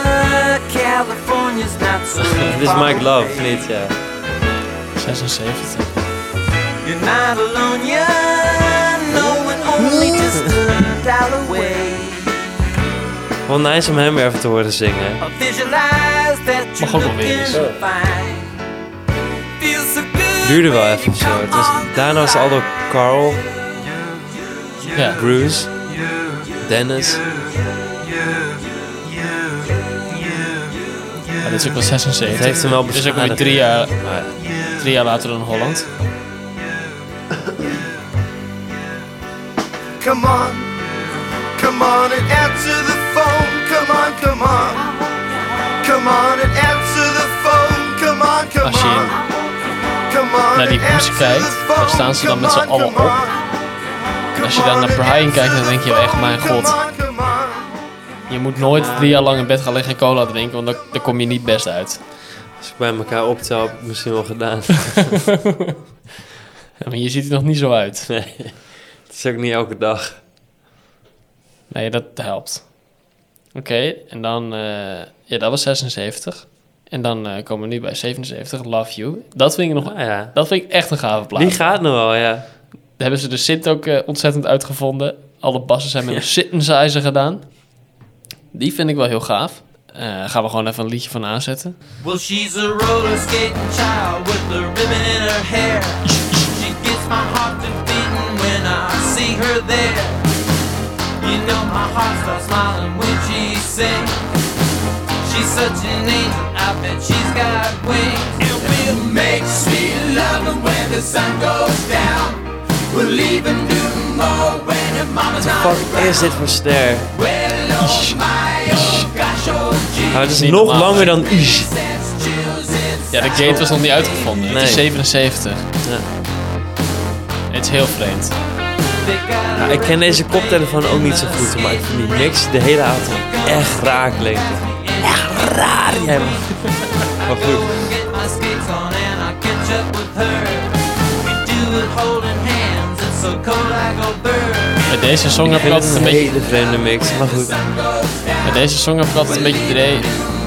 California's not so Dit is Mike Love, niet? Ja. 76. You're not alone, you're knowing only just a away. Wel nice om hem weer even te horen zingen. Mag ook wel weer eens. Duurde wel even zo. come Het was, on daarna was het al door Carl, Ja. Bruce, Dennis. Maar dit is ook wel 76. Het heeft hem wel Dit is ook weer beschadigd. drie jaar, drie jaar later dan Holland. Come on, come on and answer the phone. Come on, come on. Come on and answer the phone. Come on, come Als je on. Come on naar die hoes kijkt, phone. staan ze dan met z'n allen op. als je dan naar Brian kijkt, dan denk je echt, mijn god. Je moet nooit drie jaar lang in bed gaan liggen en cola drinken, want dan kom je niet best uit. Als ik bij elkaar optel, heb ik het misschien wel gedaan. Ja, maar je ziet er nog niet zo uit. nee, het is ook niet elke dag. Nee, dat helpt. Oké, en dan... eh, ja, dat was 76. En dan eh, komen we nu bij 77, Love You. Dat vind ik nog... Ah, ja. Dat vind ik echt een gave plaat. Die gaat nog wel, ja. Hebben ze de synth ook eh, ontzettend uitgevonden. Alle bassen zijn met een synthesizer gedaan. Die vind ik wel heel gaaf. Eh, gaan we gewoon even een liedje van aanzetten. Well, she's a roller skating child with a ribbon in her hair. She gets my heart to beating when I see her there. You know my heart starts smiling when she sings. She's such an angel, I bet she's got wings. And we'll make sweet loving when the sun goes down. Fuck is dit voor ster? Oh my, oh gosh, oh gee. Maar het is Niet nog normaal. langer dan Ish. Ja, de gate was nog niet uitgevonden. Het is Nee. 77. Ja. Het is heel vreemd. Ik ken deze koptelefoon ook niet zo goed, maar ik vind die mix de hele avond echt raar klinken. Echt raar, jij man. Maar goed, Bij deze song heb ik altijd een een beetje... hele vreemde mix, maar goed. Bij deze song heb ik altijd een beetje het idee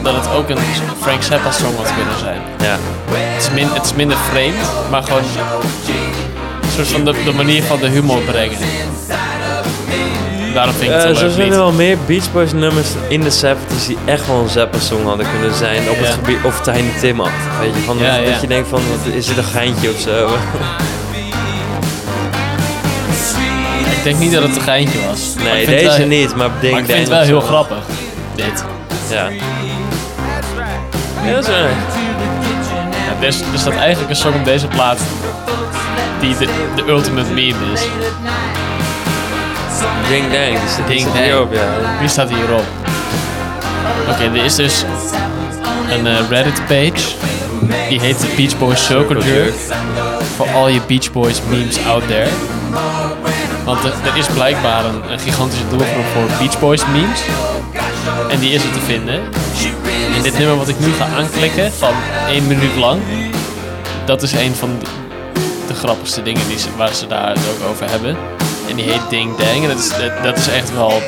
dat het ook een Frank Zappa song had kunnen zijn. Ja. Het is, min, het is minder vreemd, maar gewoon een soort van de, de manier van de humor brengen. Daarom vind ik het een zo leuk zijn er wel meer Beach Boys nummers in de 70s die echt wel een Zappa-song hadden kunnen zijn. Op het Ja. gebied, of Tiny Tim had. Weet je, van, Ja, ja. dat je denkt van, wat, is dit een geintje of zo? denk niet dat het een geintje was. Nee, deze wel- niet, maar Ding Maar ik vind het wel heel grappig, dit. Ja. Ja, dat is. Ja, er, is, er staat eigenlijk een song op deze plaat die de, de ultimate meme is. Ding Dang, zit Ding Dang. hierop, ja. Wie staat hierop? Oké, er is dus een eh, Reddit page. Die heet de Beach Boys Circle Jerk. Voor al je Beach Boys memes out there. Want er, is blijkbaar een, gigantische doelgroep voor Beach Boys memes. En die is er te vinden. En dit nummer wat ik nu ga aanklikken, van 1 minuut lang. Dat is een van de, grappigste dingen die ze, waar ze daar het ook over hebben. En die heet Ding Dang. En dat is, dat, is echt wel...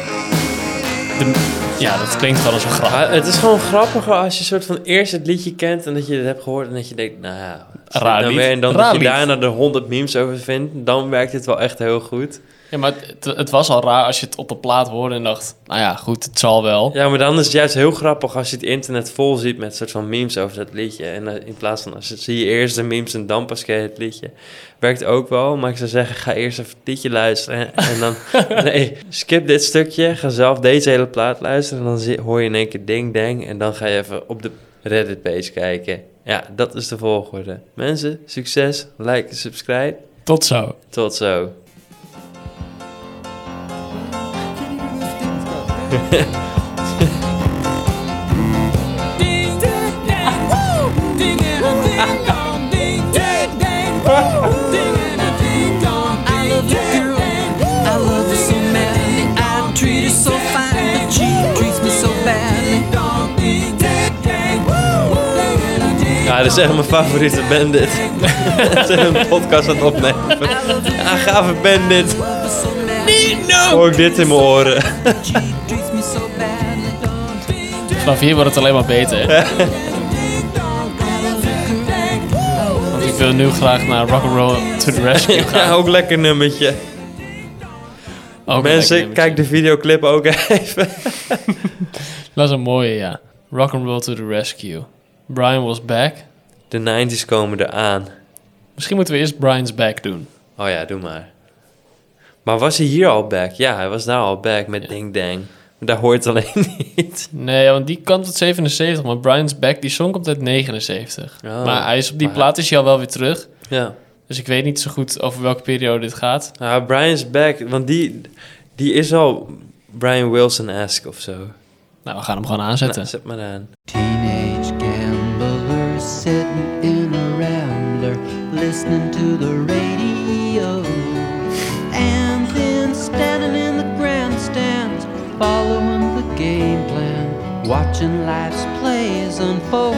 Ja, dat klinkt wel als een grap. Het is gewoon grappiger als je soort van eerst het liedje kent en dat je het hebt gehoord en dat je denkt, nou ja, Raar? En dan dat je daarna er honderd memes over vindt, dan werkt het wel echt heel goed. Ja, maar het, het was al raar als je het op de plaat hoorde en dacht... Nou ja, goed, het zal wel. Ja, maar dan is het juist heel grappig als je het internet vol ziet met soort van memes over dat liedje. En eh, in plaats van, als je, zie je eerst de memes en dan pas het liedje. Werkt ook wel, maar ik zou zeggen, ga eerst even het liedje luisteren. En dan, nee, skip dit stukje, ga zelf deze hele plaat luisteren. En dan hoor je in één keer ding dang en dan ga je even op de Reddit page kijken. Ja, dat is de volgorde. Mensen, succes, like, subscribe. Tot zo. Tot zo. Dit is echt mijn favoriete band dit. Ze hebben een podcast aan het opnemen. Ja, gave band dit. Hoor ik dit in mijn oren. Vanaf hier wordt het alleen maar beter. Want ik wil nu graag naar Rock'n'Roll to the Rescue gaan. Ja, ook lekker nummertje. Ook Mensen, nummertje. kijk de videoclip ook even. Dat is een mooie, ja. Rock'n'Roll to the Rescue. Brian was back. De 90s komen eraan. Misschien moeten we eerst Brian's back doen. Oh ja, doe maar. Maar was hij hier al back? Ja, hij was daar al back met Ding Dang. Maar daar hoort het alleen niet. Nee, want die kant uit 77, maar Brian's back, die song komt uit 79. Oh, maar hij is op die maar- plaat is hij al wel weer terug. Ja. Dus ik weet niet zo goed over welke periode dit gaat. Nou, Brian's back, want die, die is al Brian Wilson-esque of zo. Nou, we gaan hem gewoon aanzetten. Nou, zet maar aan. Listening to the radio. And then standing in the grandstands, following the game unfold.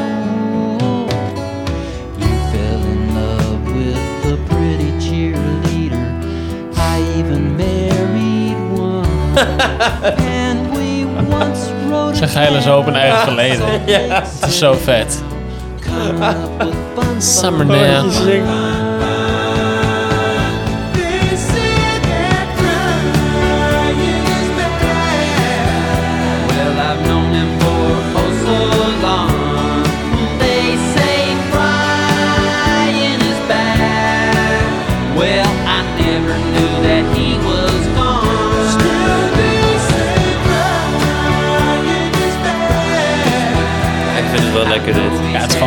You fell in love with the pretty cheerleader. I even married one. and we once wrote Ze geilen zo op hun eigen verleden. Het is zo vet. Summer now.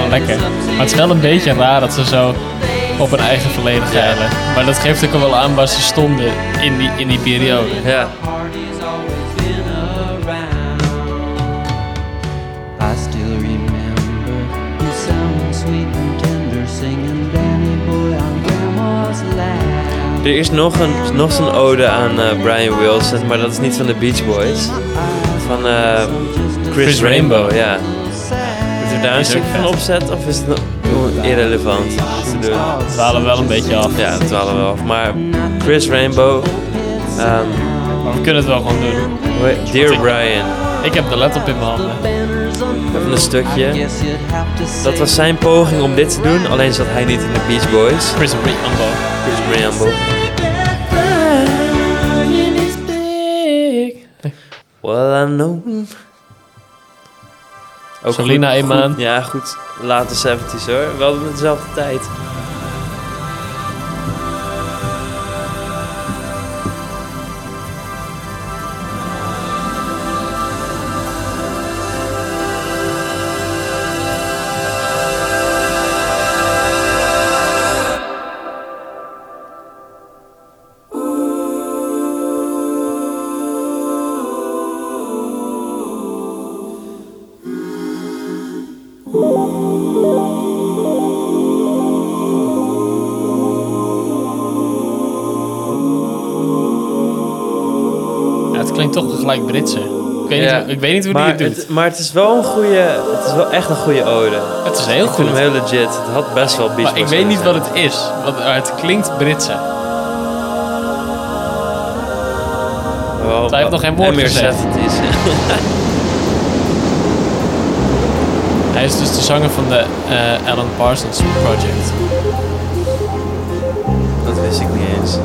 Gewoon lekker. Maar het is wel een beetje raar dat ze zo op hun eigen verleden geilen. Maar dat geeft ook wel aan waar ze stonden in die, in die periode. Ja. Party's always been around. I still remember you sounding sweet and tender, singing Danny Boy on Grandma's lap. Er is nog, een, nog zo'n ode aan eh, Brian Wilson, maar dat is niet van de Beach Boys. Van eh, Chris, Chris Rainbow, Rainbow. ja. Daar een stuk van opzetten of is het nog irrelevant te doen? We dwalen wel een beetje af. Ja, dat dwalen we af. Maar Chris Rainbow, ehm, Maar we kunnen het wel gewoon doen. Dear Brian, Ik heb de laptop in mijn handen. even een stukje. Dat was zijn poging om dit te doen, alleen zat hij niet in de Beach Boys. Chris Rainbow. Chris Rainbow. Well, I know. Ook Selena goed- Eman. goed- Ja, goed. Late 70s hoor. Wel in dezelfde tijd. Gelijk Britse. Ik weet, Ja. niet, ik weet niet hoe maar, die het doet. het, maar het is wel een goede. Het is wel echt een goede ode. Het is heel Ik vind goed. hem heel legit. Het had best wel Beach Maar ik weet niet wat het is. Want maar het klinkt Britse. Wel- Hij heeft nog geen en woord meer gezegd. 70s. Hij is dus de zanger van de eh, Alan Parsons Project. Dat wist ik niet eens.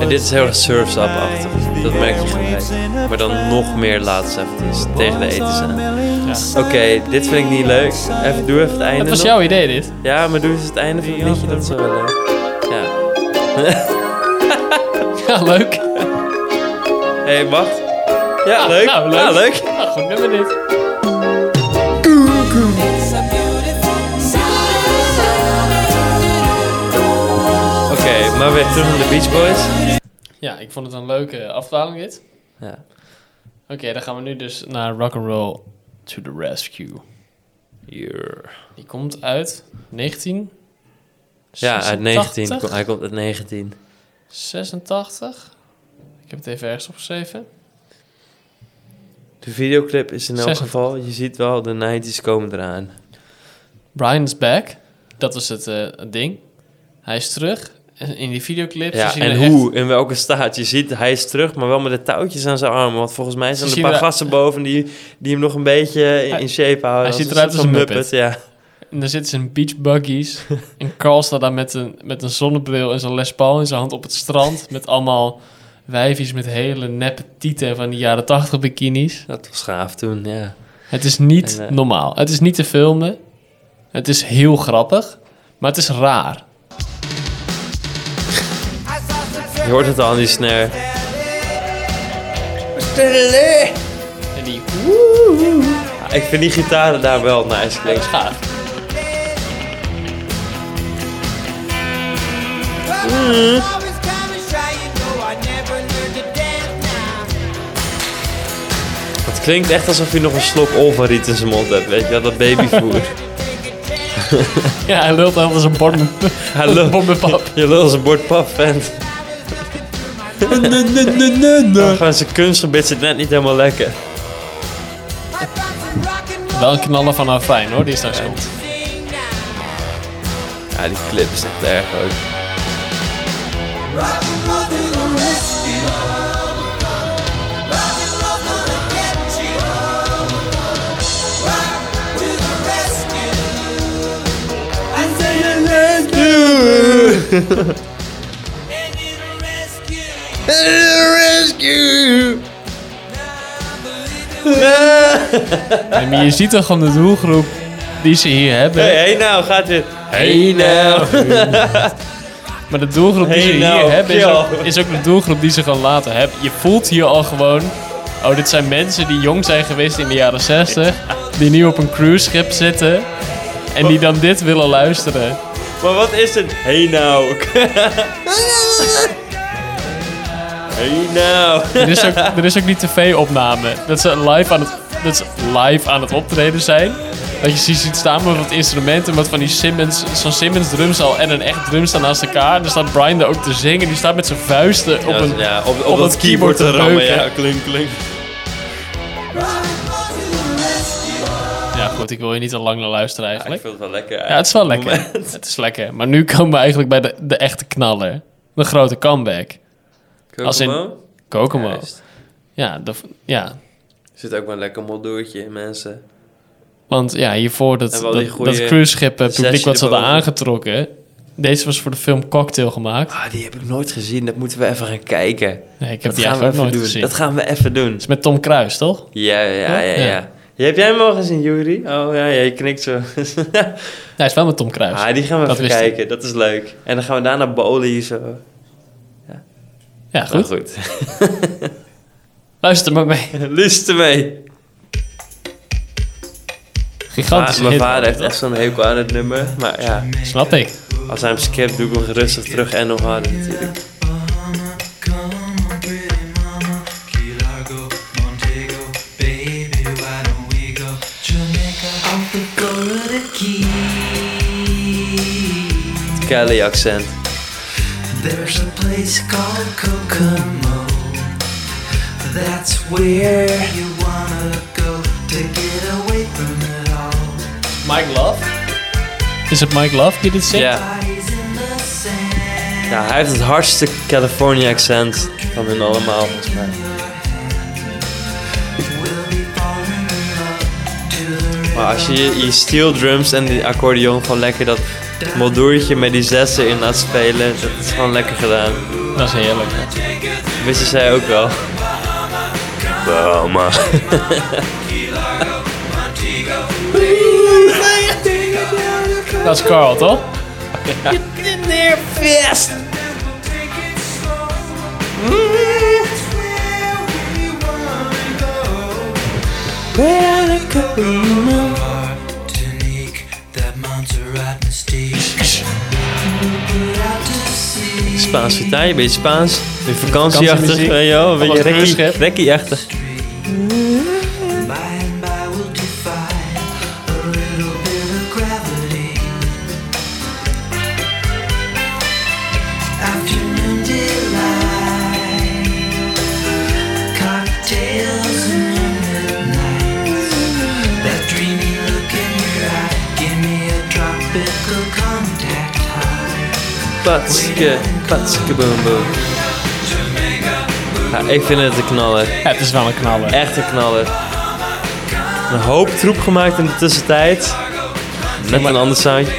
En dit is heel erg surf's up-achtig. Dat merk je gelijk. Maar dan nog meer laat 70s. Tegen de ethisch aan. Ja. Oké, dit vind ik niet leuk. Even, doe even het einde Dat was nog. jouw idee, dit. Ja, maar doe eens het einde van het liedje. Dat is wel leuk. Ja. Ja, leuk. Hé, hey, wacht. Ja, leuk. Nou, leuk. Ja, leuk. Nou, goed nummer dit. Maar weer terug naar de Beach Boys. Ja, ik vond het een leuke afdaling dit. Ja. Oké, dan gaan we nu dus naar Rock'n'Roll to the Rescue. Hier. Die komt uit 19... Ja, uit 19. 86? Hij komt uit 19. 86? Ik heb het even ergens opgeschreven. De videoclip is in elk 86. geval, je ziet wel, de 90s komen eraan. Brian is back. Dat was het, eh, het ding. Hij is terug. In die videoclip... Ja, ze zien en echt- hoe, in welke staat. Je ziet, hij is terug, maar wel met de touwtjes aan zijn armen. Want volgens mij zijn er een paar gasten boven die, die hem nog een beetje in, shape houden. hij ziet eruit als een Muppet. Ja. En dan zitten ze in beach buggies. en Carl staat daar met een, met een zonnebril en zijn Les Paul in zijn hand op het strand. Met allemaal wijfjes met hele neppe tieten van die jaren 80 bikinis. Dat was gaaf toen, ja. Het is niet En, eh, normaal. Het is niet te filmen. Het is heel grappig. Maar het is raar. Je hoort het al aan die snare. En die Ja, ik vind die gitaren daar wel nice klinken. gaaf. Het klinkt echt alsof hij nog een slok olvariet in zijn mond hebt, weet je wel, dat babyvoer. Ja, hij lult altijd als een bord met, Hij lult- bord met pap. Je lul als een bord pap vent. Gewoon zijn kunstgebit zit net niet helemaal lekker. Wel een knaller van Afijn hoor, die straks komt. Ja, die clip is echt erg ook. Nee, maar je ziet toch gewoon de doelgroep die ze hier hebben. Hey, hey nou, gaat weer. Hey nou. Maar de doelgroep die Hey, ze nou, hier hebben is ook, is ook de doelgroep die ze gewoon later hebben. Je voelt hier al gewoon... Oh, dit zijn mensen die jong zijn geweest in de jaren 60. Die nu op een cruiseschip zitten. En die dan dit willen luisteren. Maar wat is het? Hey nou. hey nou. Er is ook, er is ook die tv-opname. Dat ze live aan het, dat ze live aan het optreden zijn. Dat je ze ziet staan met wat instrumenten. Met van die Simmons, zo'n Simmons drumstel en een echt drumstel naast elkaar. En dan staat Brian daar ook te zingen. Die staat met zijn vuisten op, een, ja, op, op, op dat het keyboard te rammen. Ja, klink, klink. Ja, goed, ik wil je niet te lang naar luisteren Ik eigenlijk. vind het wel lekker. Ja, het is wel lekker. Het is lekker. Maar nu komen we eigenlijk bij de, de echte knaller. De grote comeback. Als in- Kokomo? Kokomo. Juist. Ja, de, ja, Er zit ook wel een lekker moldoertje in, mensen. want ja, hiervoor dat, dat, dat cruiseschip eh, publiek wat ze hadden aangetrokken. Deze was voor de film Cocktail gemaakt. Ah, die heb ik nooit gezien. Dat moeten we even gaan kijken. Nee, ik heb dat die gaan we even nooit doen. gezien. Dat gaan we even doen. is met Tom Cruise, toch? Ja, ja, ja, ja. Ja. ja. Heb jij hem al gezien, Juri? Oh ja, ja, je knikt zo. Hij is wel met Tom Cruise. ah, die gaan we Dat even ik. kijken. Dat is leuk. En dan gaan we daarna bowlen zo. Ja, goed. Goed. Luister maar mee. Luister mee. Gigantische mijn vader heeft echt zo'n hekel aan het nummer. Maar ja, Snap ik. als hij hem skipt, doe ik hem rustig terug en nog harder natuurlijk. Cali accent. There's a place called Kokomo. That's where you wanna go to get away from it all. Mike Love? Is het Mike Love die dit zingt? Ja. ja, hij heeft het hardste California accent van hun allemaal volgens mij. Maar als je je steel drums en die accordeon gewoon lekker dat moldoertje met die zes erin laat spelen, dat is gewoon lekker gedaan. Dat is heerlijk. Wisten zij ook wel. Wow, man. Dat is Carl, toch? Martinique, Spaans vertaal je, beetje Spaans. Weer vakantieachtig, Vakantiemuziek. weet je wel. Een beetje een rekkie-achtig. By and patske boom. Ja, ik vind het een knaller. Ja, het is wel een knaller. Echt een knaller. Een hoop troep gemaakt in de tussentijd. Met een ander soundje.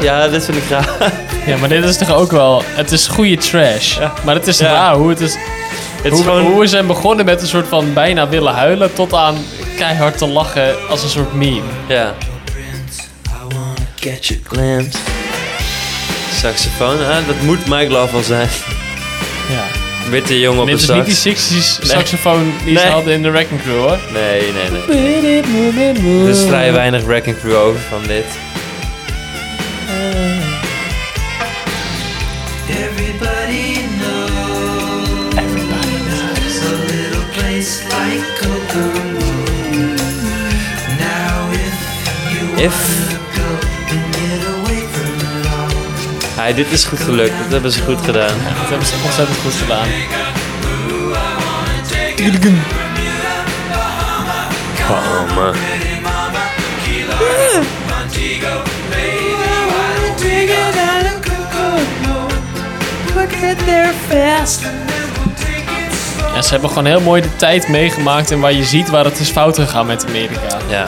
Ja, dit vind ik graag. Ja, maar dit is toch ook wel... Het is goede trash. Maar het is Ja. raar hoe het is... Het is Hoe, gewoon... hoe we zijn begonnen met een soort van bijna willen huilen... tot aan keihard te lachen als een soort meme. Ja. Catch a glimpse. Saxofoon, ah, dat moet Mike Love wel zijn. Ja. Witte jongen op Dit een is niet sax. die 60s Nee. saxofoon die ze Nee. hadden in de Wrecking Crew, hoor. Nee, nee, nee. Er is vrij weinig Wrecking Crew over van dit. Everybody knows. Everybody knows. A little place like Kokomo. Now if you If... Ja, dit is goed gelukt. Dat hebben ze goed gedaan. Dat hebben ze ontzettend goed gedaan. Ja, ze hebben gewoon heel mooi de tijd meegemaakt en waar je ziet waar het is fout gegaan met Amerika. Ja.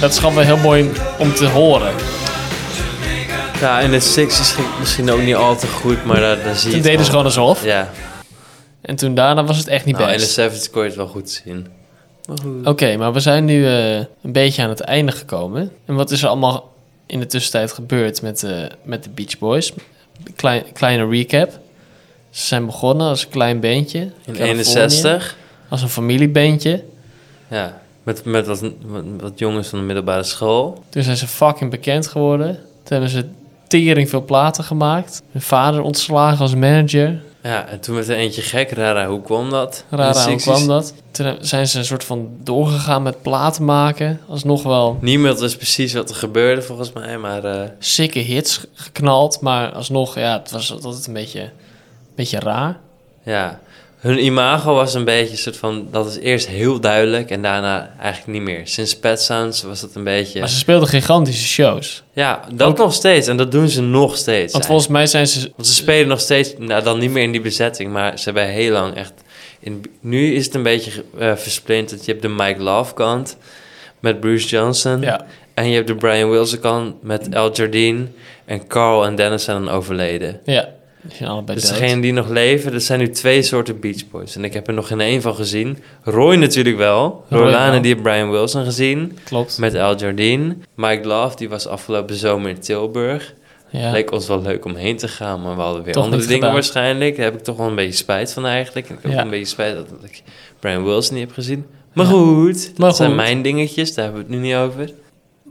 Dat is gewoon wel heel mooi om te horen. Ja, in de Sixties ging het misschien ook niet al te goed, maar daar, daar zie je Toen het deden ze gewoon alsof. Ja. En toen daarna was het echt niet Nou, in de best. 70 kon je het wel goed zien. Oké, maar we zijn nu eh, een beetje aan het einde gekomen. En wat is er allemaal in de tussentijd gebeurd met, eh, met de Beach Boys? Klein, kleine recap. Ze zijn begonnen als een klein bandje. In Californië, 61. Als een familiebandje. Ja, met, met wat, wat, wat jongens van de middelbare school. Toen zijn ze fucking bekend geworden. Toen hebben ze tering veel platen gemaakt. Hun vader ontslagen als manager. Ja, en toen werd er eentje gek. Rara, hoe kwam dat? Rara, hoe 60s. kwam dat? Toen zijn ze een soort van doorgegaan met platen maken. Alsnog wel Niemand wist precies wat er gebeurde volgens mij, maar... eh, sikke hits geknald. Maar alsnog, ja, het was altijd een beetje, een beetje raar. ja, hun imago was een beetje een soort van... Dat is eerst heel duidelijk en daarna eigenlijk niet meer. Sinds Pet Sounds was het een beetje... Maar ze speelden gigantische shows. Ja, dat nog steeds. En dat doen ze nog steeds. Want volgens mij zijn ze... Want ze spelen nog steeds, nou dan niet meer in die bezetting, maar ze hebben heel lang echt... In, nu is het een beetje eh versplinterd. Je hebt de Mike Love kant met Bruce Johnson. Ja. En je hebt de Brian Wilson kant met Al Jardine. En Carl en Dennis zijn dan overleden. Ja, zijn Dus degenen die nog leven, er zijn nu twee soorten Beach Boys. En ik heb er nog geen één van gezien. Roy natuurlijk wel. Roy Roy Lane, wel. die heeft Brian Wilson gezien. Klopt. Met Al Jardine. Mike Love, die was afgelopen zomer in Tilburg. Ja. Leek ons wel leuk om heen te gaan, maar we hadden weer Toch andere dingen gedaan. waarschijnlijk. Daar heb ik toch wel een beetje spijt van eigenlijk. En ik heb Ja. ook een beetje spijt dat ik Brian Wilson niet heb gezien. Maar goed, dat Maar zijn goed. mijn dingetjes, daar hebben we het nu niet over.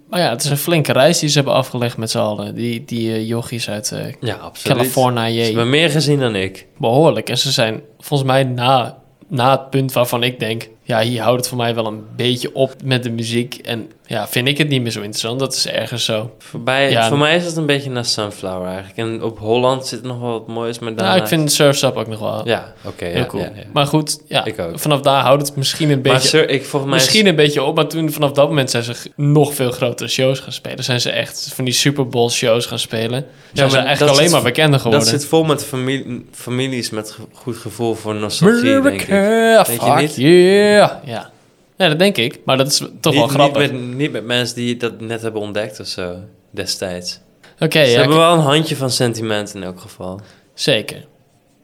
Maar ja, het is een flinke reis die ze hebben afgelegd met z'n allen. Die, die eh, jochies uit eh, Ja, absoluut. Californië. Ze hebben meer gezien dan ik. Behoorlijk. En ze zijn volgens mij na, na het punt waarvan ik denk... ja, hier houdt het voor mij wel een beetje op met de muziek. En ja, vind ik het niet meer zo interessant. Dat is ergens zo. Voorbij, Ja. Voor mij is het een beetje naar Sunflower eigenlijk. En op Holland zit nog wel wat moois, maar daarna... Nou, ik vind Surf's Up ook nog wel Ja, oké. heel ja, cool. ja. Maar goed, ja, Ik ook. vanaf daar houdt het misschien een beetje... Maar Sur- ik, volgens mij is- Misschien een beetje op, maar toen vanaf dat moment zijn ze nog veel grotere shows gaan spelen. Zijn ze echt van die Super Bowl shows gaan spelen. Zijn ze eigenlijk alleen zit- maar bekender geworden. Dat zit vol met familie, families met goed gevoel voor nostalgie, denk ik. America, Denk je niet? yeah. Ja. ja, dat denk ik. Maar dat is toch wel grappig. Niet met, niet met mensen die dat net hebben ontdekt of zo, destijds. Oké, Ze ja, hebben wel een handje van sentiment in elk geval. zeker.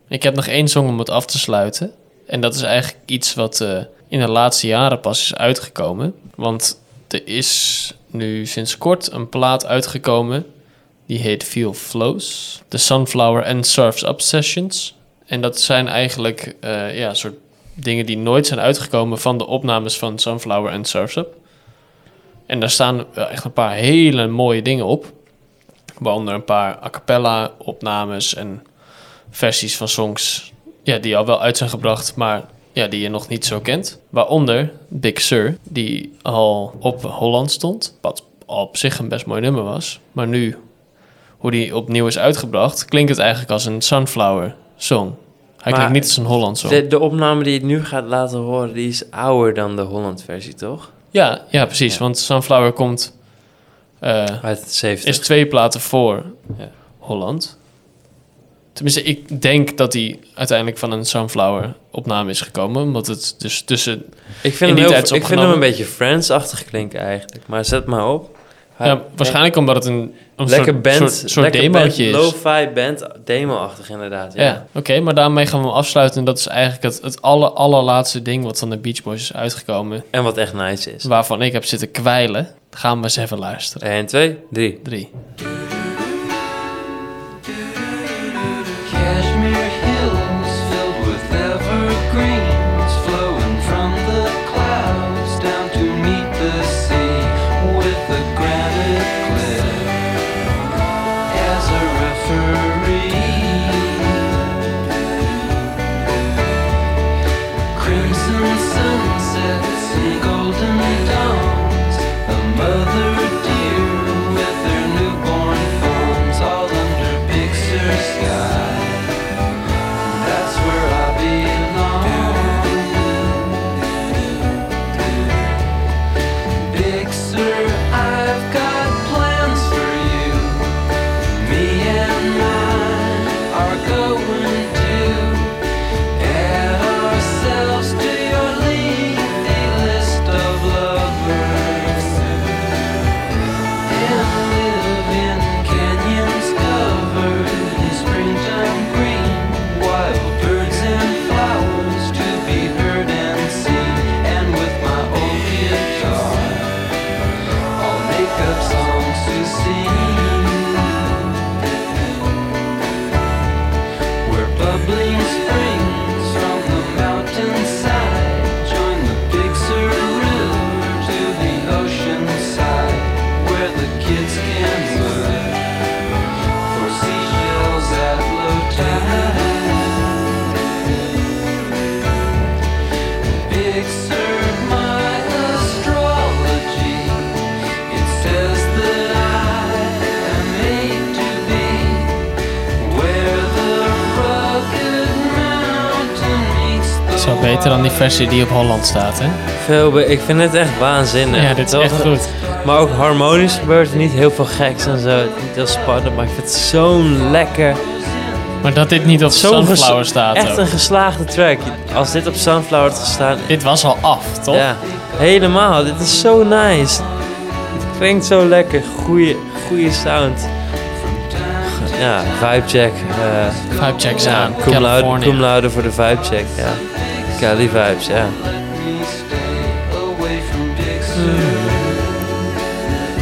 Ik heb nog één song om het af te sluiten. En dat is eigenlijk iets wat eh, in de laatste jaren pas is uitgekomen. Want er is nu sinds kort een plaat uitgekomen. Die heet Feel Flows. The Sunflower and Surf's Up Sessions. En dat zijn eigenlijk eh, ja, soort dingen die nooit zijn uitgekomen van de opnames van Sunflower and Surf's Up. En daar staan echt een paar hele mooie dingen op. Waaronder een paar a cappella opnames en versies van songs ja, die al wel uit zijn gebracht, maar ja, die je nog niet zo kent. Waaronder Big Sur, die al op Holland stond, wat al op zich een best mooi nummer was. Maar nu, hoe die opnieuw is uitgebracht, klinkt het eigenlijk als een Sunflower song. Hij Maar klinkt niet als een Holland song. De, de opname die je nu gaat laten horen, die is ouder dan de Holland-versie, toch? Ja, ja, precies, want Sunflower komt... eh, Uit de 70. is twee platen voor Ja. Holland. Tenminste, ik denk dat hij uiteindelijk van een Sunflower opname is gekomen. Omdat het dus tussen... Ik in vind, hem, heel, ik vind hem een beetje Friends-achtig klinken eigenlijk. Maar zet maar op. Ja, waarschijnlijk omdat het een, een lekker soort, band, soort, soort lekker demootje band, is. Lo-fi band, demo-achtig inderdaad. Ja. Ja, oké, maar daarmee gaan we hem afsluiten. En dat is eigenlijk het, het aller, allerlaatste ding wat van de Beach Boys is uitgekomen. En wat echt nice is. Waarvan ik heb zitten kwijlen. Gaan we eens even luisteren. 1, 2, 3. 3. Beter dan die versie die op Holland staat, hè? Veel ik vind het echt waanzinnig. Ja, dit is echt goed. Maar ook harmonisch gebeurt er niet heel veel geks en zo. Niet heel spannend, maar ik vind het zo'n lekker... Maar dat dit niet op Sunflower staat Echt ook. een geslaagde track. Als dit op Sunflower had gestaan... Dit was al af, toch? Ja, helemaal. Dit is zo nice. Het klinkt zo lekker. Goeie, goeie sound. Ja, vibe check. eh Vibe checks ja, aan. Cum laude, voor de vibe check, ja. Cali vibes, ja.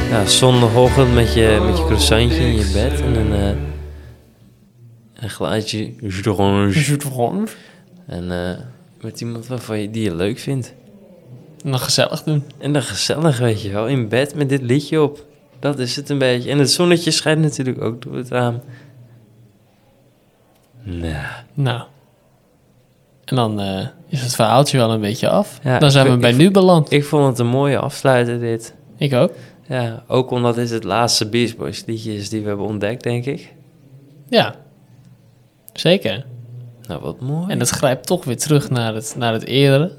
Ja, zondagochtend met je, met je croissantje in je bed en een, eh, een glaasje jus d'orange. Jus d'orange. En eh, met iemand waarvan je, die je leuk vindt. En dan gezellig doen. En dan gezellig, weet je wel, in bed met dit liedje op. Dat is het een beetje. En het zonnetje schijnt natuurlijk ook door het raam. Nou, Nou. En dan eh, is het verhaaltje wel een beetje af. Ja, dan zijn ik- we bij ik- nu beland. ik vond het een mooie afsluiter dit. Ik ook. Ja, ook omdat dit het laatste Beast Boys liedje is die we hebben ontdekt, denk ik. Ja. Zeker. Nou, wat mooi. En het grijpt toch weer terug naar het, naar het eerdere.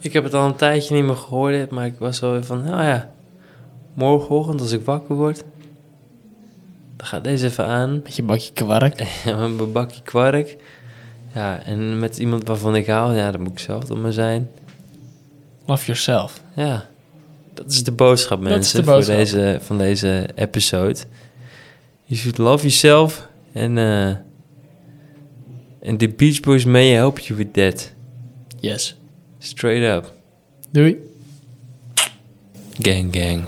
Ik heb het al een tijdje niet meer gehoord, maar ik was wel weer van, nou ja, morgenochtend als ik wakker word, dan gaat deze even aan. Met je bakje kwark. Ja, met mijn bakje kwark. Ja, en met iemand waarvan ik hou, ja, dan moet ik zelf dan maar zijn. Love yourself. Ja, dat is de boodschap, Dat is mensen, de voor deze, van deze episode. You should love yourself en eh en the Beach Boys may help you with that. Yes. Straight up. Doei. Gang, gang.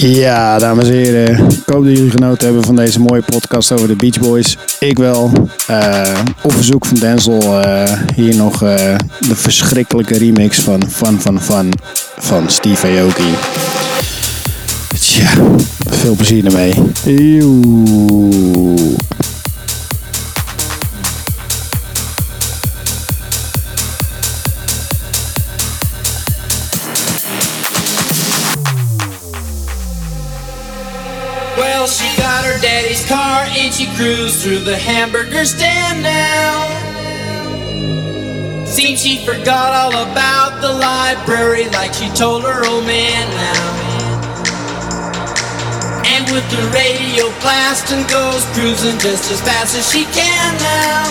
Ja, dames en heren. Ik hoop dat jullie genoten hebben van deze mooie podcast over de Beach Boys. Ik wel. Eh, op verzoek van Denzel eh, hier nog eh, de verschrikkelijke remix van Fun Fun Fun van Steve Aoki. Tja, veel plezier ermee. Eeuw. She cruised through the hamburger stand now. Seems she forgot all about the library like she told her old man now. And with the radio blasting goes cruising just as fast as she can now.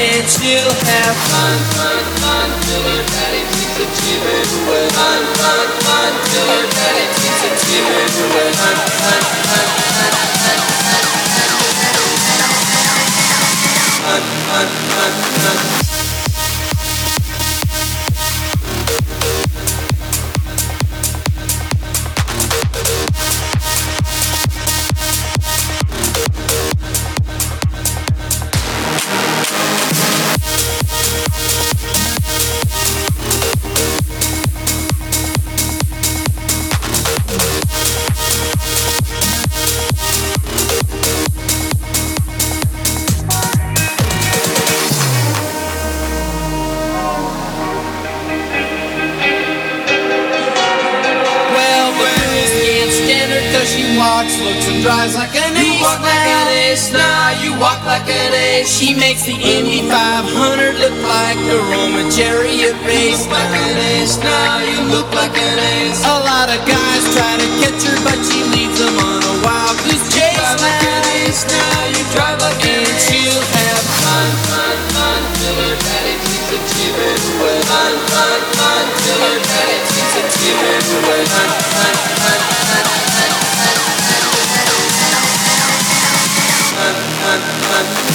And she'll have fun, fun, fun till her daddy takes a chip away. Fun, fun, fun till her daddy takes a chip away. Fun, fun, fun, fun, fun, Thank you. Stand she walks, looks and drives like an ace. You walk like an ace now, you walk like an ace. She makes the Indy 500 look like a Roman chariot race. Look Like an ace now, you look like an ace. A lot of guys try to catch her, but she leads them on a wild goose chase. You drive like an ace now, you drive like an ace. She'll have fun, fun, fun till her daddy takes a chip away. Fun, fun, fun till her daddy takes a chip away. Fun, fun, fun, fun. run, run.